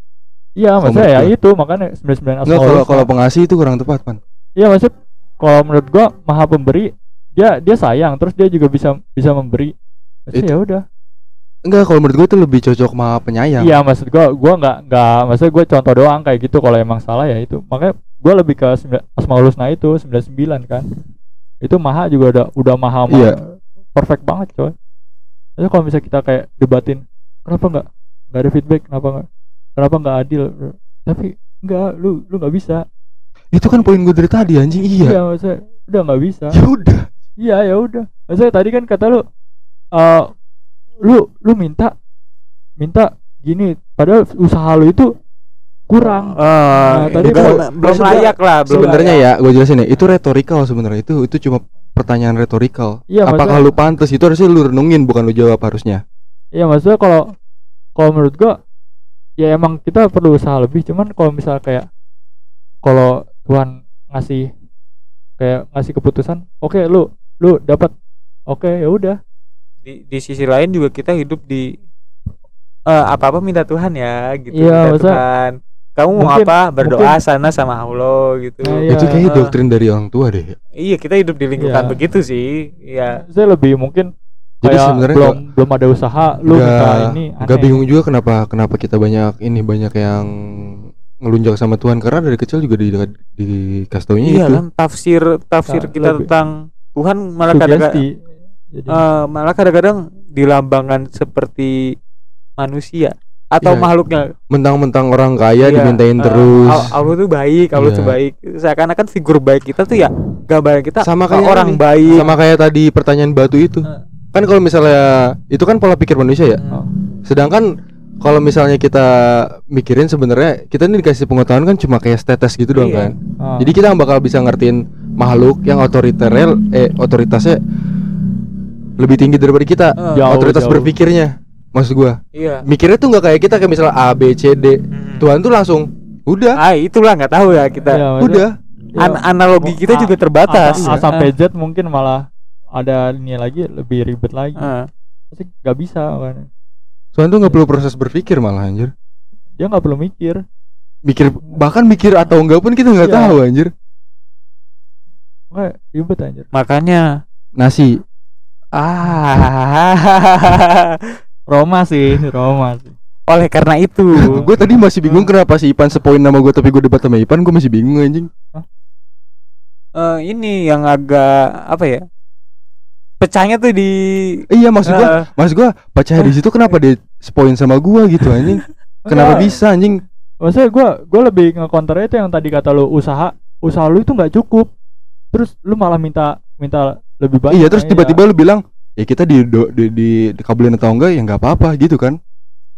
iya maksudnya ya menurut itu makanya 99 Enggak Asmaul kalau kalau pengasih itu kurang tepat, Pan. iya maksud kalau menurut gua maha pemberi dia dia sayang terus dia juga bisa bisa memberi ya udah Enggak, kalau menurut gua itu lebih cocok maha penyayang. iya maksud gua gua nggak nggak maksudnya gua contoh doang kayak gitu kalau emang salah ya itu makanya gua lebih ke Asmaul Husna itu 99 kan itu maha juga udah udah maha, maha Iya. perfect banget coy Jadi kalau misalnya kita kayak debatin kenapa nggak nggak ada feedback kenapa nggak kenapa nggak adil tapi nggak lu lu nggak bisa Itu kan poin gua dari tadi anjing. iya, Iya. maksudnya udah nggak bisa Ya udah. iya ya udah maksudnya tadi kan kata lu eh lu lu minta minta gini padahal usaha lu itu kurang Eh, tadi belum, gua- belum gua layak lah belum Sebenarnya ya, gua jelasin ya, itu retorikal sebenarnya. Itu itu cuma pertanyaan retorikal. Iya, Apakah maksudnya- lu pantas? Itu harusnya lu renungin bukan lu jawab harusnya. Iya maksudnya kalau kalau menurut gua ya emang kita perlu usaha lebih cuman kalau misal kayak kalau Tuhan ngasih kayak ngasih keputusan oke lu lu dapat oke ya udah di, di sisi lain juga kita hidup di apa apa minta Tuhan ya gitu Iya, minta maksudnya- Tuhan kamu mau mungkin- apa berdoa mungkin- sana sama Allah gitu Nah, iya. itu kayaknya Ah. doktrin dari orang tua deh. iya kita hidup di lingkungan Iya. begitu sih iya saya lebih mungkin Jadi kayak sebenarnya belum belum ada usaha lu minta Nggak- ini nggak bingung juga kenapa kenapa kita banyak ini banyak yang ngelunjak sama Tuhan karena dari kecil juga di dikasih taunya iya itu. kan tafsir tafsir Nah, kita lebih- tentang Tuhan malah kadang-kadang sugesti Jadi, eh, malah kadang-kadang dilambangkan seperti manusia atau Iya. makhluknya Mentang-mentang orang kaya Iya, dimintain eh, terus. Al- Allah tuh baik Allah tuh Iya. baik seakan-akan figur baik kita tuh ya gambaran kita Sama kayak orang ini. baik Sama kayak tadi pertanyaan batu itu. Eh. Kan kalau misalnya itu kan pola pikir manusia ya. Hmm. Sedangkan kalau misalnya kita mikirin sebenarnya kita ini dikasih pengetahuan kan cuma kayak status gitu doang Iya. kan. ah. Jadi kita bakal bisa ngertiin makhluk yang otoriter eh otoritasnya lebih tinggi daripada kita. Eh, Jauh, otoritas jauh. berpikirnya. Maksud gua. iya Mikirnya tuh nggak kayak kita kayak misalnya A B C D. Hmm. Tuhan tuh langsung udah, ah itulah nggak tahu ya kita maksudnya- udah. ya, An- analogi kita A- juga terbatas A, A ya. sampai Z mungkin malah ada ini lagi lebih ribet lagi Eh, pasti nggak bisa kan Tuhan tuh nggak perlu proses berpikir malah anjir. dia nggak perlu mikir Mikir bahkan mikir atau enggak pun kita nggak Iya. tahu anjir. nggak ribet anjir makanya Nasi. Ah Roma sih Roma sih oleh karena itu gue tadi masih bingung kenapa si Ipan sepoin nama gue tapi gue debat sama Ipan gue masih bingung anjing. eh, ini yang agak apa ya pecahnya tuh di Iya maksud gue, eh, maksud gue baca di situ kenapa dia sepoin sama gue gitu anjing? Kenapa Enggak. bisa anjing? maksudnya gue gue lebih ngecounter itu yang tadi kata lu usaha usaha lu itu nggak cukup terus lu malah minta minta lebih banyak Iya terus tiba-tiba lu bilang ya kita di do, di, di, dikabulin atau enggak ya nggak apa-apa gitu kan?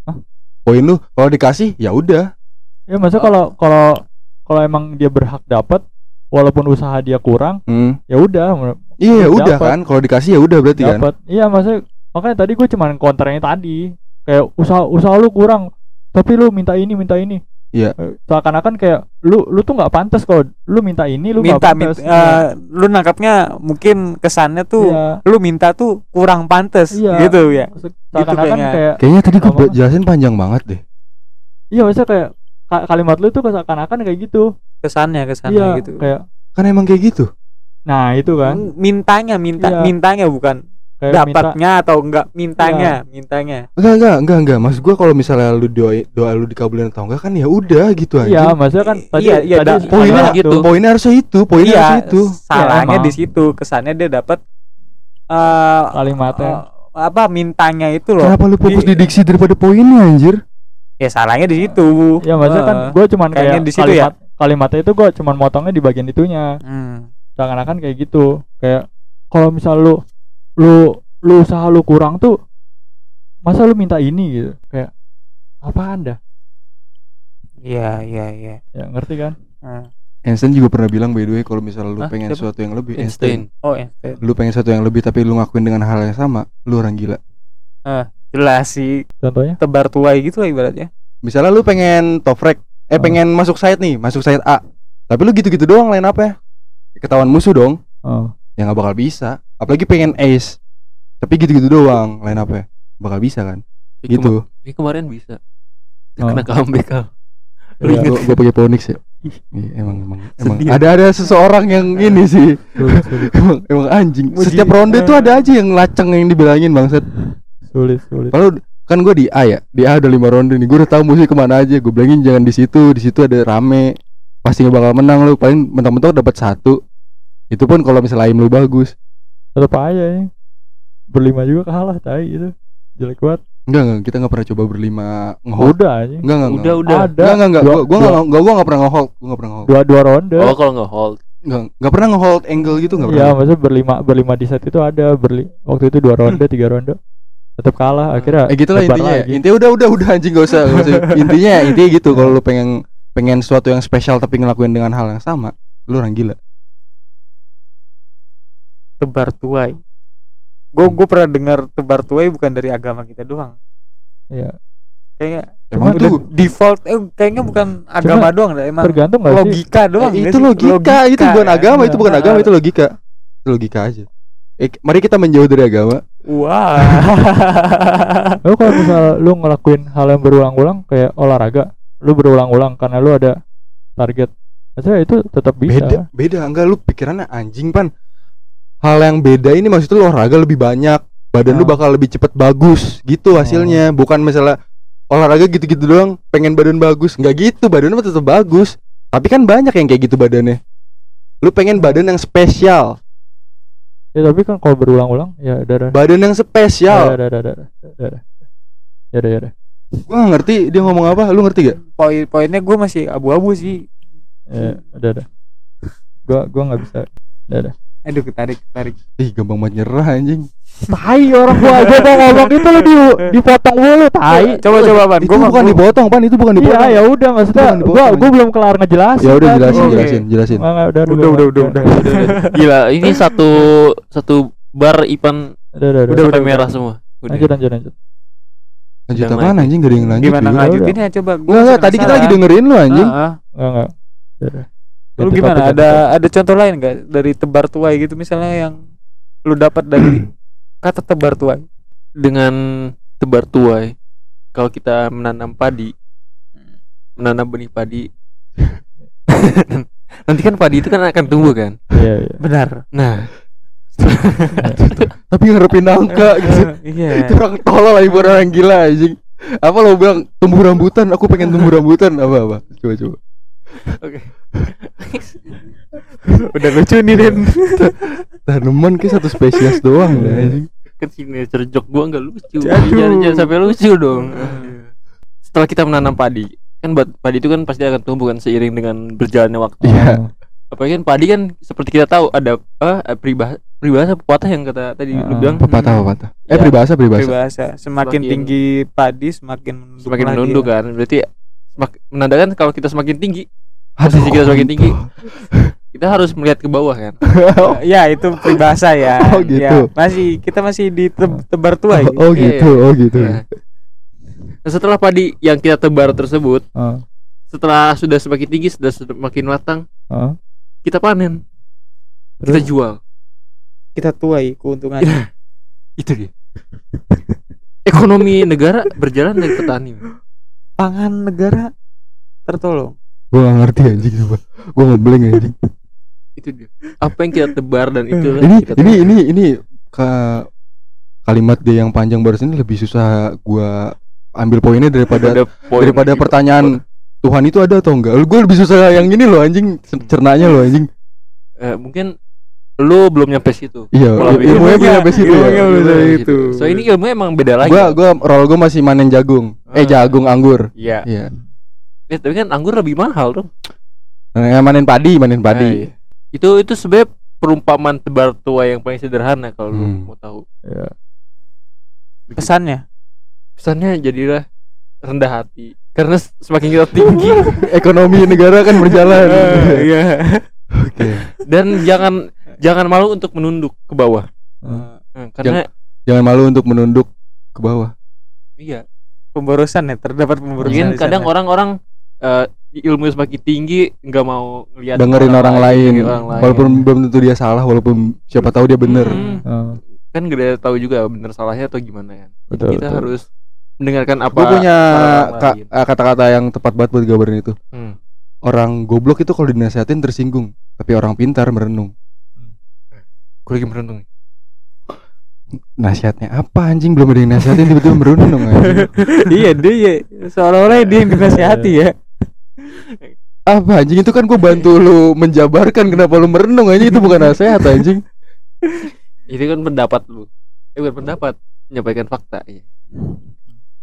Hah? Poin lu kalau dikasih ya udah. ya maksudnya kalau kalau kalau emang dia berhak dapat walaupun usaha dia kurang Hmm. ya udah Iya, Dapat. udah kan. Kalau dikasih ya udah berarti kan. dapat iya maksudnya makanya tadi gue cuman counternya tadi kayak usaha usaha lu kurang tapi lu minta ini minta ini Iya. Eh, seakan-akan kayak lu lu tuh nggak pantas kalau lu minta ini lu nggak minta, minta pantas eh, lu nangkapnya mungkin kesannya tuh iya lu minta tuh kurang pantas Iya. gitu ya Maksud- seakan-akan kayaknya. kayak Kayaknya tadi gue Apa? jelasin panjang banget deh. iya maksudnya kayak ka- kalimat lu tuh seakan-akan kayak gitu kesannya kesannya iya gitu kayak Kan emang kayak gitu. nah itu kan mintanya minta Iya. mintanya bukan kayak minta dapatnya atau enggak mintanya mintanya Enggak, enggak, enggak, enggak. Maksud gua kalau misalnya lu doa doa lu dikabulin atau enggak kan ya udah gitu aja. iya maksudnya kan tadi iya, iya, tadi poinnya gitu. Poinnya harusnya itu, poinnya iya harusnya itu. salahnya emang. di situ kesannya dia dapat eh kalimatnya eh, apa mintanya itu loh Kenapa lu fokus Di- di diksi daripada poinnya anjir? ya salahnya di situ ya maksudnya kan Eh, gue cuman kayak di situ ya. kalimat kalimatnya itu gue cuman motongnya di bagian itunya hmm. seakan-akan kayak gitu kayak kalau misal lu lu lu usaha lu kurang tuh masa lu minta ini gitu kayak apa anda iya iya iya ya ngerti kan Hmm. Einstein juga pernah bilang by the way kalau misalnya lu Hah? pengen Siapa? sesuatu yang lebih Einstein oh Einstein Lu pengen sesuatu yang lebih tapi lu ngakuin dengan hal yang sama, lu orang gila. jelas sih contohnya tebar tuai gitu lah ibaratnya Misalnya lu pengen top rank, eh Oh. pengen masuk site nih, masuk site A. Tapi lu gitu-gitu doang lain apa ya? Ketahuan musuh dong. oh Ya nggak bakal bisa. Apalagi pengen ace. Tapi gitu-gitu doang lain apa ya? Bakal bisa kan? Ini Gitu. kema- ini kemarin bisa Oh. kena comeback Kal. Lu Iya. inget Gue pakai Ponix ya. Emang emang emang Sedih. ada ada seseorang yang ini sih sulit sulit <laughs> emang emang anjing Muji. setiap ronde itu ada aja yang laceng yang dibilangin bangsat sulit sulit kalau kan gue di A ya di A ada lima ronde nih gue udah tahu musuh ke mana aja gue bilangin jangan di situ di situ ada rame pasti bakal menang lu paling mentok-mentok dapat satu itu pun kalau misalnya aim lu bagus. Tetap aja ya berlima juga kalah tai itu jelek banget. Enggak enggak. Kita nggak pernah coba berlima ngehold. Udah aja enggak enggak udah enggak. udah. Ada enggak enggak enggak. Dua- gue gue dua- nggak gue nggak pernah ngehold. Gue nggak pernah ngehold. Dua dua ronde. Oh kalau nggak hold. Enggak enggak pernah ngehold angle gitu enggak Iya, pernah. maksudnya berlima berlima di set itu ada berli waktu itu dua ronde tiga ronde. Tetap kalah akhirnya eh gitu lah lebar intinya. ya. lagi. intinya udah udah udah anjing. Gak usah. <laughs> intinya intinya gitu. Kalau lu pengen pengen sesuatu yang spesial tapi ngelakuin dengan hal yang sama lu orang gila tebar tuai gue gue pernah dengar tebar tuai bukan dari agama kita doang Iya. kayaknya emang tuh default eh kayaknya bukan agama doang dah emang tergantung nggak sih logika doang Eh, itu sih? logika, itu bukan ya. agama itu bukan Nah, agama itu logika itu logika aja eh, mari kita menjauh dari agama wah Lo kalau misal lu ngelakuin hal yang berulang-ulang kayak olahraga, lu berulang-ulang karena lu ada target. Maksudnya itu tetap bisa. beda beda enggak lu pikirannya anjing pan hal yang beda ini maksudnya lu olahraga lebih banyak badan lu Oh. bakal lebih cepet bagus gitu hasilnya bukan misalnya olahraga gitu-gitu doang pengen badan bagus nggak gitu badan mah tetap bagus tapi kan banyak yang kayak gitu badannya lu pengen badan yang spesial Ya tapi kan kalau berulang-ulang ya udah udah. badan yang Ya spesial udah udah udah. Ya udah. Ya udah ya udah. gua nggak ngerti dia ngomong apa lu ngerti gak poin poinnya gue masih abu-abu sih Ya udah udah. Gua gua nggak bisa. Ya udah. Aduh ketarik ketarik ih gampang banget nyerah anjing Tai orang gua aja mau ngomong itu lu di dipotong mulu tai. coba coba ban itu gue bukan dipotong pan itu bukan dipotong Iya ya udah maksudnya gua gua belum kelar ngejelasin. ya udah jelasin jelasin jelasin udah udah gua- udah udah udah Udah, udah. gila ini satu satu bar Ipan Udah udah udah. Udah, merah semua udah Lanjut lanjut lanjut. lanjut naik. anjing gak ada yang lanjut gimana juga. lanjutinnya coba Gua Enggak, enggak, masih tadi kita lagi dengerin lu anjing. Enggak enggak. Lu gimana topik, ada topik. ada contoh lain nggak dari tebar tuai gitu misalnya yang lu dapat dari <clears throat> kata tebar tuai dengan tebar tuai kalau kita menanam padi menanam benih padi <laughs> nanti kan padi itu kan akan tumbuh kan Iya iya. benar nah <laughs> Tapi ngarepin angka gitu. <laughs> iya Itu orang tolol lah ibu orang gila anjing. Apa lo bilang tumbuh rambutan, aku pengen tumbuh rambutan apa apa? Coba coba. Oke <laughs> udah lucu nih Den <laughs> Tanaman kayak satu spesies doang dah, anjing. kan sini cerjok gua nggak lucu jangan, jangan sampai lucu dong setelah kita menanam padi kan buat padi itu kan pasti akan tumbuh kan seiring dengan berjalannya waktu Iya. apalagi kan padi kan seperti kita tahu ada apa peribahasa peribahasa pepatah yang kata tadi lu Ah. bilang Pepatah pepatah. Eh Ya. peribahasa peribahasa. Peribahasa semakin Semakin- tinggi padi semakin menunduk semakin menunduk ya. kan berarti semak, menandakan kalau kita semakin tinggi posisi kita semakin tinggi. kita harus melihat ke bawah kan <laughs> ya itu peribahasa ya. <laughs> Oh, gitu. Ya, masih kita masih di te- tebar tua ya. Oh gitu, oh gitu. Nah. Nah, setelah padi yang kita tebar tersebut Ah, setelah sudah semakin tinggi sudah semakin matang ah. kita panen kita Terus? jual Kita tuai keuntungan. itu dia ekonomi negara berjalan dari petani Pangan negara tertolong. Gua gak ngerti anjing coba. Gua ngebleng anjing. itu dia apa yang kita tebar dan itu ini kita ini ini ini ke kalimat dia yang panjang barusan ini lebih susah gua ambil poinnya daripada poin daripada itu. pertanyaan Tuhan itu ada atau enggak. Gue lebih susah yang ini loh anjing cernanya loh anjing. Eh, mungkin lu belum nyampe situ Iya, ilmunya belum sampai situ ilmunya ya. belum sampai Gitu. itu. so ini ilmunya emang beda lagi Gua gua role gua masih manen jagung. Eh Ah. jagung anggur. iya Iya. Eh, tapi kan anggur lebih mahal dong Nah, manen padi, manen Nah, padi. iya. itu itu sebenarnya perumpamaan tebar tua yang paling sederhana kalau lu Hmm. mau tahu Ya. Pesannya pesannya jadilah rendah hati karena semakin kita tinggi <laughs> Ekonomi negara kan berjalan. <laughs> iya Oke. dan jangan jangan malu untuk menunduk ke bawah Ah. Eh, karena Jangan malu untuk menunduk ke bawah. iya pemborosan ya terdapat pemborosan. mungkin kadang orang-orang eh, ilmu semakin tinggi nggak mau ngeliat Dengerin orang, lain, dengerin orang lain. walaupun belum tentu dia salah, walaupun siapa tahu dia bener. Hmm. Ah, kan gak ada tahu juga bener salahnya atau gimana ya Jadi Betul, kita betul. harus mendengarkan apa Gue punya orang lain. eh, kata-kata yang tepat banget buat gambarin itu. Hmm. Orang goblok itu kalau dinasehatin tersinggung, tapi orang pintar merenung. gue lagi merenung nih. Nasihatnya apa anjing belum ada yang nasihatin tiba-tiba merenung anjing. <laughs> iya dia ya, seolah-olah dia yang dinasihati ya. Apa anjing itu kan gue bantu lu menjabarkan kenapa lu merenung anjing itu bukan nasihat anjing. <laughs> itu kan pendapat lu eh bukan pendapat menyampaikan fakta iya.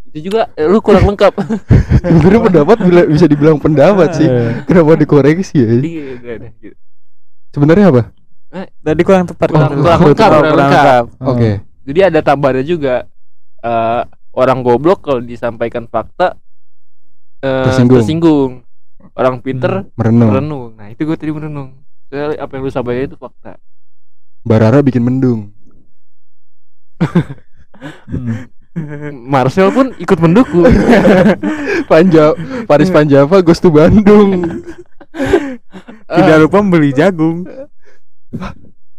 itu juga eh, lu kurang lengkap <laughs> Sebenarnya pendapat bila- bisa dibilang pendapat sih. Eh, Kenapa dikoreksi ya? iya gitu. Sebenarnya apa? Tadi kurang tepat. Kurang- kurang, kurang lengkap, kurang lengkap. ah. Oke. jadi ada tambahannya juga eh, orang goblok kalau disampaikan fakta eh, Tersinggung. tersinggung orang pinter Merenung. merenung nah itu gue tadi merenung Soalnya apa yang lu sampaikan itu fakta Barara bikin mendung. Hmm. <laughs> Marcel pun ikut mendukung <laughs> Panja Paris Panjava Ghost to Bandung. <laughs> Tidak lupa beli jagung.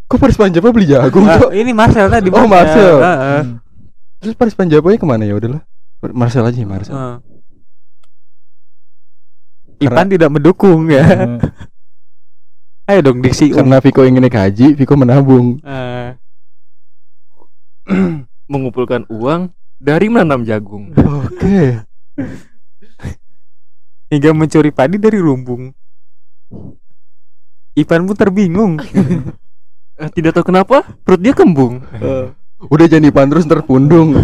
Kok Paris Panjava beli jagung, Ah, Cok? ini Marcel tadi. Oh, Marcel. Ah, ah. Hmm. Terus Paris Panjavanya ke mana ya udahlah. Marcel aja Marcel. Ah. Ipan tidak mendukung ya. Ah. <laughs> Ayo dong diksi. Karena Viko ingin naik haji, Viko menabung. Ah. <clears throat> mengumpulkan uang dari menanam jagung Oke. <laughs> hingga mencuri padi dari lumbung. Ipan pun terbingung. <laughs> Eh, tidak tahu kenapa perut dia kembung Udah jangan dipan terus ntar pundung.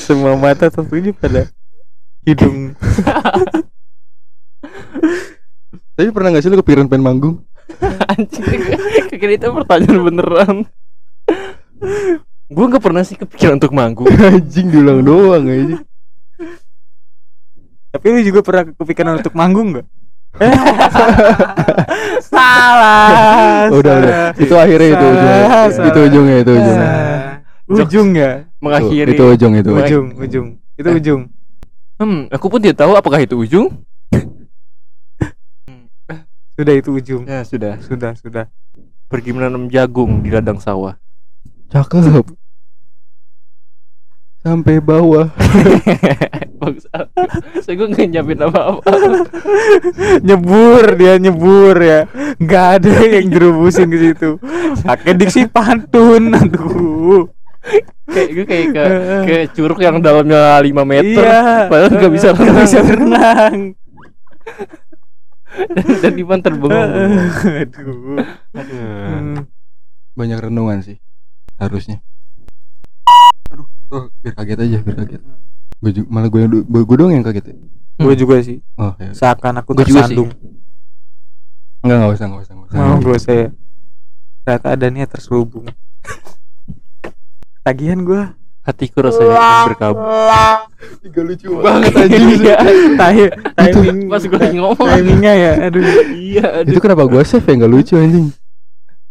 Semua mata tertuju pada hidung. <laughs> Tapi pernah gak sih lu kepikiran pengen manggung? <laughs> anjing kira itu pertanyaan <laughs> beneran gue nggak pernah sih kepikiran untuk manggung Anjing diulang doang aja. Tapi lu juga pernah kepikiran untuk manggung nggak? salah. Udah udah. Itu akhirnya itu ujungnya. Salah, Itu ujungnya itu ujungnya. Ujung ya. mengakhiri Itu ujung itu. ujung. Ujung, ujung. Itu Eh. ujung. Hmm aku pun tidak tahu apakah itu ujung <laughs> Sudah itu ujung. ya sudah Sudah, sudah. pergi menanam jagung di ladang sawah Cakep. Sampai bawah. bagus saya gue nggak nyiapin apa-apa <laughs> nyebur dia nyebur ya. Nggak ada yang jerubusin ke situ. Pakai diksi pantun. Aduh. Kayak gue kayak ke kayak curug yang dalamnya 5 meter Iya. padahal nggak bisa Nggak renang. bisa berenang. dan, dan Ivan terbengong Aduh. Aduh. Hmm. Banyak renungan sih. Harusnya. Aduh, oh, biar kaget aja, biar kaget. Gue juga, malah gue yang gue, gue doang yang kaget ya. Gue juga sih. Oh, ya. Seakan aku sih. tersandung. Enggak, enggak usah, enggak usah, enggak usah. Mau gue saya. Ternyata ada niat terselubung. Tagihan gue hatiku rasanya ingin berkabung. <laughs> Gak lucu banget anjing. <laughs> Iya, Ti- timing. pas gue lagi ngomong. Timingnya ya aduh. Iya aduh. Itu kenapa gua save ya? Gak lucu anjing.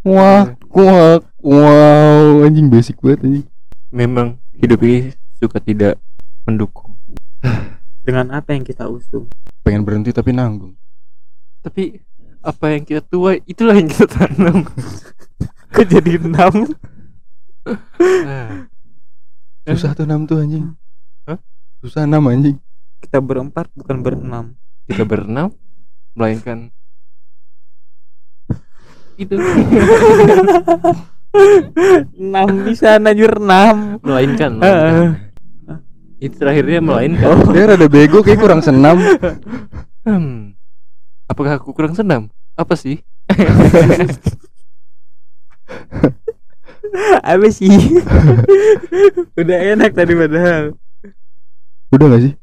Wah Wah Wow Anjing basic banget anjing. Memang hidup ini suka tidak mendukung. Dengan apa yang kita usung? Pengen berhenti tapi nanggung. Tapi apa yang kita tuai itulah yang kita tanam. <laughs> Kok jadi enam Susah tuh enam tuh anjing. Hah? Susah enam anjing. Kita berempat bukan berenam. Kita berenam melainkan itu. Enam bisa najur enam. Melainkan, itu terakhirnya melainkan. Dia rada bego kayak kurang senam. Hmm. apakah aku kurang senam? Apa sih <laughs> apa sih? <laughs> Udah enak tadi padahal. Udah gak sih?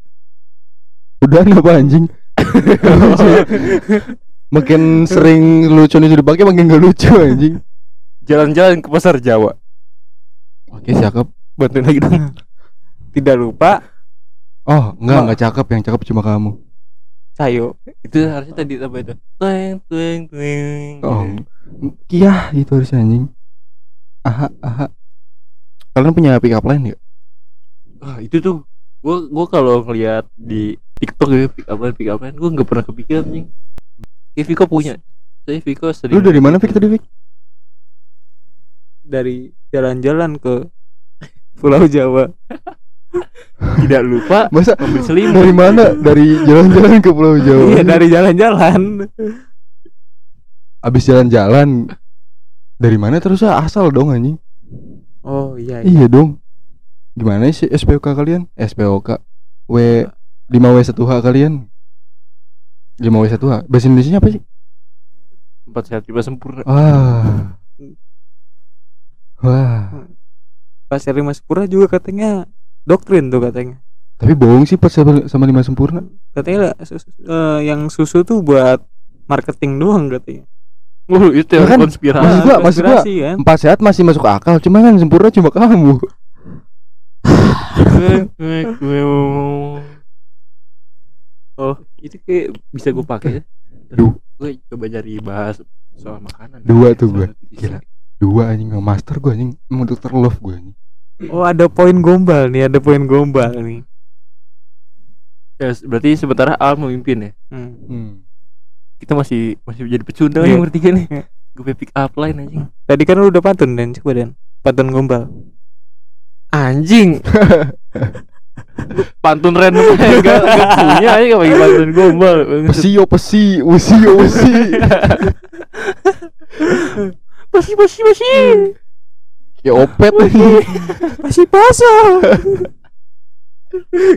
Udah apa anjing? <laughs> makin sering lucu itu dipakai makin gak lucu anjing. Jalan-jalan ke pasar Jawa. Oke cakep. Bantuin lagi dong. Tidak lupa. Oh enggak enggak cakep. Yang cakep cuma kamu. Sayo. Itu harusnya tadi apa itu? Tueng tueng tueng. Oh Kia gitu harusnya anjing Aha aha. Kalian punya pick up line gak? ah itu tuh. Gua gua kalau ngeliat di TikTok ya pick up line pick up line gua nggak pernah kepikiran nih kayak Viko punya. Saya Viko Lu sering dari mana Vic tadi Vic? dari jalan-jalan ke Pulau Jawa. <laughs> Tidak lupa Masa selimut. dari mana? Dari jalan-jalan ke Pulau Jawa. iya dari jalan-jalan. Abis jalan-jalan Dari mana terus? Ah, asal dong anjing. Oh iya, iya. Iya dong. Gimana sih SPOK kalian? SPOK W 5W1H kalian. 5W1H Bahasa Indonesia apa sih? empat sehat lima sempurna. Wah. Wah Pasir Lima Sempurna juga katanya. Doktrin tuh katanya. Tapi bohong sih pas sama, sama lima sempurna. Katanya eh, yang susu tuh buat marketing doang katanya Oh itu Ya yang kan, konspirasi Maksud gua- maksud gua- kan Empat sehat masih masuk akal Cuma kan sempurna cuma kamu <laughs> oh itu kayak bisa gue pakai ya Duh. gue coba cari bahas soal makanan Dua tuh nutrisi. Gila. Dua anjing master gue anjing Emang dokter love gue anjing oh ada poin gombal nih ada poin gombal nih ya berarti sementara Al memimpin ya hmm. hmm. Kita masih masih jadi pecundang Iya. yang bertiga nih. Iya. gue pick up line anjing. Tadi kan lu udah pantun dan coba dan pantun gombal. Anjing. <laughs> Pantun random aja gak, gak punya aja gak bagi pantun gombal. Pesio pesi. Usio usi pasti pasti pasti Kayak opet anjing. Masih pasal <laughs>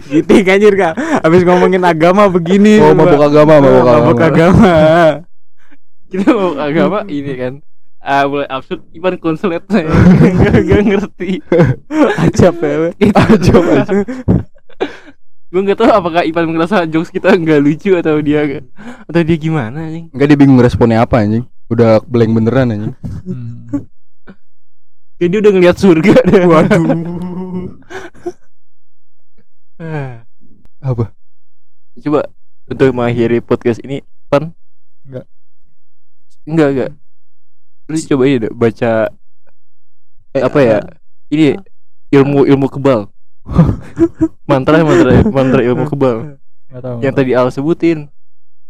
gitu anjir kak. Habis ngomongin agama begini. Oh mabuk agama Mabuk mabuk agama. agama. Kita mau agama ini kan. Ah mulai absurd. Ivan konslet <laughs> gak, gak ngerti. Acap ya Ajab aja gue nggak tahu apakah Ivan merasa jokes kita nggak lucu atau dia atau dia gimana anjing. Enggak dia bingung responnya apa anjing. Udah blank beneran anjing. Kayak dia udah ngeliat surga. Deh. waduh. <laughs> Apa? Coba untuk mengakhiri podcast ini, Pan. Enggak. Enggak, enggak. Lu coba ini deh, baca Eh, apa ya? Ini ilmu ilmu kebal. <laughs> mantra mantra mantra ilmu kebal tahu. yang tadi Al sebutin.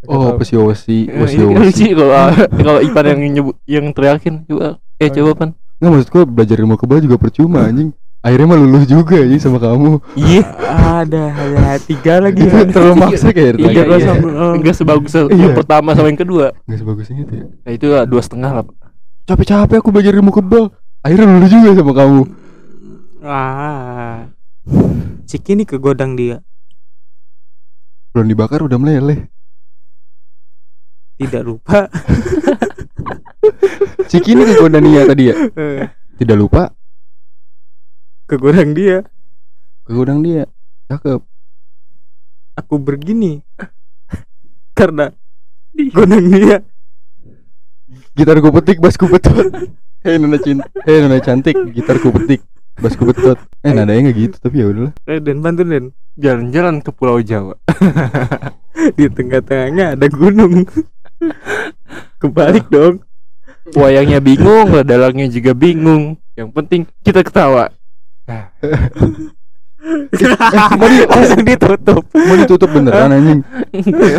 Oh Eh, Pesio ini kan usi lucu kalau Al- kalau Ipan yang nyebut yang teriakin coba. Eh coba Pan. Nggak maksud gue belajar ilmu kebal juga percuma anjing Akhirnya mah luluh juga anjing sama kamu Iya. ada ada tiga lagi Gitu ya. terlalu maksa kayak Iya, tadi. iya. oh. Enggak sebagus yang Iya. pertama sama yang kedua. Nggak sebagus itu ya Nah, itu lah, dua setengah lah. Capek-capek aku belajar ilmu kebal Akhirnya luluh juga sama kamu ah si kini ke godang dia Belum dibakar udah meleleh tidak lupa <laughs> Ciki ini ke Gondania tadi ya Tidak lupa ke godang dia ke gudang dia Cakep aku begini <laughs> karena godang dia Gitar gue petik, bass gue betul <laughs> Hei nona cinta Hei nona cantik, gitar gue petik Basku betot. Eh nadanya nggak gitu tapi ya udahlah. Eh, Dan bantu Den. Jalan-jalan ke Pulau Jawa. <laughs> Di tengah-tengahnya ada gunung. Kebalik dong. Wayangnya bingung, dalangnya juga bingung. Yang penting kita ketawa. <laughs> Mau di <laughs> Langsung ditutup. mau ditutup beneran <laughs> anjing.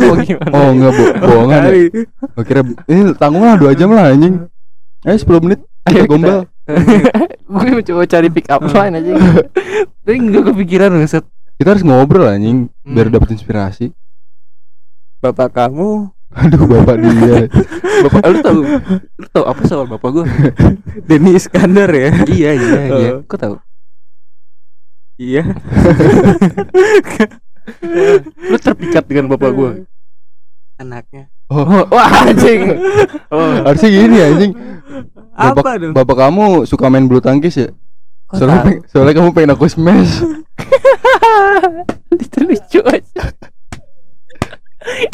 oh? Oh enggak bo bohongan ya. Kira ini tanggung lah 2 jam lah anjing. Eh 10 menit Ayo kita gombal. gue mencoba cari pick up line aja. Tapi nggak kepikiran set. Kita harus ngobrol anjing biar Hmm. dapat inspirasi. Bapak kamu Aduh bapak dia. Bapak lu tahu? Lu tahu apa soal bapak gue? Denny Iskandar ya. iya iya iya. Oh. Kok tahu? Iya. <laughs> Lu terpikat dengan bapak gue. Anaknya. Oh, Oh, wah anjing. Oh, <laughs> harusnya gini anjing. Apa Bapak, dong? bapak kamu suka main bulu tangkis ya? Kok Soalnya, peng- soalnya kamu pengen aku smash. <laughs> itu lucu aja.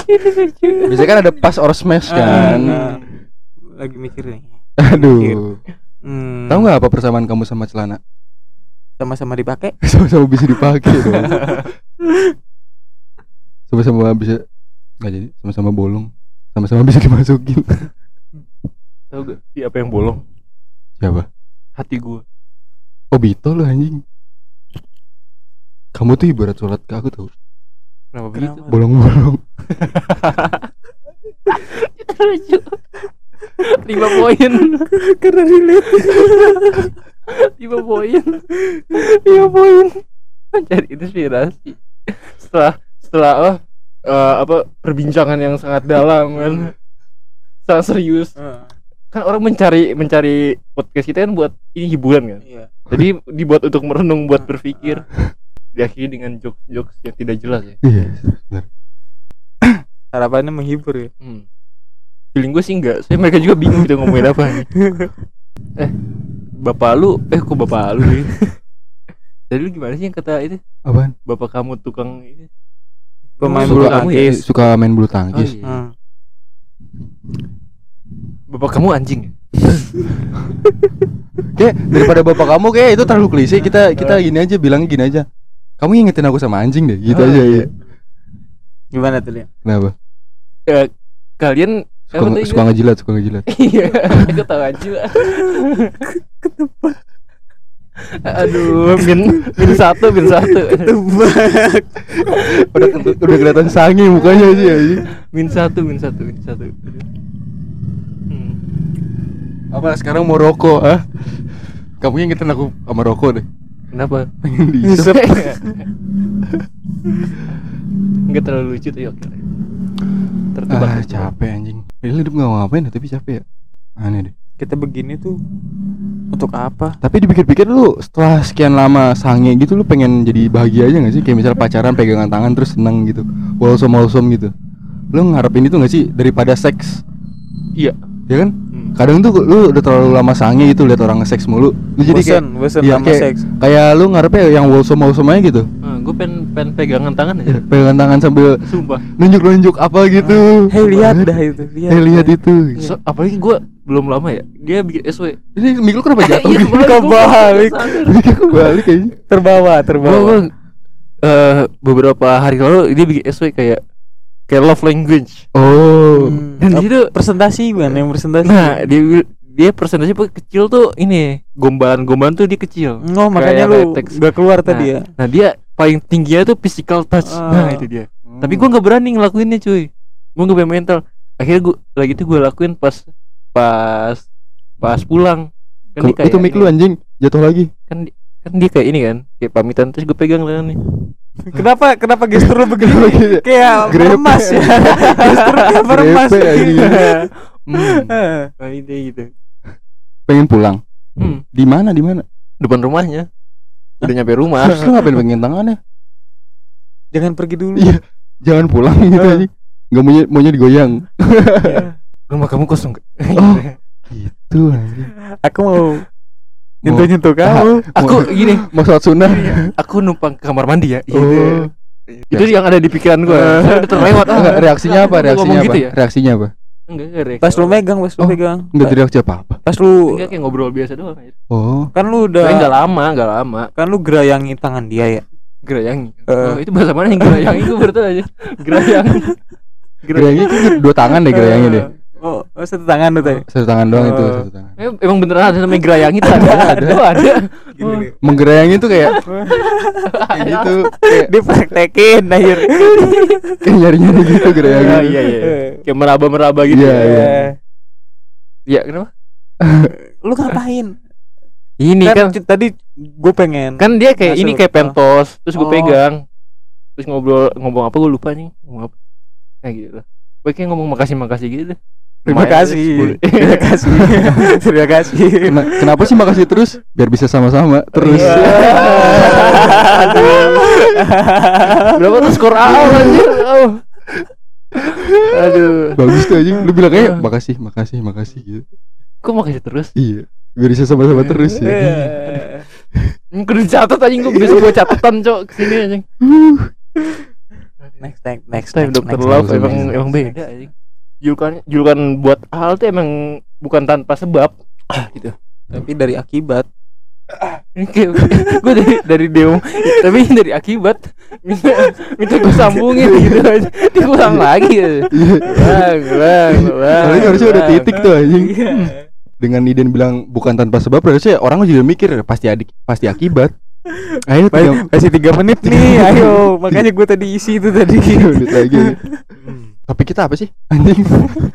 itu lucu. Biasanya kan ada pas or smash kan. Ah, lagi mikir nih. Aduh. Hmm, Tahu nggak apa persamaan kamu sama celana? Sama-sama dipakai? <laughs> Sama-sama bisa dipakai dong. Sama-sama bisa nggak jadi sama-sama bolong. Sama-sama bisa dimasukin. Tahu gak? Siapa yang bolong? Siapa? Hati gue. Obito lo anjing. Kamu tuh ibarat sholat ke aku tau Kenapa begitu? Kenapa? Bolong-bolong <laughs> lucu. Lima poin. <laughs> Karena relate. Lima poin. Lima poin. Mencari inspirasi. Setelah setelah oh, eh, apa perbincangan yang sangat dalam kan. Sangat serius. Kan orang mencari mencari podcast kita kan buat ini hiburan kan. Iya. Jadi dibuat untuk merenung, buat berpikir. Diakhiri dengan jokes-jokes yang tidak jelas ya. Iya benar. <coughs> Harapannya menghibur ya. Hmm. Feeling gue sih enggak. Saya mereka juga bingung kita ngomongin apa nih. <coughs> eh, bapak lu, eh kok bapak lu <laughs> nih? Jadi lu gimana sih yang kata itu? Apaan? Bapak kamu tukang ini? Pemain Suka bulu kamu ya? tangkis. Suka main bulu Oh, tangkis iya. Hmm. Bapak kamu anjing. <laughs> ya? Kayak daripada bapak kamu kayak itu terlalu klise Kita kita gini aja bilangnya gini aja Kamu ingetin aku sama anjing deh Gitu Oh, aja iya. ya Gimana tuh, Lian? Kenapa? Eh, kalian Suka, apa suka ngejilat Suka ngejilat <laughs> Iya, aku tahu aja. Aduh, min min satu, min satu, Tebak. udah, udah kelihatan sange mukanya sih anjing min satu, min satu, min satu. Hmm. Apa sekarang mau rokok ah? Kamu ingetin aku sama rokok deh Kenapa? Pengen diisep Enggak terlalu lucu tuh ya. Tertebak. Ah capek anjing Ini hidup gak ngapain ya, tapi capek ya Aneh deh Kita begini tuh untuk apa? Tapi dipikir-pikir lu setelah sekian lama sange gitu lu pengen jadi bahagia aja gak sih? Kayak misal pacaran pegangan tangan terus seneng gitu Wholesome wholesome gitu Lu ngarepin itu gak sih daripada seks? Iya. Ya kan? Hmm. Kadang tuh lu udah terlalu lama sange gitu lihat orang nge-seks mulu Lu jadi kayak bosan, bosan iya, sama kayak- seks. Kayak lu ngarepnya yang wholesome wholesome aja gitu gue pengen pengen pegangan tangan aja. Pegangan tangan sambil Sumpah. nunjuk-nunjuk apa gitu Hei lihat dah itu, lihat. Hei lihat itu So, apalagi gue belum lama ya. Dia bikin SW. Ini mikul kenapa <laughs> jatuh? Iya? Kebalik. Kebalik aja Terbawa, terbawa. eh beberapa hari lalu dia bikin SW kayak kayak love language. Oh Hmm. Dan situ presentasi kan yang presentasi. nah dia dia presentasi kecil tuh ini gombalan-gombalan tuh dia kecil. Oh, makanya Kayak lu teks. gak keluar tadi ya. Nah dia paling tingginya tuh physical touch. Ah. Nah itu dia. Tapi gue nggak berani ngelakuinnya cuy. Gue nggak punya mental. Akhirnya gue lagi itu gue lakuin pas pas pas pulang. Kan dia Ke- itu mik lu anjing jatuh lagi kan kan dia kayak ini kan kayak pamitan terus gue pegang tangannya. Kenapa kenapa gestur lu begini? Kayak Grepe. meremas ya. <laughs> gestur kayak meremas. Grepe, anjing. <laughs> Hmm. Eh, Nah, itu gitu. pengen pulang Hmm. di mana di mana Depan rumahnya. Udah nyampe rumah. terus lu ngapain pengen tangannya Jangan pergi dulu. Iya. jangan pulang gitu Eh. anjing nggak maunya maunya digoyang Rumah kamu kosong? Oh. <laughs> gitu anjing Aku mau nyentuh-nyentuh kamu. aku <laughs> gini, mau sholat sunnah aku numpang ke kamar mandi ya. Gitu. oh Itu yang ada di pikiran gue. Saya udah terlewat. ah. Enggak, reaksinya apa Gua reaksinya ngomong apa gitu ya? reaksinya apa enggak enggak reaksi Pas lu megang, pas lu Oh. megang. Enggak teriak siapa apa. Pas lu enggak kayak ngobrol biasa doang aja. Oh. kan lu Tapi enggak udah lama enggak lama kan lu gerayangi tangan dia ya. gerayangi Eh. oh, itu bahasa mana yang gerayangi gue baru tahu aja <laughs> gerayangi Gerayangnya kan dua tangan deh gerayangnya deh. Oh, oh satu tangan tuh tadi. Satu tangan doang itu, Oh. satu tangan. Eh, emang beneran ada namanya gerayangi tuh ada ada Oh, ada Gini. Menggerayangi tuh kayak kayak gitu, kayak, <laughs> Dipraktekin akhir. <laughs> kayak nyari-nyari gitu <laughs> gerayangnya. Oh, iya iya kayak meraba meraba gitu Iya, ya iya. Iya, kenapa Lu ngapain? ini kan, kan tadi gue pengen kan dia kayak Masuk. ini kayak pentos terus gue Oh. pegang terus ngobrol ngomong apa gue lupa nih ngomong apa kayak gitu gue kayak ngomong makasih makasih gitu deh <laughs> Terima kasih. Terima <laughs> kasih. Terima kasih. Kena- kenapa sih makasih terus? Biar bisa sama-sama terus. Iya. <laughs> berapa tuh skor awal anjir aduh Bagus tuh aja. Lu bilang kayak makasih, makasih, makasih gitu. kok makasih terus Iya. Biar bisa sama-sama terus ya. Hmm, kudu dicatat anjing gue besok gue catatan cok ke sini anjing Next time, next time next, dokter next, love next, emang next, emang beda anjing julukan julukan buat hal tuh emang bukan tanpa sebab gitu Tapi dari akibat. Gue dari dari demo tapi dari akibat minta minta gue sambungin gitu aja diulang lagi Iya. bang bang bang Kali harusnya udah titik tuh anjing. Iya. Dengan Iden bilang bukan tanpa sebab harusnya orang juga mikir pasti adik pasti akibat. Ayo tiga Masih tiga menit nih, ayo. Makanya gue tadi isi itu tadi. lagi. Tapi kita apa sih? Anjing.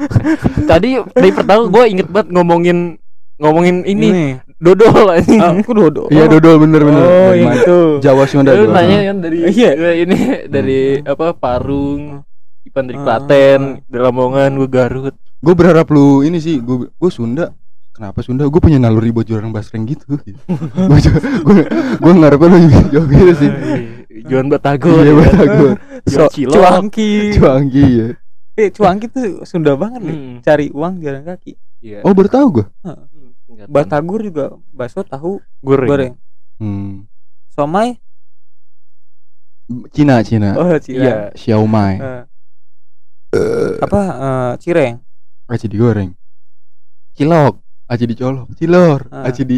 <laughs> tadi dari pertama gue inget banget ngomongin ngomongin ini Ini. dodol anjing Aku dodo. Iya dodol bener bener. Oh, Dari mana? itu. Jawa Sunda Lu dodol. nanya kan dari Iya. ini dari apa Parung Ipan dari Ah. Klaten dari Lamongan gue Garut Gue berharap lu ini sih, gue gue Sunda. Kenapa Sunda? Gue punya naluri buat jualan basreng gitu. <laughs> gue gue gue ngarepin lu juga jauh gitu sih. Batagor Iya ya. batagor. So, cilok. cuangki. Cuangki ya. Eh, cuangki tuh Sunda banget nih. Hmm. Cari uang jalan kaki. Iya. Oh baru tahu gue. Hmm. Batagor juga bakso tahu goreng. goreng. Hmm. Somai. Cina Cina. Oh, Iya. Cina. Xiaomai. Eh, apa eh, cireng Aci digoreng. Cilok. Aci dicolok. Cilor. Ah. Aci di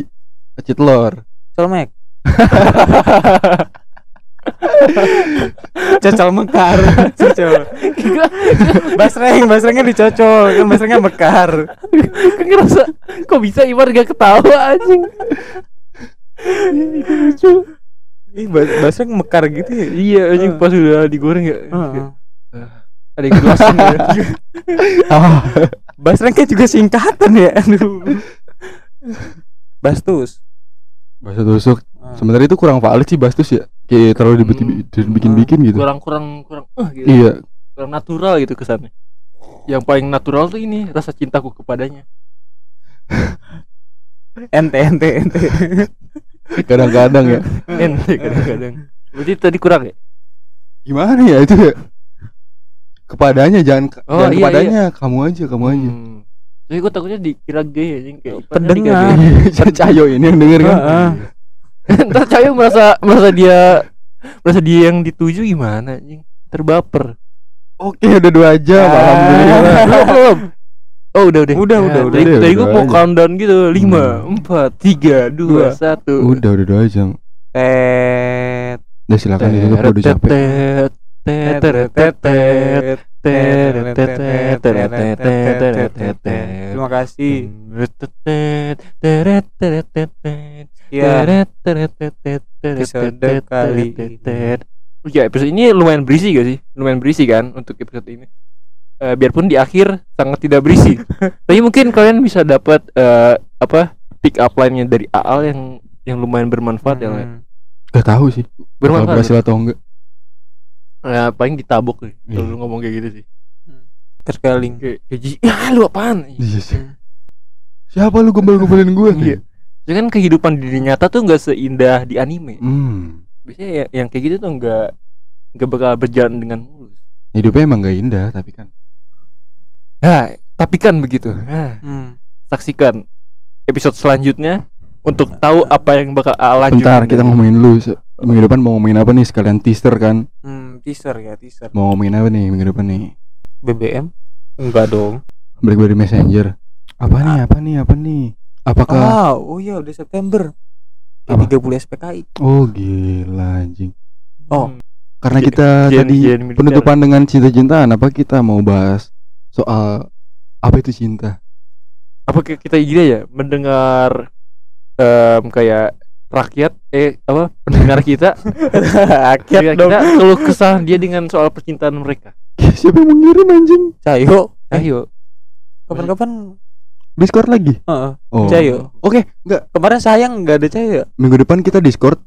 aci telur. colmek <laughs> cocol mekar cocol basreng basrengnya dicocol kan basrengnya mekar. Kan ngerasa kok bisa Iwan gak ketawa anjing? Itu lucu. Ih bas basreng mekar gitu ya? Iya anjing Eh. pas udah digoreng ya. Heeh. ada yang jelasin ya. <laughs> Ah. basrengnya juga singkatan ya? Aduh. <laughs> Bastus. Bahasa tusuk. Ah. Sebenarnya itu kurang valid sih Bastus ya. Kayak terlalu dibikin- dibikin-bikin gitu. kurang kurang kurang eh gitu Iya. kurang natural gitu kesannya yang paling natural tuh ini rasa cintaku kepadanya <laughs> ente ente ente <laughs> Kadang-kadang ya. ente kadang-kadang berarti tadi kurang ya Gimana ya itu ya? Kepadanya jangan Oh, jangan iya, kepadanya, kamu aja, kamu aja. Hmm. Jadi gue takutnya dikira gay anjing kayak kan Pendengar. dikira gay. Cayo ini yang denger kan. Heeh. Ntar Cayo merasa merasa dia merasa dia yang dituju gimana anjing terbaper Oke, udah dua jam. Ah. Alhamdulillah. belum belum oh udah udah Udah, udah, udah. tadi, Udah, tadi gue udah mau aja. countdown gitu lima Hmm. empat tiga dua Dua. satu Udah, udah dua jam. tet Udah silakan ditutup kalau udah capek. Tetet. terima kasih Ya Episode kali tetet. Ya episode ini lumayan berisi gak sih? Lumayan berisi kan untuk episode ini. Eh, biarpun di akhir sangat tidak berisi. <laughs> Tapi mungkin kalian bisa dapat eh, apa pick up line-nya dari Aal yang yang lumayan bermanfaat ya. Hmm. Gak tahu sih. Kalau Bermanfaat. berhasil atau enggak. Ya, paling ditabuk nih Iya. kalau lu ngomong kayak gitu sih. terkeling Kayak kayak ji- ya lu apaan? Iya sih. Siapa lu gombal-gombalin gue? Iya. Ya kan kehidupan di dunia nyata tuh nggak seindah di anime. Hmm. Biasanya ya, yang kayak gitu tuh nggak nggak bakal berjalan dengan mulus. Hidupnya emang gak indah, tapi kan. Nah, tapi kan begitu. Nah, Hmm. saksikan episode selanjutnya untuk tahu apa yang bakal lanjut. Bentar, kita ngomongin dulu. Se- Minggu depan mau ngomongin apa nih? Sekalian teaser kan? Hmm, teaser ya teaser Mau ngomongin apa nih minggu depan nih? BBM enggak dong BlackBerry Messenger. Apa nih? Apa nih? Apa nih? Apakah Ah, oh iya udah September. Apa? Tiga bulan SPKI. Oh, gila anjing. Oh, Karena Gen- kita gen- tadi gen penutupan dengan cinta-cintaan, apa kita mau bahas soal apa itu cinta? apa ki- kita gini ya mendengar em, kayak rakyat eh apa pendengar kita <laughs> rakyat kita, dong. kita keluh kesah dia dengan soal percintaan mereka Siapa yang mengirim anjing? Cayo. ayo Kapan-kapan Discord lagi? Heeh. Oh. Cayo. Oke, enggak. Kemarin sayang nggak ada Cayo. Minggu depan kita Discord.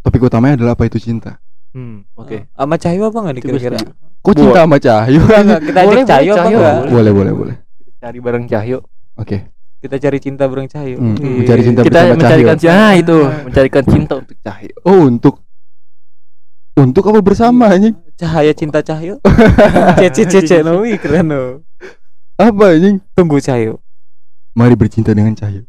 Topik utamanya adalah apa itu cinta. hmm, oke Sama Cayo apa nggak nih Itu gue kira-kira? setuju. Kok cinta sama Cahyo? Enggak, enggak, kita Boleh, ajak Cayo boleh, apa Cahyo. enggak? boleh, boleh, boleh. cari bareng Cahyo Oke. Kita cari cinta bareng Cayo. Hmm, Wih. mencari cinta kita bersama mencarikan Cahyo. ah itu mencarikan cinta untuk Cahyo Oh, untuk untuk apa bersama anjing? Cahaya cinta Cahyo. <laughs> Cece cece no, wih, keren no. Apa anjing? Tunggu Cahyo. Mari bercinta dengan Cahyo.